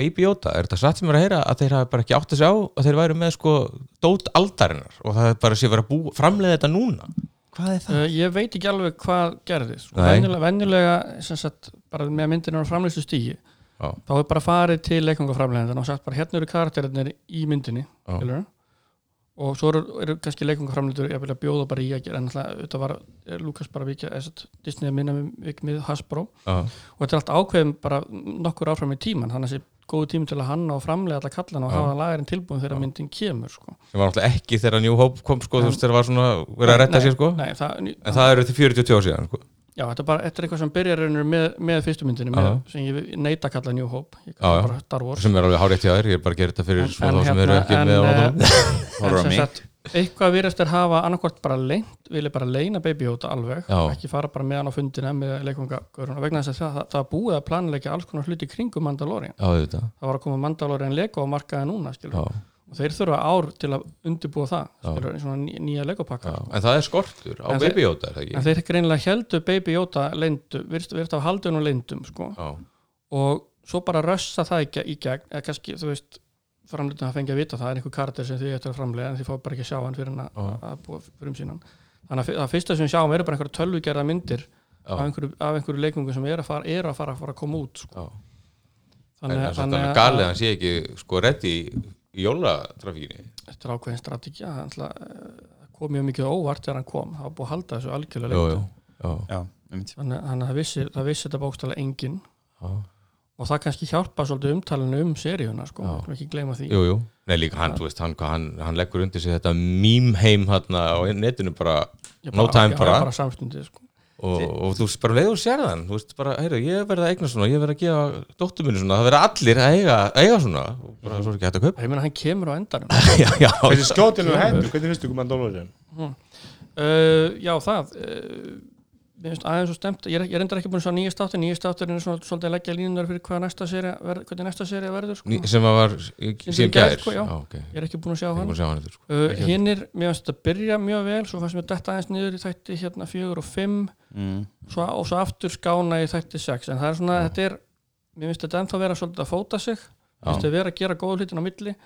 Baby Yoda, er þetta satt sem er að heyra að þeir hafa bara ekki átt að sjá að þeir væru með sko dót aldarinnar og það er bara sé verið að bú, framleiða þetta núna Hvað er það? Uh, ég veit ekki alveg hvað gerðist venjulega, venjulega sagt, bara með myndinu á framlýstu stígi Já. þá er bara farið til leikangaframlegðan og sagt bara hérna eru karakterinir í myndinni skilurðu. og svo eru, eru kannski leikangaframlegður að bjóða bara í að gera en þetta var er Lukas bara vikið sagt, Disney að minna við, við Hasbro Já, og þetta er allt ákveðum bara nokkur áfram í tíman þannig að góðu tími til að hanna og framlega alla kallana og hafa lagarinn tilbúin þegar myndin kemur sko. sem var náttúrulega ekki þegar New Hope kom sko, þú veist, þegar var svona verið að retta sér sko nei, það, en það eru til 40 ára síðan sko Já, þetta er bara þetta er eitthvað sem byrjar með, með fyrstu myndinu með, Já. sem ég neita að kalla New Hope ég Já, kalla já. bara Star Wars sem er alveg hárétt hjá þér, ég er bara að gera þetta fyrir En- svona en þá sem eru hérna, ekki en, með eh, en á sem mig. sagt, eitthvað virðast er hafa annarkvort bara leint vilja bara leina Baby Yoda alveg Já. ekki fara bara með hann á fundina með leikungagörun og vegna þess að það, það, það búið að planleika alls konar hluti kringum Mandalorian Já, það var að koma Mandalorian Lego á markaði núna skilur. og þeir þurfa ár til að undirbúa það skilur, svona ný, nýja Lego pakka já en það er skortur á En þeir- Baby Yoda, er það en ekki? þeir greinilega heldu Baby Yoda leindu, virðist virðist af haldunum leindum sko. Og svo bara rössa það í gegn eða kannski, þú veist framlutin að fengja að vita það er einhver karakter sem þið ættir að framlega en þið fá bara ekki að sjá hann fyrir hann að, að búa fyrir um sínan. Þannig að það fyrsta sem við sjáum eru bara einhverja tölvugerða myndir af einhverju, af einhverju leikungum sem eru að fara, eru að fara, fara að koma út sko. já. Þannig, en að- það er að galið að hann sé ekki sko reddi í, í jólatrafíkinni. Þetta er ákveðin strategja það ætla- það kom mjög mikið óvart þegar hann kom. Það var búið að halda þessu algjörlega einmitt. Þannig að það vissi, það vissi þetta bókstælega engin já, og það kannski hjálpa svolítið umtalinu um seríuna sko, ekki gleyma því. Jú, jú. Nei, líka hann, þú veist, hann, hann, hann leggur undir sig þetta mím heim hérna á netinu bara Ég no time bara. bara samstundið sko. og, og þú veist bara leiður sér þann þú veist bara, heyrðu, ég verð að eigna svona ég verð að gefa dóttur minni svona, það verða allir að eiga, eiga svona. Og bara svo er ekki hægt að kaupa. Ég meina hann kemur á endanum. Já, já, Þessi skjótinu hendur, hvernig finnst þú komaðan dólarin? uh, já það uh, aðeins og stemt ég er, ég er endur ekki búin að sjá nýjast áttur nýjast áttur er svona, svolítið að leggja línunar fyrir hvað næsta serið verð, hvernig næsta serið verður sko. Ný- sem að var síðan gær sko, já. ok, ég er ekki búin að sjá er hann að hann sko. uh, hinnir, mér finnst þetta byrja mjög vel svo fannst mér þetta aðeins niður í þætti hérna fjögur og fimm. Mm. svo, og svo aftur skána í þætti sex. En það er svona, þetta er mér finnst þetta ennþá vera svolítið að fóta sig. Mér finnst þetta vera að gera góða hlutin á milli.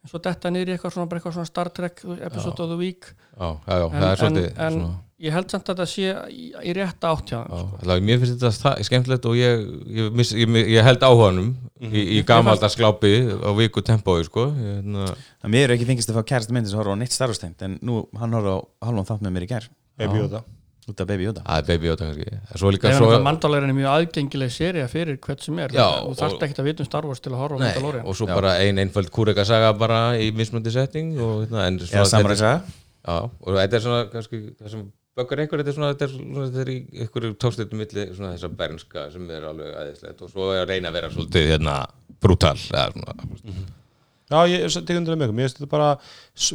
En svo þetta niður í eitthvað svona, bara eitthvað svona Star Trek episode of the week. Já, já, já, en, það er en, en ég held samt að þetta sé í, í rétta átt hjá já, þeim sko. allavega, mér finnst þetta það, skemmtilegt og ég, ég, miss, ég, ég held áhuganum í, í gamaldags glápi á viku tempói sko. ég, hérna, Það mér er ekki fengist að fá kærasta myndi sem horfa á neitt starfstengt en nú hann horfa á halvan þátt með mér í gær. Baby Yoda. Út af Baby Yoda. Það er baby Yoda kannski. Mandalorian er mjög aðgengileg serið fyrir hvert sem er. Já, og þarft ekki að vita um Star Wars til að horfa á Mandalorian. og svo Já. bara ein einföld kúreka saga bara í mismundi setting og, hérna, en svo Eða þetta- Samurai Saga. Já, og þetta er svona kannski, það sem böggar einhver þetta er svona, þetta er, svona, þetta er í einhverju tókstötu milli svona þessa bernska sem er alveg aðeinslegt og svo er að reyna að vera svolítið hérna brútal eða svona, Já, ég tekur undir það með Mér finnst þetta bara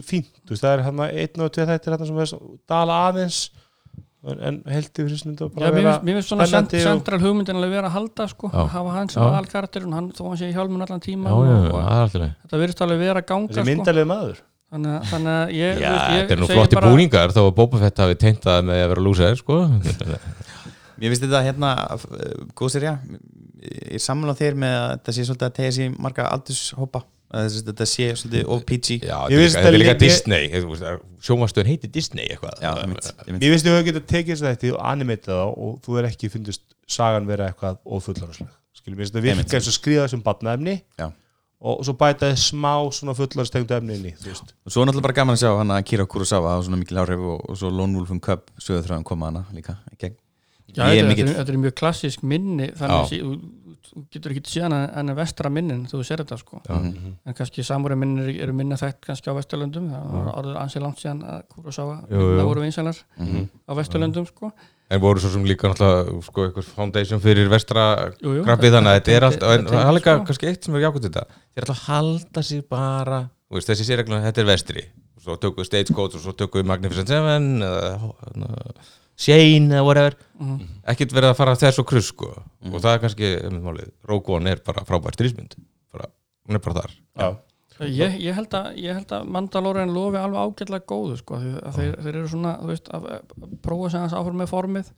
fínt þú veist, Það er hérna einn og tvið þættir hérna sem er dala aðeins en, en heldur fyrir þetta Já, bara mér vera finnst- svona sent, spennandi og- central hugmyndin að vera að halda sko, Já. hafa hann sem Já. aðalkarakterinn hann þó hann sé í hjálmun allan tíma Já, já, já, og, þetta virðist alveg vera að ganga sko. Þannig, að- þannig að ég, Já, þú ég þetta er nú flotti bara- búningar þó að Boba Fett hafi teint það með að vera lúsæður sko. Mér finnst þetta hérna uh, góð serja Ég er sammála þér með að þetta sé svolítið að tegja sér marga aldurshópa að þessi- þetta sé svolítið of PG Já, Ég þetta er líka- að ég- Disney sjómastöðun heiti Disney eitthvað. Já, ég ég finnst höfðu getað tekið þess að þetta og animatað það og þú er ekki fundist sagan vera eitthvað ófullararsleg Skilur, mér finnst þetta Einmitt. virka eins og skriða þessum batnaefni Já. Og og svo bæta þið smá svona fullarstengdu efni inn í þú veist. svo er náttúrulega bara gaman að sjá hann að Kira Kurosawa hafa svona mikil áhrif og, og svo Lone Wolf um Cub sögðu þrjáðum koma hana líka í gegn. Já, er þetta, mikill- þetta, er, mjög klassísk minni þannig Já. að þú, þú getur ekki síðan en að vestra minnin þú sér þetta sko Mhm. en kannski samúri minnir eru minna þekkt kannski á vesturlöndum það var orður ansið langt síðan að Kurosawa það voru vinsalar Mhm. á vesturlöndum sko En voru svo sem líka náttúrulega sko, eitthvað foundation fyrir vestra Jú, jú, krabbið þannig að þetta er allt þetta en það er líka sko. kannski eitt sem er jákvæmt þetta þeir ætla að halda sig bara þú veist, þessi sérreglun, þetta er vestri og svo tökum við Stagecoach og svo tökum við Magnificent Seven eða hérna, Shane eða whatever Mhm. ekkert verið að fara þess og kruss sko. og það er kannski, einmitt málið, Rogue One er bara frábær strísmynd bara, hún er bara þar Já. Ég, ég, held að, ég held að Mandalorian lofi alveg ágætlega góðu sko, því að þeir, þeir eru svona veist, að, að prófa sig hans áfram með formið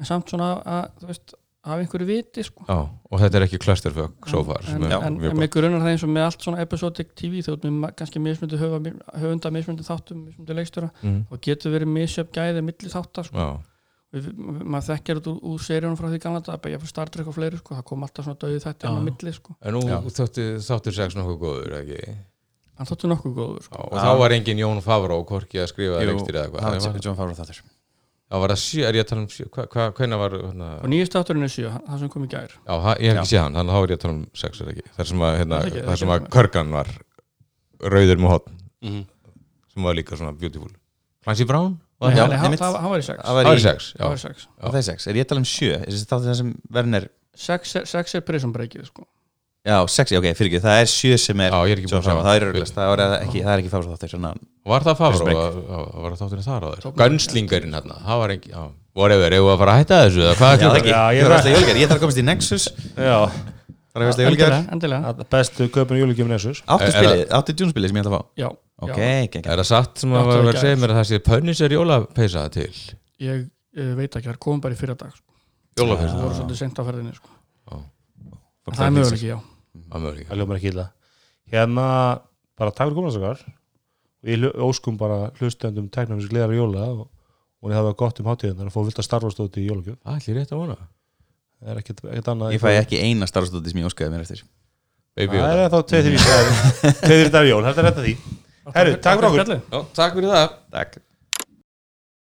en samt svona að veist, af einhverju viti sko. Já, og þetta er ekki clusterfuck so far en, en, en með grunar það eins og með allt svona episodic TV með ma- kannski mismundi höfa, höfunda mismundi þáttum, mismundi leikstjóra Mhm. og getur verið misjöf gæði milli þáttar sko. Já, Við- maður þekkir þetta úr, úr seríunum frá því gamla bara ég fyrir Star Trek og fleiri sko. það kom alltaf svona döði þetta Já. á milli sko. en nú þáttur sex nokkuð góður, ekki? hann þóttu nokkuð góður sko. og þá var engin Jón Favreau hvorki að skrifa Jú, leikstir eða það eitthvað var John Favreau þáttur Já, var það sjö, er ég að tala um sjö, hva, hva, hvenær var, hérna, og nýjast þátturinn er sjö, það sem kom í gær já, ha- ég hef ekki séð hann, þannig að þá er ég að tala um sex, er ekki, þar sem að, hérna, Það ekki- þar sem það að Körgan var rauður með hotn, Mhm. sem var líka svona beautiful. Clancy Brown? Nei, Já, hann- það hann var í sex. Það Það var í í sex, já. það er sex, er ég að tala um sjö? Er þessi þáttur það sem sex, er- sex er prison breakið sko. já, sex, ok, fyrir ekki, það er sjö sem er Já, ég er ekki búin að sjá það er örglast, það er ekki, það er ekki þáttur svona, Var það já, Var það þátturinn þar á þér? Gunslingarinn hérna, það var ekki, whatever, við að fara að hætta þessu, já, ég þarf er- að jólger ég þarf að komast í Nexus. Já, endilega, bestu köpun í jólugjöfum Nessus áttu spilið, áttu djúnspilið sem ég ætla að fá? Já, ok, ok Er það satt sem að Já, var það að er vera að segja mér að það sé pönnis er jólapeysa til? ég uh, veit ekki, það komum bara í fyrra dag sko. Jólapeysa? það voru svolítið sent á ferðinni sko. For það er five möguleik, minutes. já Það möguleika. Það ljómar ekki illa Hérna, bara takk fyrir kominastakar og ég hlu- óskum bara hlustendum teknum sem gleðar jóla og og það var gott um hátíðin að fá vilt að starfastóti í jólugjöf Það ætli rétt að vona. það er ekkert, ekkert annað ég fæ ekki eina starfstóti sem ég óskaði mér eftir Baby það er þá tveið dagar tveið þrjir dagar jól, þetta er þetta því Herru, takk fyrir okkur. takk fyrir það. takk